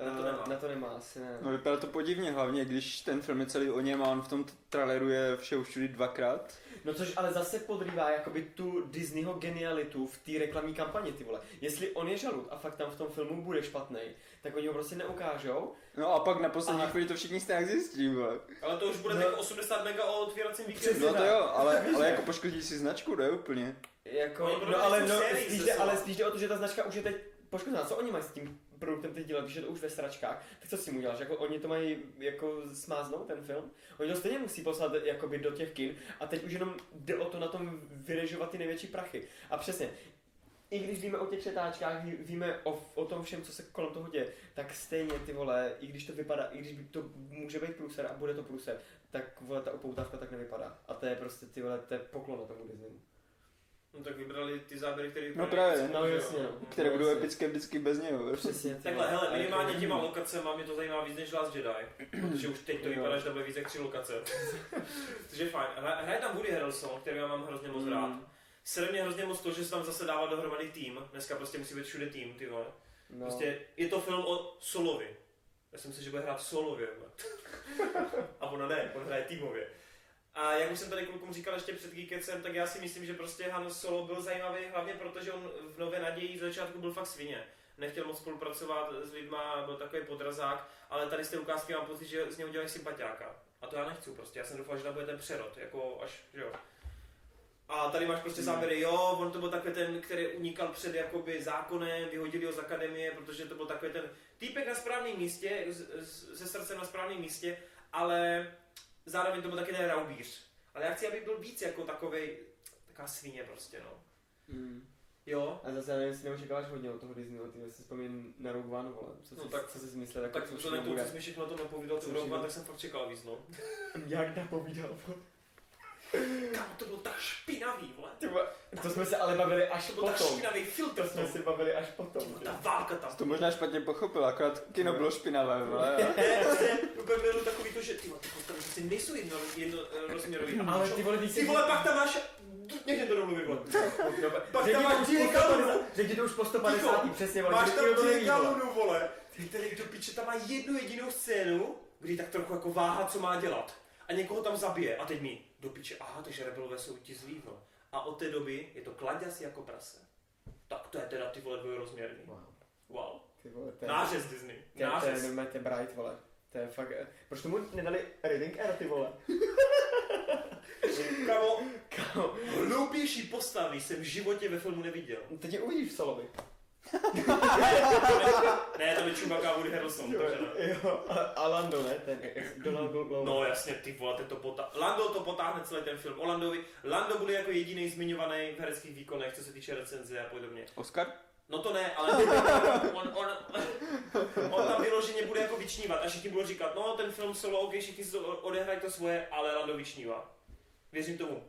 Na to Eh, nemá. Na to nemá, asi ne. No vypadá to podivně, hlavně když ten film je celý o něm a on v tom traileru je všeho všudy dvakrát. No což ale zase podrývá jakoby tu Disneyho genialitu v té reklamní kampani, ty vole. Jestli on je žalud a fakt tam v tom filmu bude špatný, tak oni ho prostě neukážou. No a pak na poslední Aha. chvíli to všichni stejně zjistí, vole. Ale to už bude No. tak 80 mega o otvíracím víkendu. No to jo, ale, ale jako poškodí si značku, ne úplně. Jako, budou no ale, no, spíš jde, ale spíš jde o to, že ta značka už je teď poškozená. Co oni mají s tím produktem dělat, když je to už ve sračkách? Tak co s tím uděláš? Jako oni to mají jako smáznout ten film? Oni to stejně musí poslat jakoby do těch kin a teď už jenom jde o to na tom vyrežovat ty největší prachy. A přesně, i když víme o těch přetáčkách, ví- víme o, o tom všem, co se kolem toho děje, tak stejně ty vole, i když to vypadá, i když to může být průser a bude to průser, tak vole, ta upoutávka tak nevypadá. A to je prostě ty vole, to je poklon tomu Disneymu. No tak vybrali ty záběry, které No právě, no jasně, no. Které budou Jasně. epické vždycky bez něho. Přesně. Takhle, hele, minimálně těma lokacema mě to zajímá víc než Last Jedi, protože už teď to vypadá, že to bude víc jak tři lokace. Takže fajn. Hra- Hraje tam Woody Harrelson, který já mám hrozně moc rád. Mm. Sere mě hrozně moc to, že se tam zase dává dohromady tým. Dneska prostě musí být všude tým, ty vole. No. Prostě je to film o Solovi. Já jsem si, že bude hrát solově. A ono ne, on hraje týmově. A jak už jsem tady klukům říkal ještě před Geekecem, tak já si myslím, že prostě Han Solo byl zajímavý hlavně proto, že on v Nové naději z začátku byl fakt svině. Nechtěl moc spolupracovat s lidma, byl takový podrazák, ale tady z té ukázky mám pocit, že z něho dělají sympatiáka. A to já nechci prostě, já jsem doufal, že tam bude ten přerod, jako až, že jo. A tady máš prostě záběry, jo, on to byl takový ten, který unikal před jakoby zákonem, vyhodili ho z akademie, protože to byl takový ten týpek na správném místě, se srdcem na správném místě, ale zároveň to byl taky ten raubíř. Ale já chci, aby byl víc jako takovej, taková svině prostě, no. Mm. Jo, A zase nevím, jestli neočekáváš hodně od toho Disneyho, ty si vzpomín na Rogue One, vole. Co, No tak- co jsi myslel, jako tak co všechno tomu, co jsi mi všechno o tom napovídal, tu Rogue One, tak jsem fakt čekal víc, no. Jak napovídal, Kámo, to bylo tak špinavý, vole. Ty vole, to jsme se ale bavili až To byl tak potom. špinavý filtr To jsme si bavili až potom. Ta válka tam. To možná špatně pochopil, akorát kino bylo špinavé, vole. Prostě úplně bylo takový to, že ty vole, ty postavy prostě nejsou jedno, jedno eh, rozměrový. A Ale ty vole, když ty vole, pak tam máš, nechně to domluvit, vole. Pak tam to máš 150, Galunu. řekni to už po 150, Ticho. přesně, vole. Máš tam vole. Galunu, vole. Ty tady do piče tam má jednu jedinou scénu, kdy tak trochu jako váha, co má dělat. A někoho tam zabije. A teď mi do piče, aha, takže rebelové jsou ti zlí, vole. A od té doby je to kladěs jako prase. Tak to je teda ty vole dvojrozměrný. Wow. Wow. Ty vole, to je... Nářez Disney. To je, to je normálně, to je Bright, vole. To je fakt... eh, Proč tomu nedali Reading Air, ty vole? Kamo, Kámo, hloupější postavy jsem v životě ve filmu neviděl. teď je uvidíš v Solovi. Ne, to je Chewbacca a Woody Harrelson, takže ne. Jo, a, a Lando, ne? Ten Donald Glover. No jasně, ty vole, ten to potá... Lando to potáhne celý ten film. O Landovi. Lando bude jako jediný zmiňovaný v hereckých výkonech, co se týče recenze a podobně. Oscar? No to ne, ale on, on, on tam vyloženě bude jako vyčnívat a všichni budou říkat, no ten film solo, ok, všichni si to odehrají to svoje, ale Lando vyčnívá. Věřím tomu,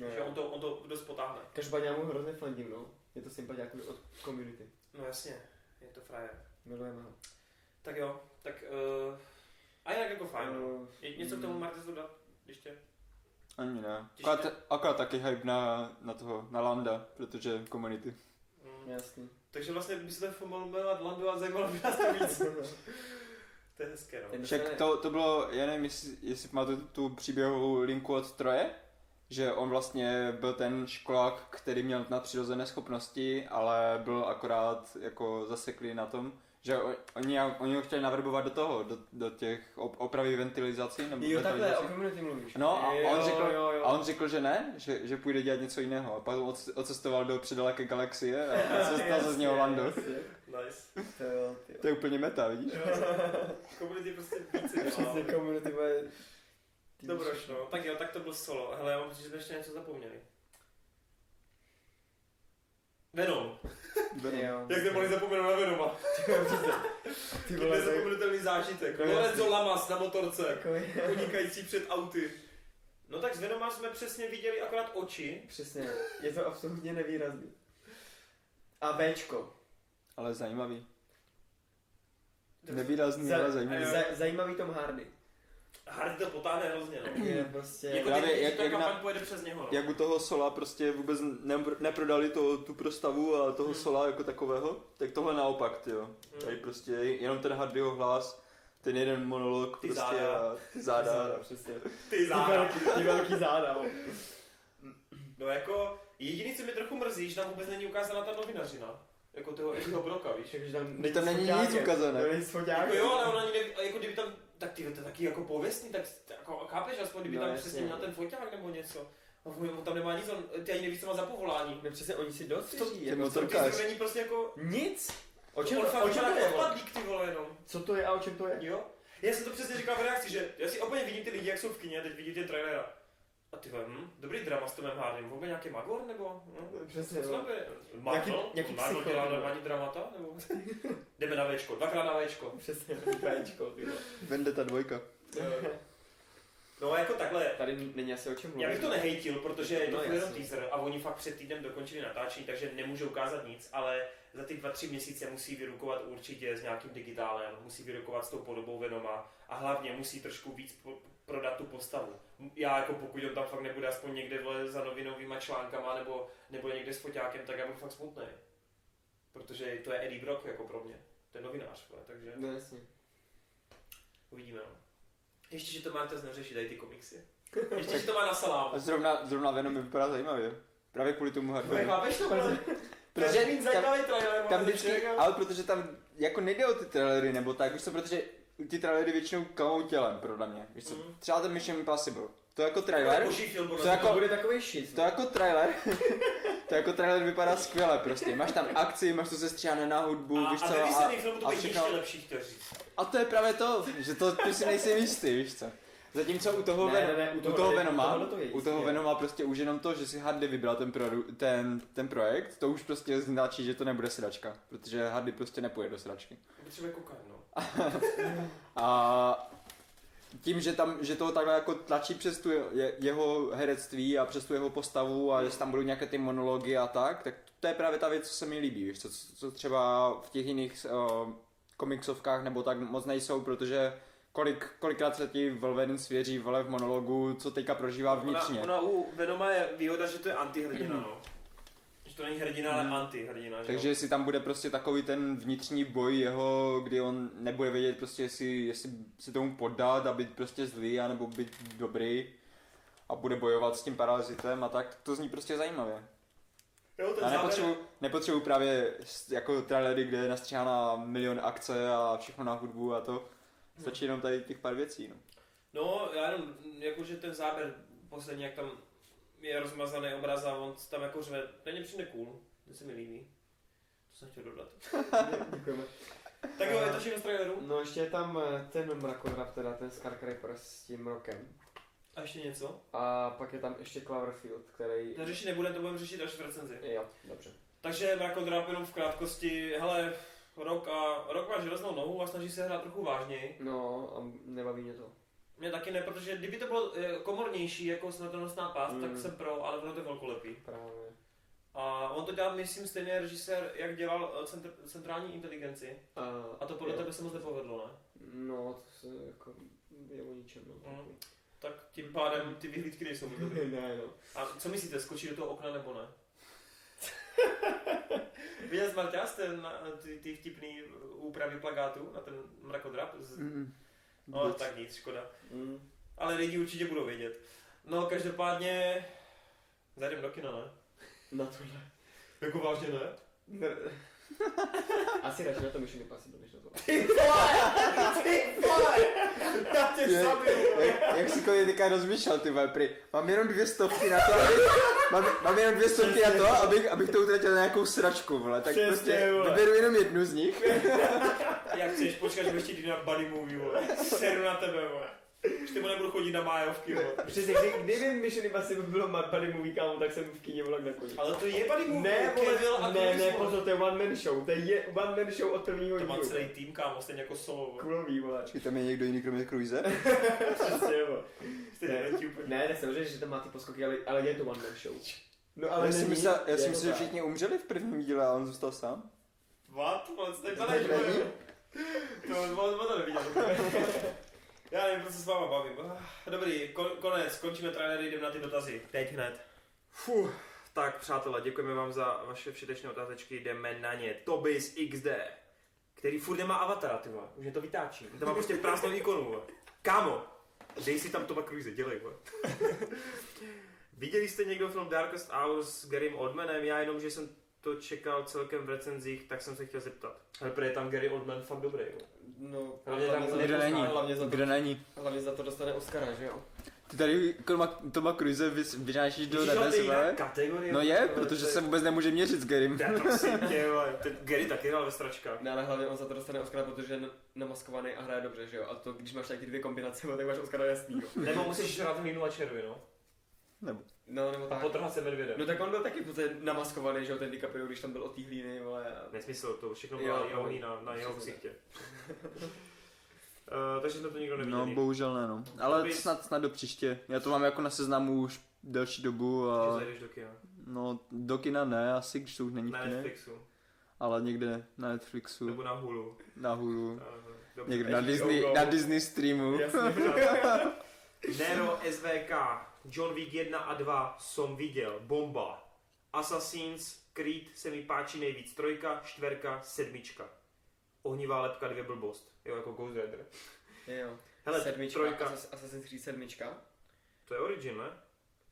No, že on to, on to dost potáhne. Každopádně já mu hrozně fandím, no. Je to sympatiák od community. No jasně. Je to frajer. Milujeme ho. Tak jo, tak uh, a jinak jako fajn. no. Uh, Je něco k tomu Martes dodat? Ještě? Ani ne. Akorát, akorát taky hype na, na toho, na Landa, protože community. Mm. Jasný. Takže vlastně by se ten film mohl jmenovat Landu a zajímalo by nás to víc. to je hezké, no. Ten- Však to, to bylo, já nevím, jestli, jestli máte tu, tu příběhovou linku od Troje, že on vlastně byl ten školák, který měl nadpřirozené schopnosti, ale byl akorát jako zaseklý na tom, že oni, oni ho chtěli navrbovat do toho, do, do těch op- opravy ventilizací. Nebo Jo, takhle, o community mluvíš. No a Jo, on, řekl, jo, jo. a on řekl, že ne, že, že půjde dělat něco jiného. A pak ocestoval do předaleké galaxie a se stal se z něho Lando. Nice. To jo. To je úplně meta, vidíš? Komunity prostě více. Přesně community bude... Ty Dobroš, no. Tak jo, tak to byl solo. Hele, já mám pocit, že jsme ještě něco zapomněli. Venom. Jo. Jak jsme mohli zapomenout na Venoma? Ty To vole, je to je zapomenutelný zážitek. To je Lorenzo jasný. Lamas na motorce, takový... unikající před auty. No tak z Venoma jsme přesně viděli akorát oči. Přesně, je to absolutně nevýrazný. A Bčko. Ale zajímavý. Nevýrazný, ale zajímavý. Za, zajímavý Tom Hardy. Hardy to potáhne hrozně, no. Je prostě... Jako Právě teď, jak- ta jak kampaň na- pojede přes něho, no. Jak u toho Sola prostě vůbec ne, neprodali to, tu prostavu a toho Hmm. Sola jako takového, tak tohle naopak, ty jo. Hmm. Tady prostě jenom ten Hardyho hlas, ten jeden monolog Ty prostě záda. a ty záda. přesně. Ty Ty záda. velký, ty velký záda. no. No jako, jediný, co mi trochu mrzí, že tam vůbec není ukázána ta novinařina. Jako toho Eddieho Broka, víš? Však, že tam Teď tam není nic ukázané. To není s. Jako jo, ale on ani neví, jako kdyby tam, tak ty, to taky jako pověstný, tak jako, chápeš, aspoň kdyby No, tam přesně měl ten foťák nebo něco. A on, tam nemá nic, on, ty ani nevíš, co má za povolání. No přesně, oni si dost To- ty jako Motorkář. to není prostě jako... Nic. O čem, on to, fakt o čem to je? odpadlík, ty vole, jenom. Co to je a o čem to je? Jo? Já jsem to přesně říkal v reakci, že já si úplně vidím ty lidi, jak jsou v kině a teď vidím ty trailera. A ty hm, dobrý drama s Tomem Hardym, vůbec nějaký Magor nebo? Hm? Přesně, Co no. je? Nějaký- nějaký Marvel psycho, dělá ty normální dramata? Nebo? Jdeme na Včko, dvakrát na Včko. Přesně, Bčko, ty vole. Vendetta dvojka. No jako takhle, Tady není asi o čem mluvit. Já bych to nehejtil, protože je to No, no, jenom teaser a oni fakt před týdnem dokončili natáčení, takže nemůžou ukázat nic, ale za ty dva, tři měsíce musí vyrukovat určitě s nějakým digitálem, musí vyrukovat s tou podobou Venoma a hlavně musí trošku víc po- prodat tu postavu. Já jako pokud on tam fakt nebude aspoň někde vole, za novinovýma článkama nebo nebude někde s foťákem, tak já budu fakt smutný. Protože to je Eddie Brock jako pro mě, ten novinář, vole, takže No jasně. uvidíme. No. Ještě, že to máte neřešit, tady ty komiksy. Ještě, že to má na salámu. A zrovna, zrovna Venom mi vypadá zajímavě. Právě kvůli tomu Hardymu. chápeš to? Protože To je mít tam, zajímavý trailer. tam vždycky, ale protože tam jako nejde o ty trailery nebo tak, víš co, protože ty trailery většinou klamou tělem, podle mě. Víš co, Mhm. třeba ten Mission Impossible. To jako To je trailer, To mě. jako- To bude takový shit. to jako trailer, to jako trailer vypadá skvěle prostě. Máš tam akci, máš to sestříhané na hudbu, a, víš a co, a, výsledných filmu to a všechno. ještě lepší, chtěl říct. a to je právě to, že to ty si nejsi jistý, víš co. Zatímco u toho, Ne, Ven- ne, ne, u u toho- toho u Venoma, tohohle to u toho Venoma prostě už jenom to, že si Hardy vybral ten, produ, ten, ten projekt, to už prostě značí, že to nebude sedačka, protože Hardy prostě nepůjde do sedačky. Potřebuje kokain, no. A tím, že, tam, že to takhle jako tlačí přes tu je, jeho herectví a přes tu jeho postavu a že tam budou nějaké ty monology a tak, tak to je právě ta věc, co se mi líbí, víš, co, co třeba v těch jiných uh, komiksovkách nebo tak moc nejsou, protože kolik, kolikrát se ti Wolverine svěří vole v monologu, co teďka prožívá vnitřně. Ona, ona u Venoma je výhoda, že to je antihrdina, no. To není hrdina, ale Hmm. antihrdina, že Takže jo? jestli tam bude prostě takový ten vnitřní boj jeho, kdy on nebude vědět prostě, jestli, jestli se tomu poddat a být prostě zlý, anebo být dobrý a bude bojovat s tím parazitem a tak, to zní prostě zajímavě. Jo, ten Já závěr- nepotřebuji, nepotřebuji právě jako trailery, kde je nastřihána milion akce a všechno na hudbu a to. Stačí jenom tady těch pár věcí. No. No, já jenom, jakože ten záběr poslední, jak tam je rozmazaný obraz a on tam jako řve, to mě přijde cool, to se mi líbí. To jsem chtěl dodat. Děkujeme. Tak jo, je to všechno z traileru. No ještě je tam eh, ten mrakodrap, teda ten Scarcraper s tím rokem. A ještě něco? A pak je tam ještě Cloverfield, který... To řešit nebudeme, to budeme řešit až v recenzi. Jo, dobře. Takže Mrakodrap jenom v krátkosti, hele, rok a rok má železnou nohu a snaží se hrát trochu vážněji. No a nebaví mě to. Mě taky ne, protože kdyby to bylo eh, komornější jako smrtonosná pást, Mm. tak jsem pro, ale ono to je velkolepý. Právě. A on to dělá, myslím, stejný režisér, jak dělal eh, centr, centrální inteligenci. A, A to podle jo. tebe se moc nepovedlo, ne? No, to se jako je o ničem, no. Mm. Tak tím pádem ty vyhlídky nejsou moc dobrý. ne, no. A co myslíte, skočí do toho okna nebo ne? Viděl jsi Marťas na- ty, ty vtipný úpravy plagátu na ten mrakodrap? Z... Mm, No vůbec. tak nic, škoda. Mm. Ale lidi určitě budou vědět. No každopádně, zajdem do kina, ne? Na tohle. Jako vážně ne? Ne. Asi radši na to Mission Impossible, než na to. Ty vole! Ty vole! Já tě Je- zabiju! Jak, jak si kolik teďka rozmýšlel, ty vole, prý, mám jenom dvě stovky na to, abych, mám, mám jenom dvě stovky na to, abych, abych to utratil na nějakou sračku, vole, tak Přesně, prostě vole. vyberu jenom jednu z nich. Jak chceš, počkat, že ještě jdi na buddy movie, vole. Seru na tebe, vole. Už ty nebudu chodit na májovky, vole. Přesně, kdy, kdyby Mission Impossible bylo Mad Buddy Movie, kámo, tak jsem v kyně volal na koni. Ale to je buddy movie. Ne, Kevil a ne, ne, pozor, to je one man show, to je one man show od prvního To má dílu. celý tým, kámo, stejně jako solo. Kulový, vole. Počkej, tam je někdo jiný kromě Cruise? Přesně, neventí úplně. Ne, ne, samozřejmě, že tam má ty poskoky, ale, ale je to one man show. No ale Já si myslel, já si to myslel, že tak. všichni umřeli v prvním díle a on zůstal sám. What? Vole, co tady To on, on to neviděl. Já nevím, proč se s váma bavím. Ah, Dobrý, kon, konec, končíme trailery, jdeme na ty dotazy. Teď hned. Fuh. Tak přátelé, děkujeme vám za vaše všetečné otázečky, jdeme na ně. Tobis XD, který furt nemá avatara, ty vole. Už je to vytáčí. To má prostě prázdnou ikonu, vole. Kámo, dej si tam Toma Cruise, dělej, vole. Viděli jste někdo film Darkest Hours s Garym Oldmanem? Já jenom, že jsem to čekal celkem v recenzích, tak jsem se chtěl zeptat. Ale prý je tam Gary Oldman fakt dobrý, jo. No, Hlavně tam za- Kde není? Hlavně za, to, Kde není? hlavně za to dostane Oscara, že jo? Ty tady Toma, Cruise vynášíš do nebe, kategorie. No je, protože se vůbec nemůže měřit s Garym. Já prosím tě, Gary taky hrál ve stračkách. Ne, ale hlavně on za to dostane Oscara, protože je namaskovaný a hraje dobře, že jo? A to, když máš tady ty dvě kombinace, tak máš Oscara jasný, jo? Nebo musíš hrát Hlínu a červy, no. Nebo. No, nebo A tak. potrhat se medvědem. No tak on byl taky prostě namaskovaný, že jo, ten DiCaprio, když tam byl od té hlíny, vole. A... Nesmysl, to všechno Jo, byla jeho no. hlína na jeho ksichtě. Uh, takže jsme to nikdo neviděli. No, bohužel ne, no. Ale Dobrý. snad, snad do příště. Já to mám jako na seznamu už delší dobu a zajdeš do kina. no, do kina ne, asi, když to už není v Na kině, Netflixu. ale někde na Netflixu, Nebo na Hulu. na Hulu, Uh, někde na Disney, Go. na Disney streamu. Jasně. Nero SVK, John Wick 1 a 2 jsem viděl, bomba. Assassin's Creed se mi páčí nejvíc, trojka, čtverka, sedmička. Ohnivá lepka, dvě blbost. Jo, jako Ghost Rider. jo. Hele, sedmička, trojka. Assassin's Creed sedmička. To je Origin, ne?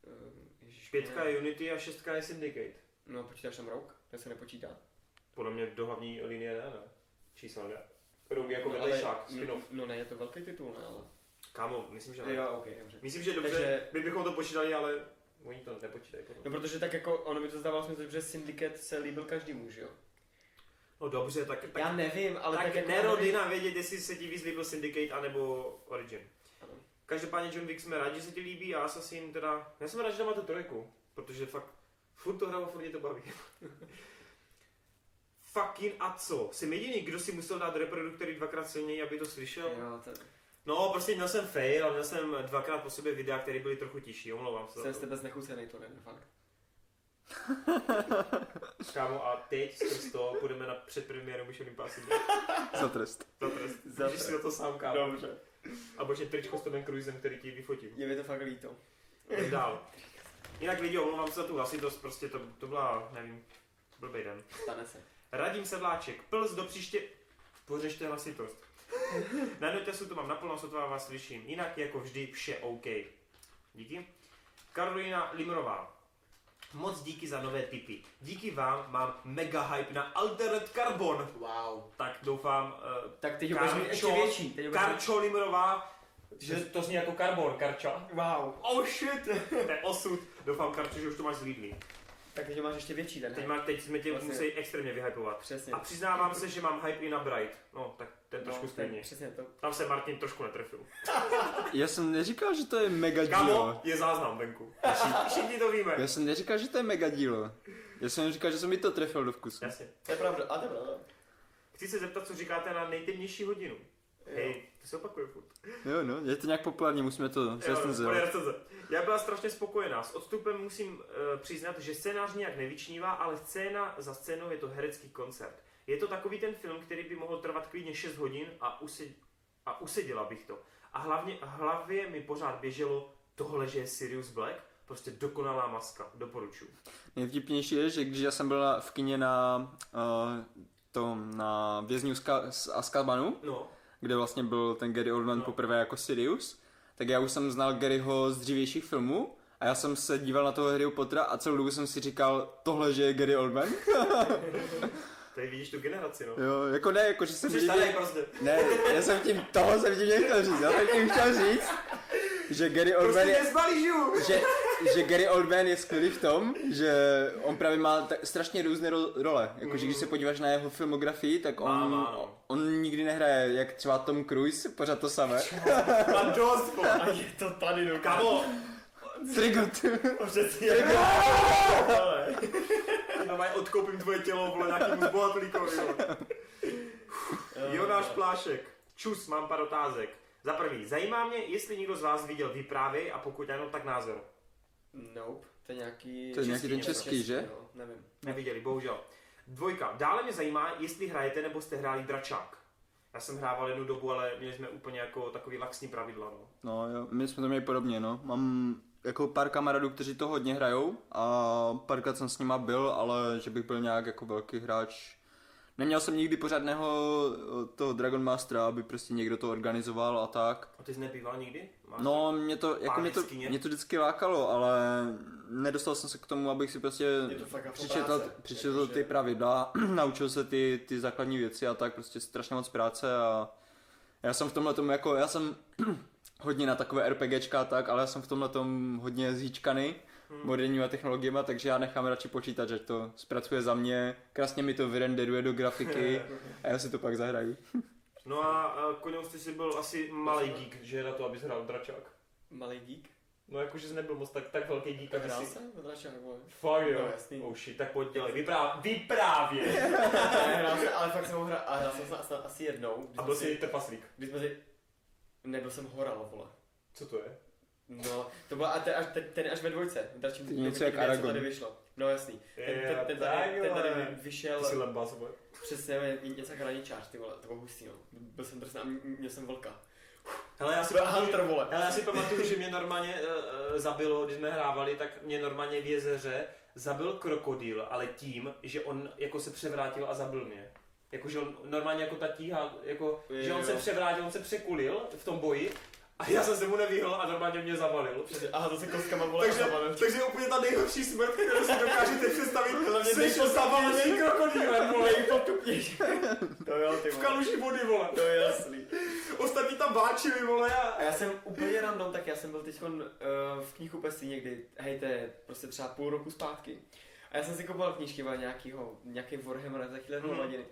Ehm, Ježiš, Pětka ne. je Unity a šestka je Syndicate. No, počítáš tam rok? To se nepočítá. Podle mě do hlavní linie ne, ne. Čísla ne. Rogue jako no, vedlejšák, no, spin-off. no, ne, je to velký titul, ne, ale... Kámo, myslím, že ne. Jo, ok, dobře. Myslím, že dobře, Takže- my bychom to počítali, ale oni to nepočítají. potom. No, protože tak jako, ono mi to zdávalo smysl, že Syndicate se líbil každému, že jo? No dobře, tak, tak, Já nevím, ale tak, tak, jako... Nero jde na vědět, jestli se ti víc líbil Syndicate anebo Origin. Ano. Každopádně John Wick jsme rádi, že se ti líbí a Assassin teda, já jsem rád, že tam máte trojku, protože fakt furt to hraju a furt mě to baví. Fucking a co? Jsem jediný, kdo si musel dát reproduktory dvakrát silněji, aby to slyšel? Jo, to... No, prostě měl jsem fail, ale měl jsem dvakrát po sobě videa, které byly trochu tižší, omlouvám se. Jsem z to. tebe znechucený, to nevím, fakt. Kámo, a teď skrz to půjdeme na předpremiéru Mission Impossible. Za trest. Za trest. Za Můžeš si to sám, kámo. Dobře. A bože tričko s Tomem Cruisem, který ti vyfotím. Je mi to fakt líto. Dál. Jinak lidi, omlouvám se za tu hlasitost, prostě to, to byla, nevím, blbý den. Stane se. Radim Sedláček, plz do příště... Pořešte hlasitost. Na notesu to mám naplno, sotva vás slyším. Jinak jako vždy vše OK. Díky. Karolina Limrová. Moc díky za nové tipy. Díky vám mám mega hype na Altered Carbon. Wow. Tak doufám, uh, Tak teď ho ještě větší. Teď Karčo Limrová, že to zní jako karbon, Karča. Wow. Oh shit, to je osud. Doufám, Karčo, že už to máš zlídný. Tak teď máš ještě větší ten. Teď, má, teď jsme tě Vlastně. museli extrémně vyhypovat. Přesně. A přiznávám se, že mám hype i na Bright. No, tak ten trošku no, stejně. ten- Přesně to. Tam se Martin trošku netrefil. Já jsem neříkal, že to je mega dílo. je záznam venku. Vši- Všichni to víme. Já jsem neříkal, že to je mega dílo. Já jsem říkal, že jsem mi to trefil do vkusu. Jasně. To je pravda, a to je pravda. Chci se zeptat, co říkáte na nejtemnější hodinu. Hej, To se opakuje furt. Jo, no, je to nějak populární, musíme to zrecenzovat. recenze. Já byla strašně spokojená. S odstupem musím uh, přiznat, že scénář nějak nevyčnívá, ale scéna za scénou je to herecký koncert. Je to takový ten film, který by mohl trvat klidně 6 hodin a, used, a useděla bych to. A hlavně hlavě mi pořád běželo tohle, že je Sirius Black, prostě dokonalá maska, doporučuji. Nejvtipnější je, že když já jsem byl na, v kině na uh, tom, na Ka- z Azkabanu, No, kde vlastně byl ten Gary Oldman No. poprvé jako Sirius, tak já už jsem znal Garyho z dřívějších filmů a já jsem se díval na toho Harryho Pottera a celou dobu jsem si říkal, tohle, že je Gary Oldman. tady vidíš tu generaci, no. jo, jako ne, jako že jsem Jsi prostě. ne, já jsem tím, toho jsem tím nechtěl říct, já jsem tím chtěl říct, že Gary Oldman Prostě je, nezbalížu! že, že Gary Oldman je skvělý v tom, že on právě má tak strašně různé ro- role. Jakože když se podíváš na jeho filmografii, tak on, Má, má, no. on nikdy nehraje, jak třeba Tom Cruise, pořád to samé. Dost. A je to tady, no Kamo, Trigot. přesně. No mají odkoupím tvoje tělo, vole, nějakým zbohatlíkovi. Jonáš Plášek. Čus, mám pár otázek. Za prvý, zajímá mě, jestli někdo z vás viděl Vyprávy a pokud ano, tak názor. Nope, to je nějaký... To je nějaký ten nebo český, že? No, nevím. Neviděli, bohužel. Dvojka. Dále mě zajímá, jestli hrajete nebo jste hráli dračák. Já jsem hrával jednu dobu, ale měli jsme úplně jako takový laxní pravidla. No. No jo, my jsme to měli podobně, no. Mám jako pár kamarádů, kteří to hodně hrajou a párkrát jsem s nima byl, ale že bych byl nějak jako velký hráč. Neměl jsem nikdy pořádného eh, toho Dragon Mastera, aby prostě někdo to organizoval a tak. A ty jsi nebýval nikdy? Máš No, mě to, jako mě to, mě to vždycky lákalo, ale nedostal jsem se k tomu, abych si prostě jako přečetl, přečetl jakože- ty pravidla, naučil se ty, ty základní věci a tak prostě strašně moc práce a já jsem v tomhle tomu jako, já jsem hodně na takové RPGčka a tak, ale já jsem v tomhle tom hodně zhýčkaný Hmm. Moderníma technologiemi, takže já nechám radši počítat, že to zpracuje za mě, krásně mi to vyrenderuje do grafiky a já si to pak zahraju. No a, a koněm jsi si byl asi malý geek, že na to, abys hrál dračák. Malý geek? No jakože jsi nebyl moc tak, tak velký geek, aby Hrál si... jsem v dračák, vole. Fakt jo. No, jasný. Oh shit, tak pojď dělej, vyprávě. Vyprávě! Ne, hrál jsem, ale fakt jsem ho hrál, a hrál jsem snad, snad asi jednou. A byl si- jsi trpaslík. Když jsme si... Nebyl jsem horal, vole. Co to je? No, to bylo a ten až, ten, ten až ve dvojce. Dalším, To je něco v- jak Aragorn. tady vyšlo. No jasný. Ten, ten, Je, ten, tady, ten tady vyšel Ty jsi lembas, vole. přesně něco jak hraničář, ty vole, to bylo hustý, no. Byl jsem drsný a měl jsem vlka. Hele, já si Byl pamatuju, Hunter, vole. hele, já si pamatuju, že mě normálně uh, zabilo, když jsme hrávali, tak mě normálně v jezeře zabil krokodýl, ale tím, že on jako se převrátil a zabil mě. Jakože on normálně jako ta tíha, jako, že on Jo. se převrátil, on se překulil v tom boji a já jsem se mu nevyhl a normálně mě zavalil. Přesně, aha, to se kostkama vole Takže, a zabalil. takže je úplně ta nejhorší smrt, kterou si dokážete představit. Jsi nejpodstatnější. zavalený krokodýlem, vole, Nejpotupnější. To jo, ty v vole. kaluži vody, vole. To je jasný. Ostatní tam váčili, vole, a... A já jsem úplně random, tak já jsem byl teď uh, v knihkupectví někdy, hej, to je prostě třeba půl roku zpátky. A já jsem si kupoval knížky nějakýho, nějaký Warhammer za chvíli Mhm. mm.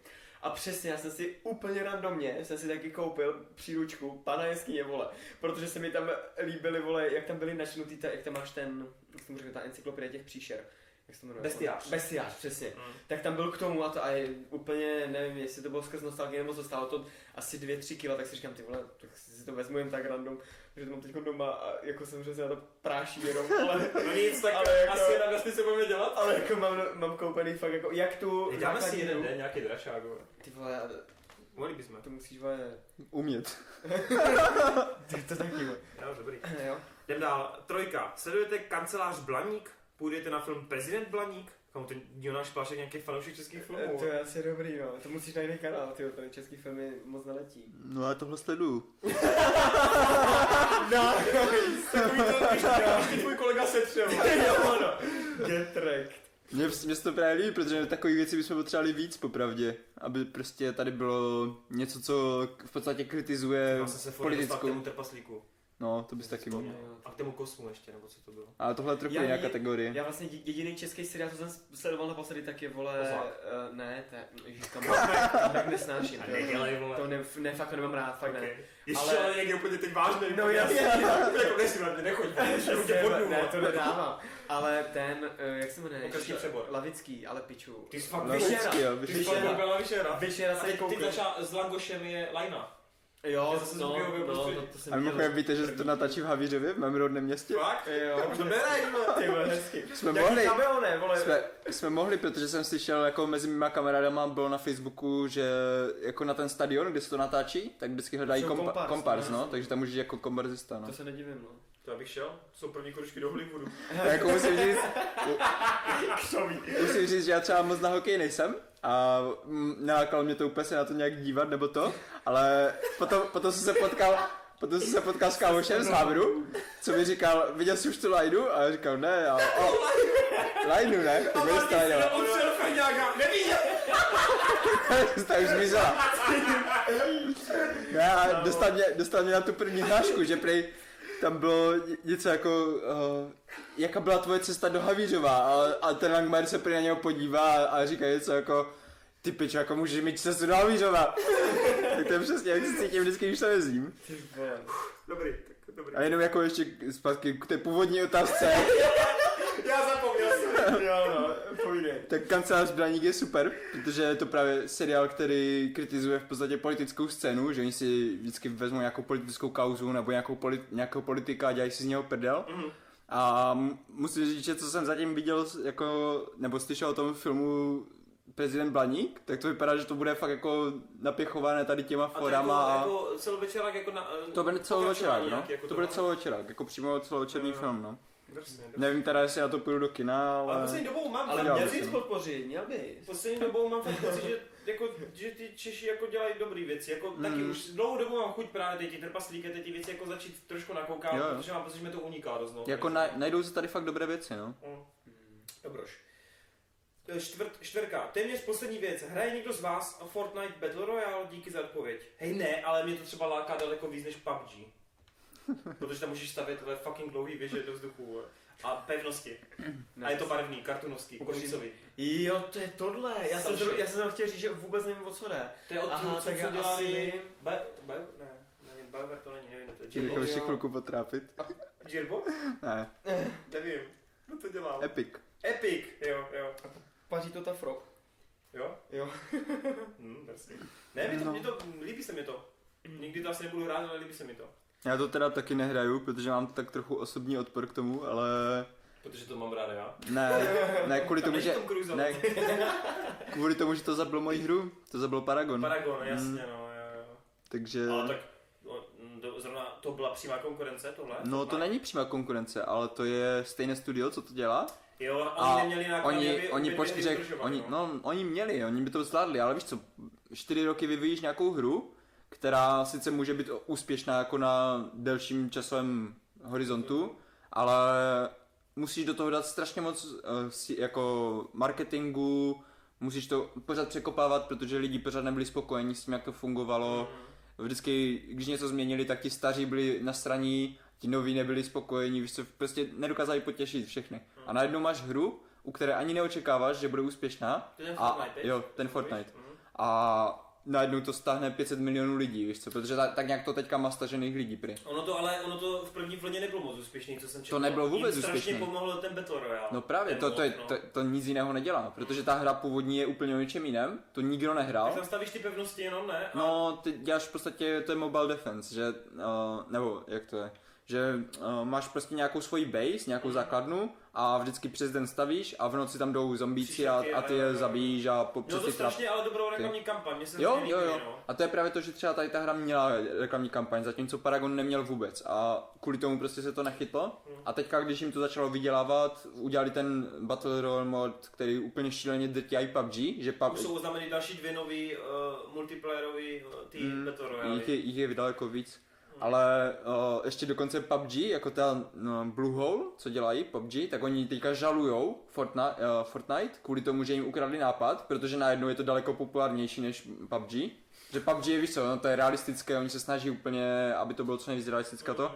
A přesně, já jsem si úplně randomně, jsem si taky koupil příručku Pana jeskyně, vole. Protože se mi tam líbily, vole, jak tam byly načnutý, ta, jak tam máš ten, jak jsem řekl, ta encyklopedie těch příšer. Jak se to jmenuje? Bestiář. Bestiář, přesně. Mm. Tak tam byl k tomu a to a je úplně, nevím, jestli to bylo skrz nostalgie nebo co stálo to asi 2-3 kila, tak si říkám, ty vole, tak si to vezmu jen tak random, že to mám teď doma a jako jsem že se na to práší jenom, ale, No nic, tak Ale jako- asi na vesnici budeme dělat. ale jako mám, mám koupený fakt jako, jak tu Dáme si jeden den nějaký dračák, vole. Ty vole, Mohli bychom. to musíš, vole, Umět. ty to taky, vole. Jo, dobrý. jo. Jdem dál. Trojka. Sledujete kancelář Blaník? Půjdete na film Prezident Blaník? Kam ten Jonáš Plášek nějaký fanoušek českých filmů? To je asi dobrý, no. To musíš na jiný kanál, ty tady český filmy moc neletí. No já tohle sleduju. No, Takový to, tvůj kolega setřel. jo, no. Get wrecked. Mně, mně se to právě líbí, protože takové věci bychom potřebovali víc, popravdě. Aby prostě tady bylo něco, co v podstatě kritizuje jsem se dostal k politickou. tomu trpaslíku. No, to bys taky. Jo. A k tomu kosmu ještě, nebo co to bylo? Ale tohle je trochu jiná je- kategorie. Já vlastně je- jediný český seriál, co jsem sledoval naposledy, tak je vole... Uh, ne, to je, ježiš, kam tak nesnáším. A to- nedělej, vole. To ne, ne, fakt to nemám rád, fakt ne. Okay. Ještě Ale- někde úplně teď vážný. No jasně. Jako nesmím, nechoď. Ne, to nedávám. Ale ten, eh, jak se jmenuje? Pokračuj přebor. Lavický, ale piču. Ty jsi fakt No, Vyšera. jo, Ty jsi vždycky. fakt byla vyšera. Vyšera A se teď ty koukl. začal s Langošem je Lajna. Jo, Že se no, zvukové no, prostředí. no, to jsem A mimochodem víte, že se to natáčí v Havířově, v mém rodném městě? Fakt? Jo, to vole, ty vole, hezky. Jsme Jaký mohli, vole. jsme, jsme mohli, protože jsem slyšel jako mezi mýma kamarádama bylo na Facebooku, že jako na ten stadion, kde se to natáčí, tak vždycky hledají kompa- kompars, kompars, no, no, takže tam můžeš jako komparzista, no. To se nedivím, no. To abych šel? Jsou první kručky do Hollywoodu. A jako musím říct, musím říct, že já třeba moc na hokej nejsem a mm, nelákalo mě to úplně se na to nějak dívat nebo to, ale potom, potom jsem se potkal, potom jsem se potkal s kámošem z Havru, co mi říkal, viděl jsi už tu lajnu? A já říkal, ne, a, a lajnu ne, to. Odstřel Ferňáka, neviděl! Ta už zmizela. Já dostal mě, dostal mě na tu první hlášku, že prej tam bylo něco jako, uh, jaká byla tvoje cesta do Havířova a, a ten Langmar se prý na něho podívá a, a říká něco jako, ty pičo, jako můžeš mít cestu do Havířova. tak to je přesně, jak se cítím vždycky, když to jezdím. Dobrý, tak dobrý. A jenom jako ještě zpátky k té původní otázce, Já zapomněl jsem. Jo, no. Tak kancelář Braník je super, protože je to právě seriál, který kritizuje v podstatě politickou scénu, že oni si vždycky vezmou nějakou politickou kauzu nebo nějakou polit, nějakého politika a dělají si z něho prdel. Mhm. A musím říct, že co jsem zatím viděl, jako, nebo slyšel o tom filmu Prezident Blaník, tak to vypadá, že to bude fakt jako napěchované tady těma A to forama jako, jako celovečerák jako na... To bude celovečerák, no. jako To bude no. celovečerák, jako přímo celovečerný jo. film, no. Nevím teda, jestli já to půjdu do kina, Ale ale... poslední dobou mám Ale měl bych bys to. podpořit, měl bys. Poslední dobou mám fakt pocit, že, jako, že ty Češi jako dělají dobré věci. Jako, Mm. Taky už dlouhou dobu mám chuť právě teď ty trpaslíky, teď ty věci jako začít trošku nakoukat, Jo, protože mám pocit, že mi to uniká dost. No. Jako na, najdou se tady fakt dobré věci, no. Mm. Dobroš. E, Čtvrt, čtvrka. Téměř poslední věc. Hraje někdo z vás Fortnite Battle Royale? Díky za odpověď. Hej ne, ale mě to třeba láká daleko víc než PUBG. Protože tam můžeš stavět tyhle fucking dlouhý věže do vzduchu. A pevnosti. A je to barevný, kartunovský, kožicový. Jo, to je tohle. Já jsem, zro- já jsem chtěl říct, že vůbec nevím, o co jde. To je od Aha, toho, co tak já dělali... Bio, bio, ne, nevím, BioWare to není, nevím, to je Jirbo. ještě chvilku potrápit. Jirbo? Ne, Nevím. Kdo to dělal? Epic. Epic, jo, jo. Paří to ta frog. Jo? Jo. Hm, jasně. Ne, mě to, No. mě to, líbí se mi to. Nikdy to asi nebudu hrát, ale líbí se mi to. Já to teda taky nehraju, protože mám tak trochu osobní odpor k tomu, ale Protože to mám rád já. ne, ne kvůli tomu, že, ne, kvůli tomu, že to zabilo moji hru, to zabilo Paragon. Paragon, jasně, Mm. no, jo, jo. Takže, Ale tak, no, do, zrovna to byla přímá konkurence, tohle? no to Fortnite? není přímá konkurence, ale to je stejné studio, co to dělá. Jo, oni A neměli náklady, Oni, aby oni po čtyřech, oni, no, oni měli, oni by to zvládli, ale víš co, čtyři roky vyvíjíš nějakou hru, která sice může být úspěšná jako na delším časovém horizontu, ale musíš do toho dát strašně moc si, jako marketingu, musíš to pořád překopávat, protože lidi pořád nebyli spokojeni s tím, jak to fungovalo. Vždycky, když něco změnili, tak ti staří byli na straní, ti noví nebyli spokojeni, víš co, prostě nedokázali potěšit všechny. A najednou máš hru, u které ani neočekáváš, že bude úspěšná. To je ten A, Fortnite, jo, ten Fortnite. Mhm. A najednou to stáhne 500 milionů lidí, víš co, protože tak, tak nějak to teďka má stažených lidí prý. Ono to ale, ono to v první vlně nebylo moc úspěšný, co jsem četl. nebylo vůbec strašně úspěšný. pomohl ten Battle Royale. No právě, to, to, je, no. to, to nic jiného nedělá, protože ta hra původní je úplně o něčem jiném, to nikdo nehrál. Tak tam stavíš ty pevnosti jenom, ne? A No, ty děláš v podstatě, to je mobile defense, že, uh, nebo jak to je, že uh, máš prostě nějakou svoji base, nějakou základnu a vždycky přes den stavíš a v noci tam jdou zombíci a, a ty je zabíjíš a po, přes to ty strašně ale dobrou reklamní kampaň, mně se Jo, jo, jo. No. A to je právě to, že třeba tady ta hra měla reklamní kampaň, zatímco Paragon neměl vůbec. A kvůli tomu prostě se to nechytlo. A teďka, když jim to začalo vydělávat, udělali ten Battle Royale mod, který úplně šíleně drtí i PUBG, že Už PUBG, jsou oznámeny další dvě nový uh, multiplayerový uh, ty Mm, Battle Royale. jich je, jich je daleko víc. Ale uh, ještě dokonce PUBG, jako ta no, Blue Hole, co dělají PUBG, tak oni teďka žalujou Fortnite, uh, Fortnite kvůli tomu, že jim ukradli nápad, protože najednou je to daleko populárnější než PUBG. Že PUBG je, víš co, no, to je realistické, oni se snaží úplně, aby to bylo co nejvíc realistické to.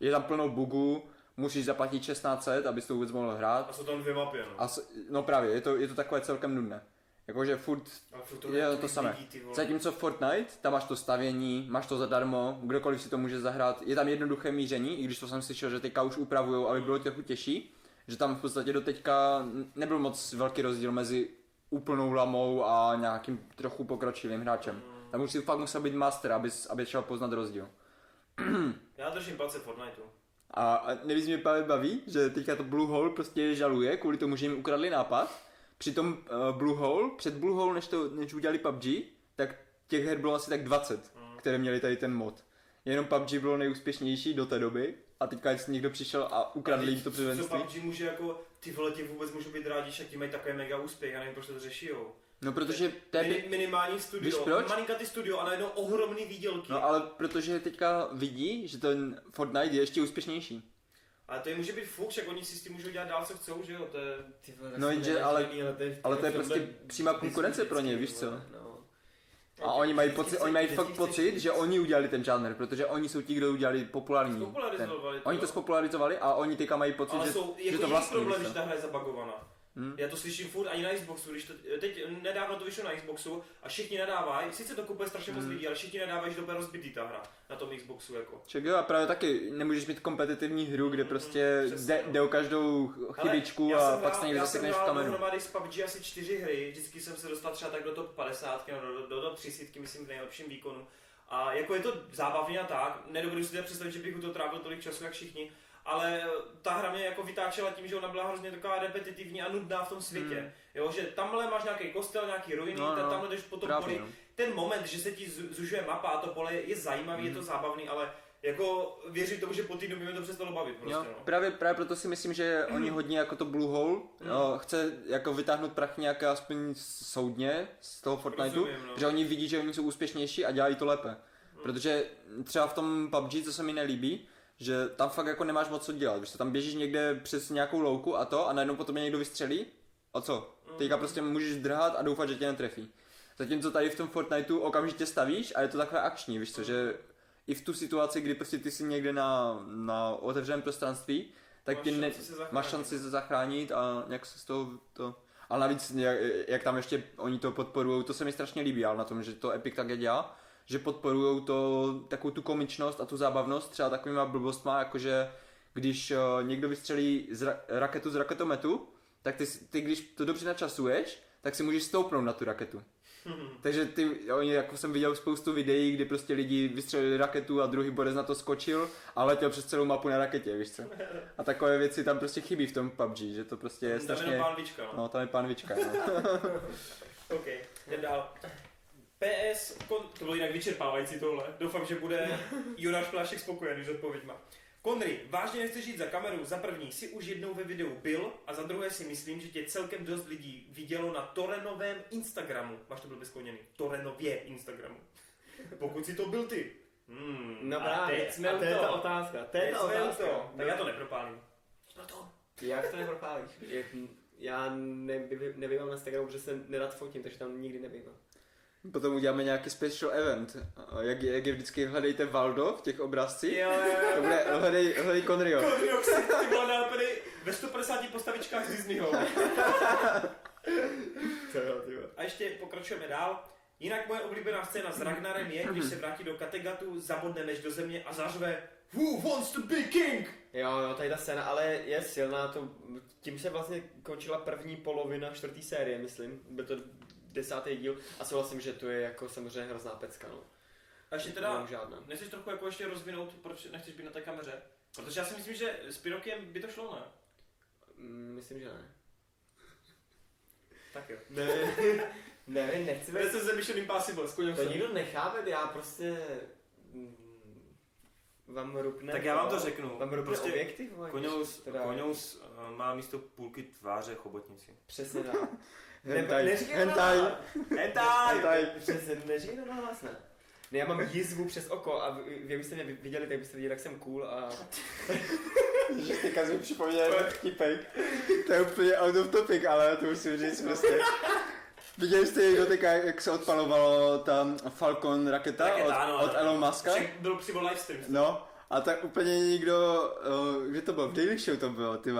Je tam plno bugů, musíš zaplatit 1600, abys to vůbec mohl hrát. A jsou tam dvě mapy, no. A s, no právě, je to, je to takové celkem nudné. Jakože furt furt je to tolik samé. lidí. Zatímco Fortnite, tam máš to stavění, máš to zadarmo, kdokoliv si to může zahrát. Je tam jednoduché míření, i když to jsem slyšel, že teďka už upravují, aby bylo trochu těžší. Že tam v podstatě do teďka nebyl moc velký rozdíl mezi úplnou lamou a nějakým trochu pokročilým hráčem. Tam už si fakt musel být master, aby, aby šel poznat rozdíl. Já držím palce Fortniteu. A, a nevíš, mě právě baví, že teďka to Blue Hole prostě žaluje kvůli tomu, že jim ukradli nápad. Přitom uh, Blue Hole, před Blue Hole, než, to, než udělali PUBG, tak těch her bylo asi tak 20, Mm. které měli tady ten mod. Jenom PUBG bylo nejúspěšnější do té doby a teďka jestli někdo přišel a ukradl jim to Co předvenství. PUBG může jako, ty vole, ti vůbec můžou být rádi, že ti mají takový mega úspěch, já nevím, proč to řešijou. No protože to je, Mini, minimální studio, Víš proč? malinkatý studio a najednou ohromný výdělky. no ale protože teďka vidí, že ten Fortnite je ještě úspěšnější. Ale to jim může být fuch, jak oni si s tím můžou dělat dál, co chcou, že jo, to je... Ty vole, No jenže, ale- nenadělaný, ale to je, ale to je prostě přímá konkurence pro ně, víš co? No. A oni mají pocit, oni mají fakt pocit, že oni udělali ten žánr, protože oni jsou ti, kdo udělali populární. Ten. Oni to spopularizovali a oni teďka mají pocit, Ale že, jsou že jako to jiný vlastní. problém, že ta hra je zabagovaná. Hm? Já to slyším furt ani na Xboxu, když to, teď nedávno to vyšlo na Xboxu a všichni nadávají, sice to kupuje strašně moc Hmm. lidí, ale všichni nadávají, že to bude rozbitý ta hra na tom Xboxu jako. Ček jo, a právě taky nemůžeš mít kompetitivní hru, kde Mm, prostě jde, no. jde o každou chybičku já a jsem pak se někdo já jsem zasekneš v kamenu. dohromady z PUBG asi čtyři hry, vždycky jsem se dostal třeba tak do top 50, nebo do, do, do top 30, myslím v nejlepším výkonu. A jako je to zábavně a tak, nedovedu si teda představit, že bych u toho trávil tolik času jak všichni, ale ta hra mě jako vytáčela tím, že ona byla hrozně taková repetitivní a nudná v tom světě. Hmm. Jo, že tamhle máš nějaký kostel, nějaký ruiny, No, no, no, tamhle jdeš po tom poli. no. Ten moment, že se ti zu- zužuje mapa a to pole je zajímavý, je to Hmm. zábavný, ale jako věřím tomu, že po týdnu by mě to přestalo bavit prostě, Jo, no. právě, právě proto si myslím, že oni hodně jako to Blue Hole jo, chce jako vytáhnout prach nějak aspoň soudně z toho Fortniteu, Rozumím, no. že oni vidí, že oni jsou úspěšnější a dělají to lépe. Protože třeba v tom PUBG, co se mi nelíbí, že tam fakt jako nemáš moc co dělat, co, tam běžíš někde přes nějakou louku a to a najednou potom tě někdo vystřelí? A co? Teďka prostě můžeš drhat a doufat, že tě netrefí. Zatímco tady v tom Fortniteu okamžitě stavíš a je to takové akční, víš co, že i v tu situaci, kdy prostě ty jsi někde na, na otevřeném prostranství, tak Máš ti ne, šanci máš šanci se zachránit a nějak se z toho to... Ale navíc, jak, jak tam ještě oni to podporují, to se mi strašně líbí, ale na tom, že to Epic tak dělá, že podporují to, takovou tu komičnost a tu zábavnost třeba takovýma blbostma, jakože když uh, někdo vystřelí z ra- raketu z raketometu, tak ty, ty, když to dobře načasuješ, tak si můžeš stoupnout na tu raketu. Takže ty, oni, jako jsem viděl spoustu videí, kdy prostě lidi vystřelili raketu a druhý borec na to skočil a letěl přes celou mapu na raketě, víš co. A takové věci tam prostě chybí v tom PUBG, že to prostě je Tam je strašně... jenom pán Víčka, no. No, tam je pán Vička, no. OK, jdem dál. PS, kon... to bylo jinak vyčerpávající tohle. Doufám, že bude Jonáš Plášek spokojený s odpověďma. Konry, vážně nechceš jít za kameru? Za první, si už jednou ve videu byl a za druhé si myslím, že tě celkem dost lidí vidělo na Torenovém Instagramu. Máš to byl vyskloněný. Torenově Instagramu. Pokud si to byl ty. Hmm, No a právě, teď jsme a to je ta otázka, to Teď je ta otázka. toho. Tak já to nepropálím. No to. Jak to nepropálíš? Já nebývám na Instagramu, protože se nerad fotím, takže tam nikdy nebývám. Potom uděláme nějaký special event. Jak, je- jak je vždycky hledejte Valdo v těch obrázcích. Jo, jo, To jo. bude hledej, hledej Conryo. Konrok si ty vole nápady ve 150 postavičkách z Disneyho. To jo, ty vole. A ještě pokračujeme dál. Jinak moje oblíbená scéna s Ragnarem je, když se vrátí do Kategatu, zabodne meč do země a zařve Who wants to be king? Jo, jo, tady ta scéna, ale je silná, to, tím se vlastně končila první polovina čtvrtý série, myslím, byl to desátý díl a souhlasím, že to je jako samozřejmě hrozná pecka, no. A ještě teda, žádná. nechceš trochu jako ještě rozvinout, proč nechceš být na té kameře? Protože já si myslím, že s Pirokiem by to šlo, ne? Mm, Myslím, že ne. Tak jo. Ne, nevím, nechci To být, se ze Mission Impossible, skloním to se. nikdo nechápe, já prostě mm, vám rupne, Tak já vám to řeknu. vám rupne Prostě objektiv, vole, Koňous, teda- Koňous uh, má místo půlky tváře chobotnici. Přesně tak. Hentai. neříkej Hentai. na- Hentai! Hentai. Přesně, neříkej to ne. Ne, já mám jizvu přes oko a vy, vy byste mě viděli, tak byste viděli, jak jsem cool a... Že teďka mi připomněl ten vtipek. To je úplně out of topic, ale to musím říct prostě. Viděli jste někdo teďka, jak se odpalovalo tam Falcon raketa, Raketa, od, ano, od. Elon Muska? Byl přímo livestream. No, a tak úplně nikdo, uh, kde to bylo, v Daily Show to bylo, ty.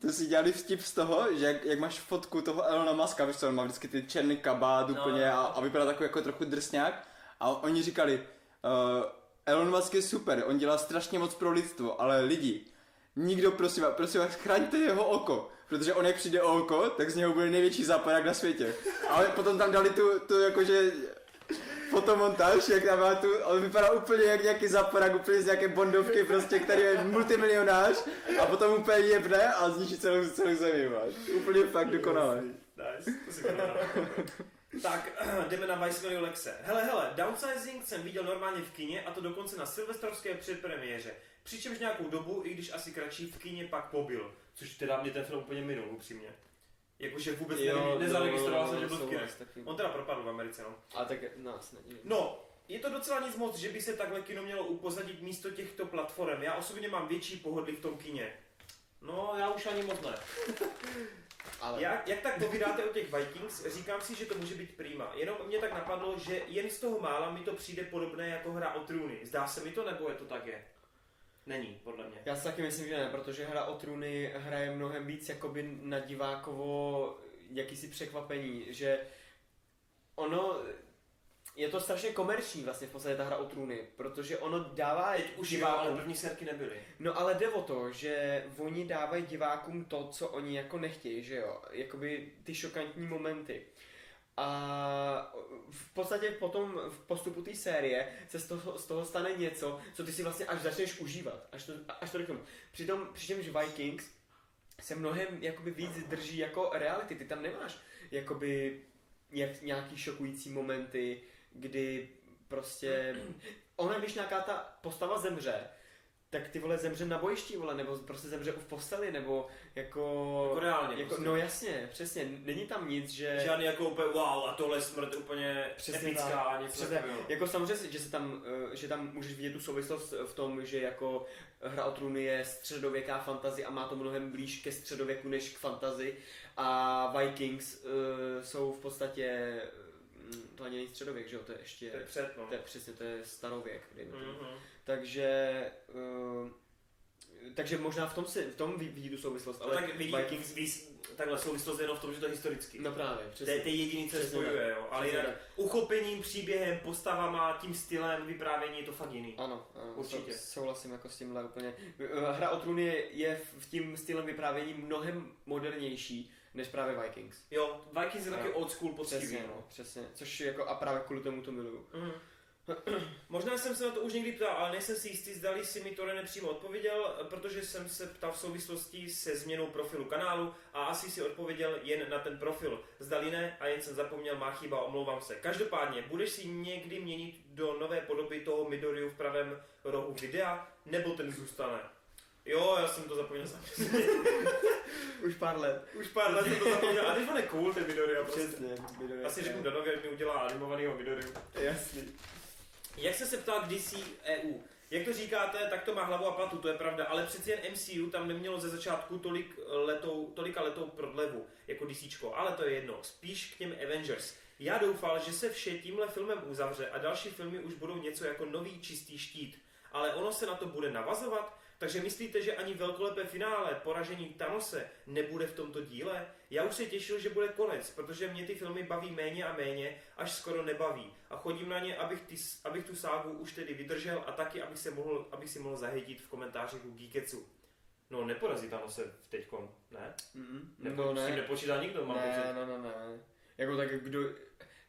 To si dělali vtip z toho, že jak, jak máš fotku toho Elona Muska, víš co, on má vždycky ty černý kabát No, úplně no. a, a vypadá takový jako trochu drsňák. A oni říkali, uh, Elon Musk je super, on dělá strašně moc pro lidstvo, ale lidi, nikdo prosím vás, prosím vás, chraňte jeho oko. Protože on jak přijde o oko, tak z něho bude největší západák na světě. Ale potom tam dali tu, tu jakože fotomontáž, jak tam má tu, on vypadá úplně jak nějaký zaporák, úplně z nějaké bondovky prostě, který je multimilionář a potom úplně jebne a zničí celou, celou zemi, máš. Úplně fakt dokonale. Nice, to si to Tak, jdeme na Weissmanu Lexe. Hele, hele, Downsizing jsem viděl normálně v kině a to dokonce na silvestrovské předpremiéře. Přičemž nějakou dobu, i když asi kratší, v kině pak pobyl. Což teda mě ten film úplně minul, upřímně. Jakože vůbec jo, nezaregistroval jsem, že byl v kinech. On teda propadl v Americe, no. A tak nás není. No, je to docela nic moc, že by se takhle kino mělo upozadit místo těchto platform. Já osobně mám větší pohodlí v tom kině. No, já už ani moc ne. Ale... Jak, jak tak povídáte o těch Vikings, říkám si, že to může být prima. Jenom mě tak napadlo, že jen z toho mála mi to přijde podobné jako hra o trůny. Zdá se mi to, nebo je to tak je? Není, podle mě. Já si taky myslím, že ne, protože hra o trůny hraje mnohem víc jakoby na divákovo jakýsi překvapení, že ono je to strašně komerční vlastně v podstatě ta hra o trůny, protože ono dává Teď už divákům, ale první serky nebyly. No ale jde o to, že oni dávají divákům to, co oni jako nechtějí, že jo, jakoby ty šokantní momenty. A v podstatě potom v postupu té série se z toho, z toho stane něco, co ty si vlastně až začneš užívat, až to, až to řeknu. Přitom, přičemž Vikings se mnohem jakoby víc drží jako reality, ty tam nemáš jakoby jak, nějaký šokující momenty, kdy prostě, ona když nějaká ta postava zemře, tak ty vole zemře na bojišti, vole, nebo prostě zemře v posteli, nebo jako... Jako reálně. Jako, prostě. No jasně, přesně, není tam nic, že... Žádný jako úplně wow a tohle smrt úplně přesně epická, tak, něco přesně. Jako samozřejmě, že se tam, eh, že tam můžeš vidět tu souvislost v tom, že jako hra o trůny je středověká fantazie a má to mnohem blíž ke středověku než k fantazi a Vikings uh, jsou v podstatě to ani není středověk, že jo, to je ještě... To je před, no. To je přesně, to je starověk, mm-hmm. Takže uh, takže možná v tom, si, v tom vidí tu souvislost, ale no, tak vidí, Vikings... Ví, takhle souvislost jenom v tom, že to je historicky. No právě, přesně. To je jediný, co je spojuje, jo. Ale jinak uchopením, příběhem, postavama, tím stylem vyprávění je to fakt jiný. Ano, ano určitě. Souhlasím jako s tímhle úplně. Hra o trůny je v tím stylem vyprávění mnohem modernější, než právě Vikings. Jo, Vikings je taky old school poctivý. Přesně, no, přesně. Což jako a právě kvůli tomu to miluju. Mm. Možná jsem se na to už někdy ptal, ale nejsem si jistý, zdali si mi to nepřímo odpověděl, protože jsem se ptal v souvislosti se změnou profilu kanálu a asi si odpověděl jen na ten profil. Zdali ne a jen jsem zapomněl, má chyba, omlouvám se. Každopádně, budeš si někdy měnit do nové podoby toho Midoriu v pravém rohu videa, nebo ten zůstane? Jo, já jsem to zapomněl sám. Už pár let. Už pár let jsem to zapomněl. A teď on je cool, ten Midoriya. Prostě. Přesně, Midoriya. Asi řeknu Danovi, jak mi udělá animovanýho Midoriya. Jasný. Jak se se ptal DC EU? Jak to říkáte, tak to má hlavu a patu, to je pravda, ale přeci jen MCU tam nemělo ze začátku tolik letou, tolika letou prodlevu jako DC, ale to je jedno. Spíš k těm Avengers. Já doufal, že se vše tímhle filmem uzavře a další filmy už budou něco jako nový čistý štít. Ale ono se na to bude navazovat, takže myslíte, že ani velkolepé finále poražení Thanose nebude v tomto díle? Já už se těšil, že bude konec, protože mě ty filmy baví méně a méně, až skoro nebaví. A chodím na ně, abych, ty, abych tu ságu už tedy vydržel a taky, abych, se mohl, abych si mohl zahytit v komentářích u Geeketsu. No, neporazí Thanose v teďkom, ne? Mm-hmm. Nepo, no, ne. S tím nepočítá nikdo, mám ne. Ne, ne, ne. Jako tak, kdo,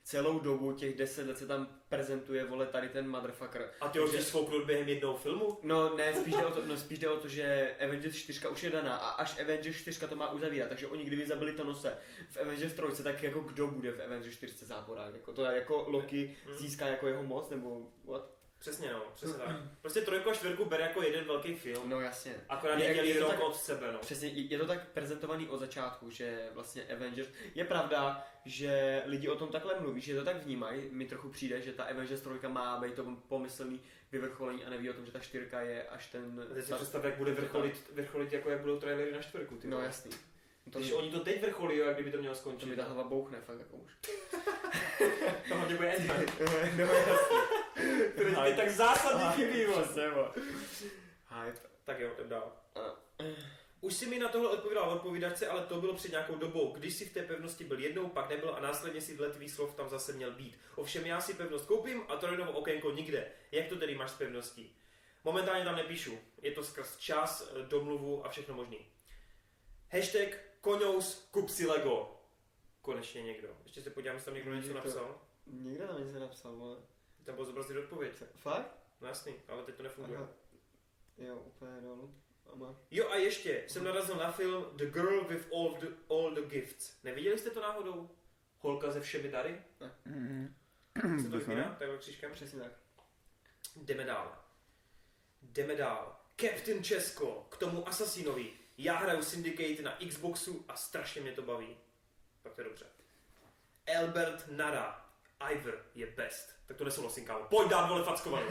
celou dobu, těch deset let se tam prezentuje, vole, tady ten motherfucker. A ty ho že... svouknout během jednoho filmu? No ne, spíš jde, o to, no, spíš jde o to, že Avengers 4 už je daná a až Avengers 4 to má uzavírat, takže oni kdyby zabili Thanose v Avengers 3, tak jako kdo bude v Avengers 4 záporák? Jako to jako Loki hmm. získá jako jeho moc, nebo what? Přesně no, přesně tak. Prostě trojku a čtvrku bere jako jeden velký film. No jasně. Akorát je, je, je to tak, od sebe, no. Přesně, je to tak prezentovaný od začátku, že vlastně Avengers, je pravda, že lidi o tom takhle mluví, že to tak vnímají, mi trochu přijde, že ta Avengers trojka má být to pomyslný vyvrcholení a neví o tom, že ta čtyřka je až ten... Teď si představ, jak bude vrcholit, vrcholit jako jak budou trailery na čtvrku. Ty no jasný. To Když oni to teď vrcholí, jak kdyby to mělo skončit. To mi ta hlava bouchne, fakt jako už. to hodně bude No jasný. Který ti tak zásadní chybí, Hype. Tak jo, jdem dál. Už si mi na tohle odpovídal odpovídačce, ale to bylo před nějakou dobou. Když si v té pevnosti byl jednou, pak nebyl a následně si dle tvých slov tam zase měl být. Ovšem já si pevnost koupím a Torinovo okénko nikde. Jak to tedy máš s pevností? Momentálně tam nepíšu. Je to skrz čas, domluvu a všechno možný. Hashtag konous kup si Lego. Konečně někdo. Ještě se podívám, jestli tam někdo něco napsal. Nikdo tam nic nenapsal, vole. Tam bylo zobrazit odpověď. Fakt? No jasný, ale teď to nefunguje. Aha. Jo, úplně dolů. Ama. Jo a ještě jsem narazil na film The Girl with All the, all the Gifts. Neviděli jste to náhodou? Holka ze všemi dary? Mhm. Se to vypíná? Takhle křížkem? Přesně tak. Jdeme dál. Jdeme dál. Captain Česko, k tomu Assassinovi. Já hraju Syndicate na Xboxu a strašně mě to baví. Tak to je dobře. Albert Nara. Ivor je best. Tak to nesouhlasím, kámo. Pojď dát, vole, fackovanou.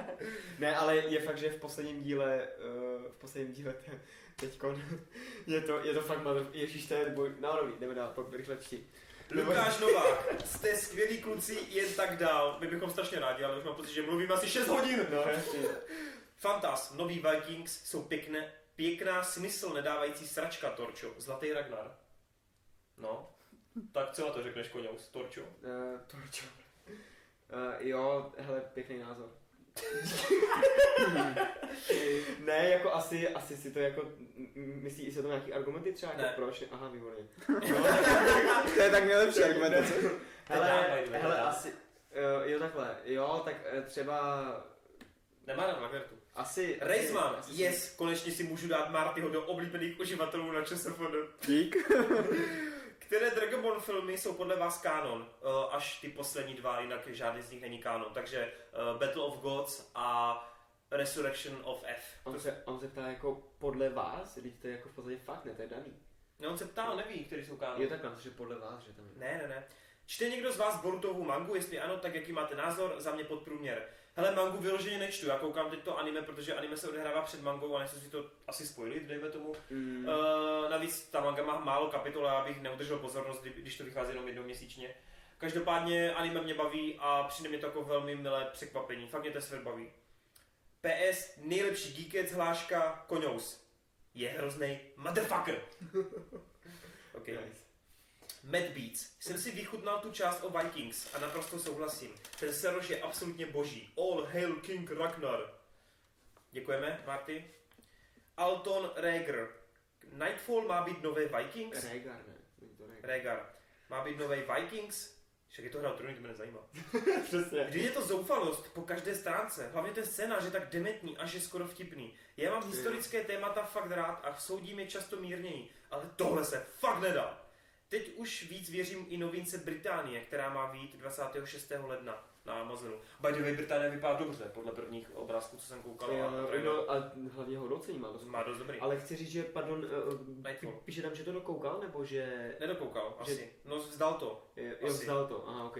Ne, ale je fakt, že v posledním díle, uh, v posledním díle te, teďkon, je to, je to fakt mother, ježíš, to je boj, no dobrý, jdeme dál, pojď, rychle čti. Lukáš Novák, jste skvělí kluci, jen tak dál. My bychom strašně rádi, ale už mám pocit, že mluvím asi 6 hodin. No, jasně. Fantas, nový Vikings jsou pěkné, pěkná smysl nedávající sračka, Torčo. Zlatý Ragnar. No, tak co na to řekneš, Koňous, Torčo? Uh, Torčo. Uh, jo, hele, pěkný názor. ne, jako asi, asi si to jako, myslí, jestli to nějaký argumenty třeba, jako Ne. proč? Aha, výborně. To je tak nejlepší argumentace. Hele, dávej, dávej, hele, dávej. asi, uh, jo takhle, jo, tak uh, třeba, Nemá na Lagertu. asi... Reisman, asi- yes, konečně si můžu dát Martyho do oblíbených uživatelů na ČSFD. Dík. Které Dragon Ball filmy jsou podle vás kánon? Uh, až ty poslední dva, jinak žádný z nich není kánon. Takže uh, Battle of Gods a Resurrection of F. On se, on se ptá jako podle vás, když to je jako v podstatě fakt, ne, to je daný. No, on se ptá, on neví, který jsou kánon. Je tak že podle vás, že tam je. Ne, ne, ne. Čte někdo z vás Borutovu mangu? Jestli ano, tak jaký máte názor? Za mě podprůměr. Hele, mangu vyloženě nečtu. Já koukám teď to anime, protože anime se odehrává před mangou a nechci si to asi spojit, dejme tomu. Mm. Uh, navíc ta manga má málo kapitol a já bych neudržel pozornost, kdy- když to vychází jenom jednou měsíčně. Každopádně anime mě baví a přijde mi to jako velmi milé překvapení. Fakt mě ten svět baví. PS, nejlepší geekec hláška Koňous. Je hrozný motherfucker. okay. Nice. Mad Beats. Jsem si vychutnal tu část o Vikings a naprosto souhlasím. Ten seroš je absolutně boží. All hail King Ragnar. Děkujeme, Marty. Alton Rhaegar. Nightfall má být nové Vikings? Rhaegar, ne? Rhaegar. Má být nové Vikings? Však je to hra o trůny, to mě nezajímá. Přesně. Vždy je to zoufalost po každé stránce. Hlavně ten scénář je tak dementní, až je skoro vtipný. Já mám historické témata fakt rád a soudím je často mírněji, ale tohle se fakt nedá. Teď už víc věřím i novince Británie, která má výjít 26. ledna na Amazonu. By the way, Británie vypadá dobře, podle prvních obrázků, co jsem koukal. Jo, a trailer. no, a hlavně hodnocení má dost. Má dost dobrý. Ale chci říct, že, pardon, uh, Nightfall. píše tam, že to dokoukal, nebo že... Nedokoukal, Že- asi. No, vzdal to. Jo, Asi. vzdal to, aha, ok.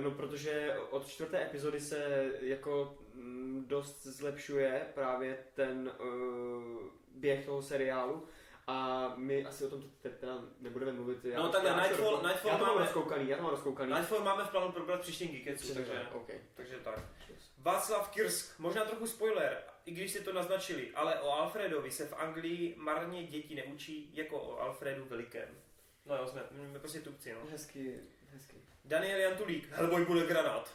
No, protože od čtvrté epizody se jako mm, dost zlepšuje právě ten uh, běh toho seriálu a my asi o tom teda nebudeme mluvit. Já, No, takhle, Nightfall- Nightfall já to mám máme- rozkoukaný, já to mám rozkoukaný. Nightfall máme v plánu probrat příštím Geeketsu, takže, tak, ok. takže tak. Václav Kirsk, možná trochu spoiler, i když si to naznačili, ale o Alfredovi se v Anglii marně děti neučí jako o Alfredu Velikém. No jo, jsme, jsme prostě tupci, no. Hezky, hezky. Daniel Jantulík, Hellboy bude granát.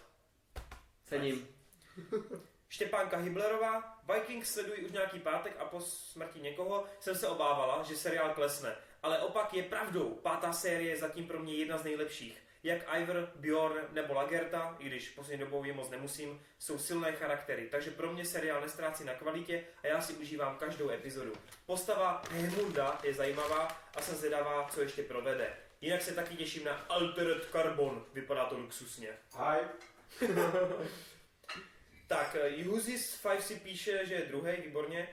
Cením. Štěpánka Hiblerová, Vikings sledují už nějaký pátek a po smrti někoho jsem se obávala, že seriál klesne. Ale opak je pravdou, pátá série je zatím pro mě jedna z nejlepších. Jak Ivor, Bjorn nebo Lagerta, i když poslední dobou je moc nemusím, jsou silné charaktery, takže pro mě seriál nestrácí na kvalitě a já si užívám každou epizodu. Postava Hemunda je zajímavá a jsem zvědavá, co ještě provede. Jinak se taky těším na Altered Carbon, vypadá to luxusně. Hi. Tak, Juhuzis 5 si píše, že je druhý, výborně.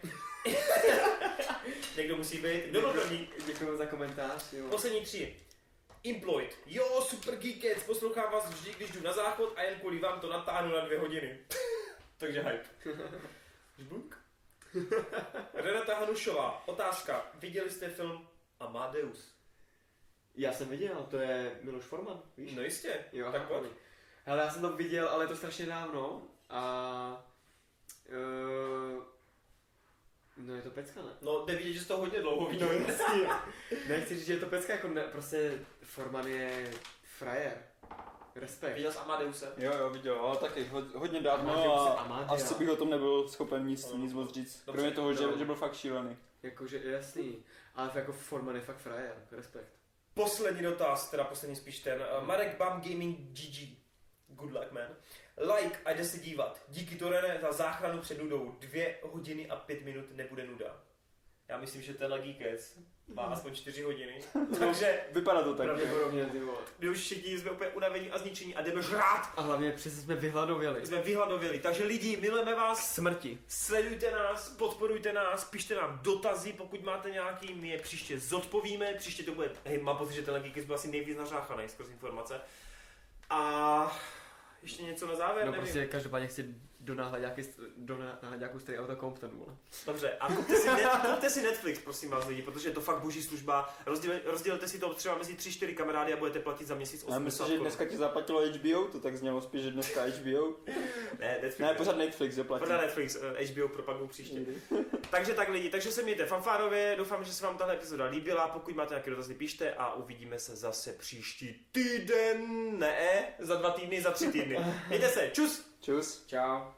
Někdo musí být. Kdo byl první? Děkuji za komentář. Jo. Poslední tři. Imploit. Jo, super geekec, poslouchám vás vždy, když jdu na záchod a jen kvůli vám to natáhnu na dvě hodiny. Takže hype. Žbuk. Renata Hanušová, otázka. Viděli jste film Amadeus? Já jsem viděl, to je Miloš Forman, víš? No jistě. Jo, tak pojď. Hele, já jsem to viděl, ale je to strašně dávno a... Uh, no je to pecka, ne? No, jde vidět, že jsi to hodně dlouho No viděl. jasně. ne, chci říct, že je to pecka, jako ne, prostě Forman je frajer. Respekt. Viděl jsi Amadeuse? Jo, jo, viděl, ale taky ho- hodně dávno je a Amadea. asi bych o tom nebyl schopen nic, nic moc říct. Dobře, Kromě toho, že, no. že byl fakt šílený. Jakože jasný. Ale jako Forman je fakt frajer. Respekt. Poslední dotaz, teda poslední spíš ten. Eh, Marek Bam Gaming GG. good luck man. Like a jde se dívat. Díky Torene za záchranu před nudou. Dvě hodiny a pět minut nebude nuda. Já myslím, že tenhle Geekec má aspoň čtyři hodiny. Takže Vypadá to tak. Pravděpodobně, ty vole. my už všichni jsme úplně unavení a zničení a jdeme žrát. A hlavně přesně jsme vyhladověli. Jsme vyhladověli. Takže lidi, milujeme vás, Smrti. Sledujte nás, podporujte nás, pište nám dotazy, pokud máte nějaký, my je příště zodpovíme, příště to bude, hej, mám pocit, že tenhle Geekis byl asi nejvíc nařáchaný skrz informace. A ještě něco na závěr, No nevím. prostě každopádně chci donáhlet nějakou starý auto Compton, vole. Dobře, a kupte si, net, kupte si Netflix, prosím vás lidi, protože je to fakt boží služba. Rozděl, rozdělte si to třeba mezi 3-4 kamarády a budete platit za měsíc 80 Já myslím, že dneska ti zaplatilo HBO, to tak znělo spíš, že dneska HBO. Ne, Netflix. Ne, pořád Netflix zaplatí. Pořád Netflix, eh, HBO propagují příště. Takže tak lidi, takže se mějte fanfárově, doufám, že se vám tahle epizoda líbila, pokud máte nějaké dotazy, pište a uvidíme se zase příští týden, ne, za dva týdny, za tři týdny. Mějte se, čus! Čus. Čau.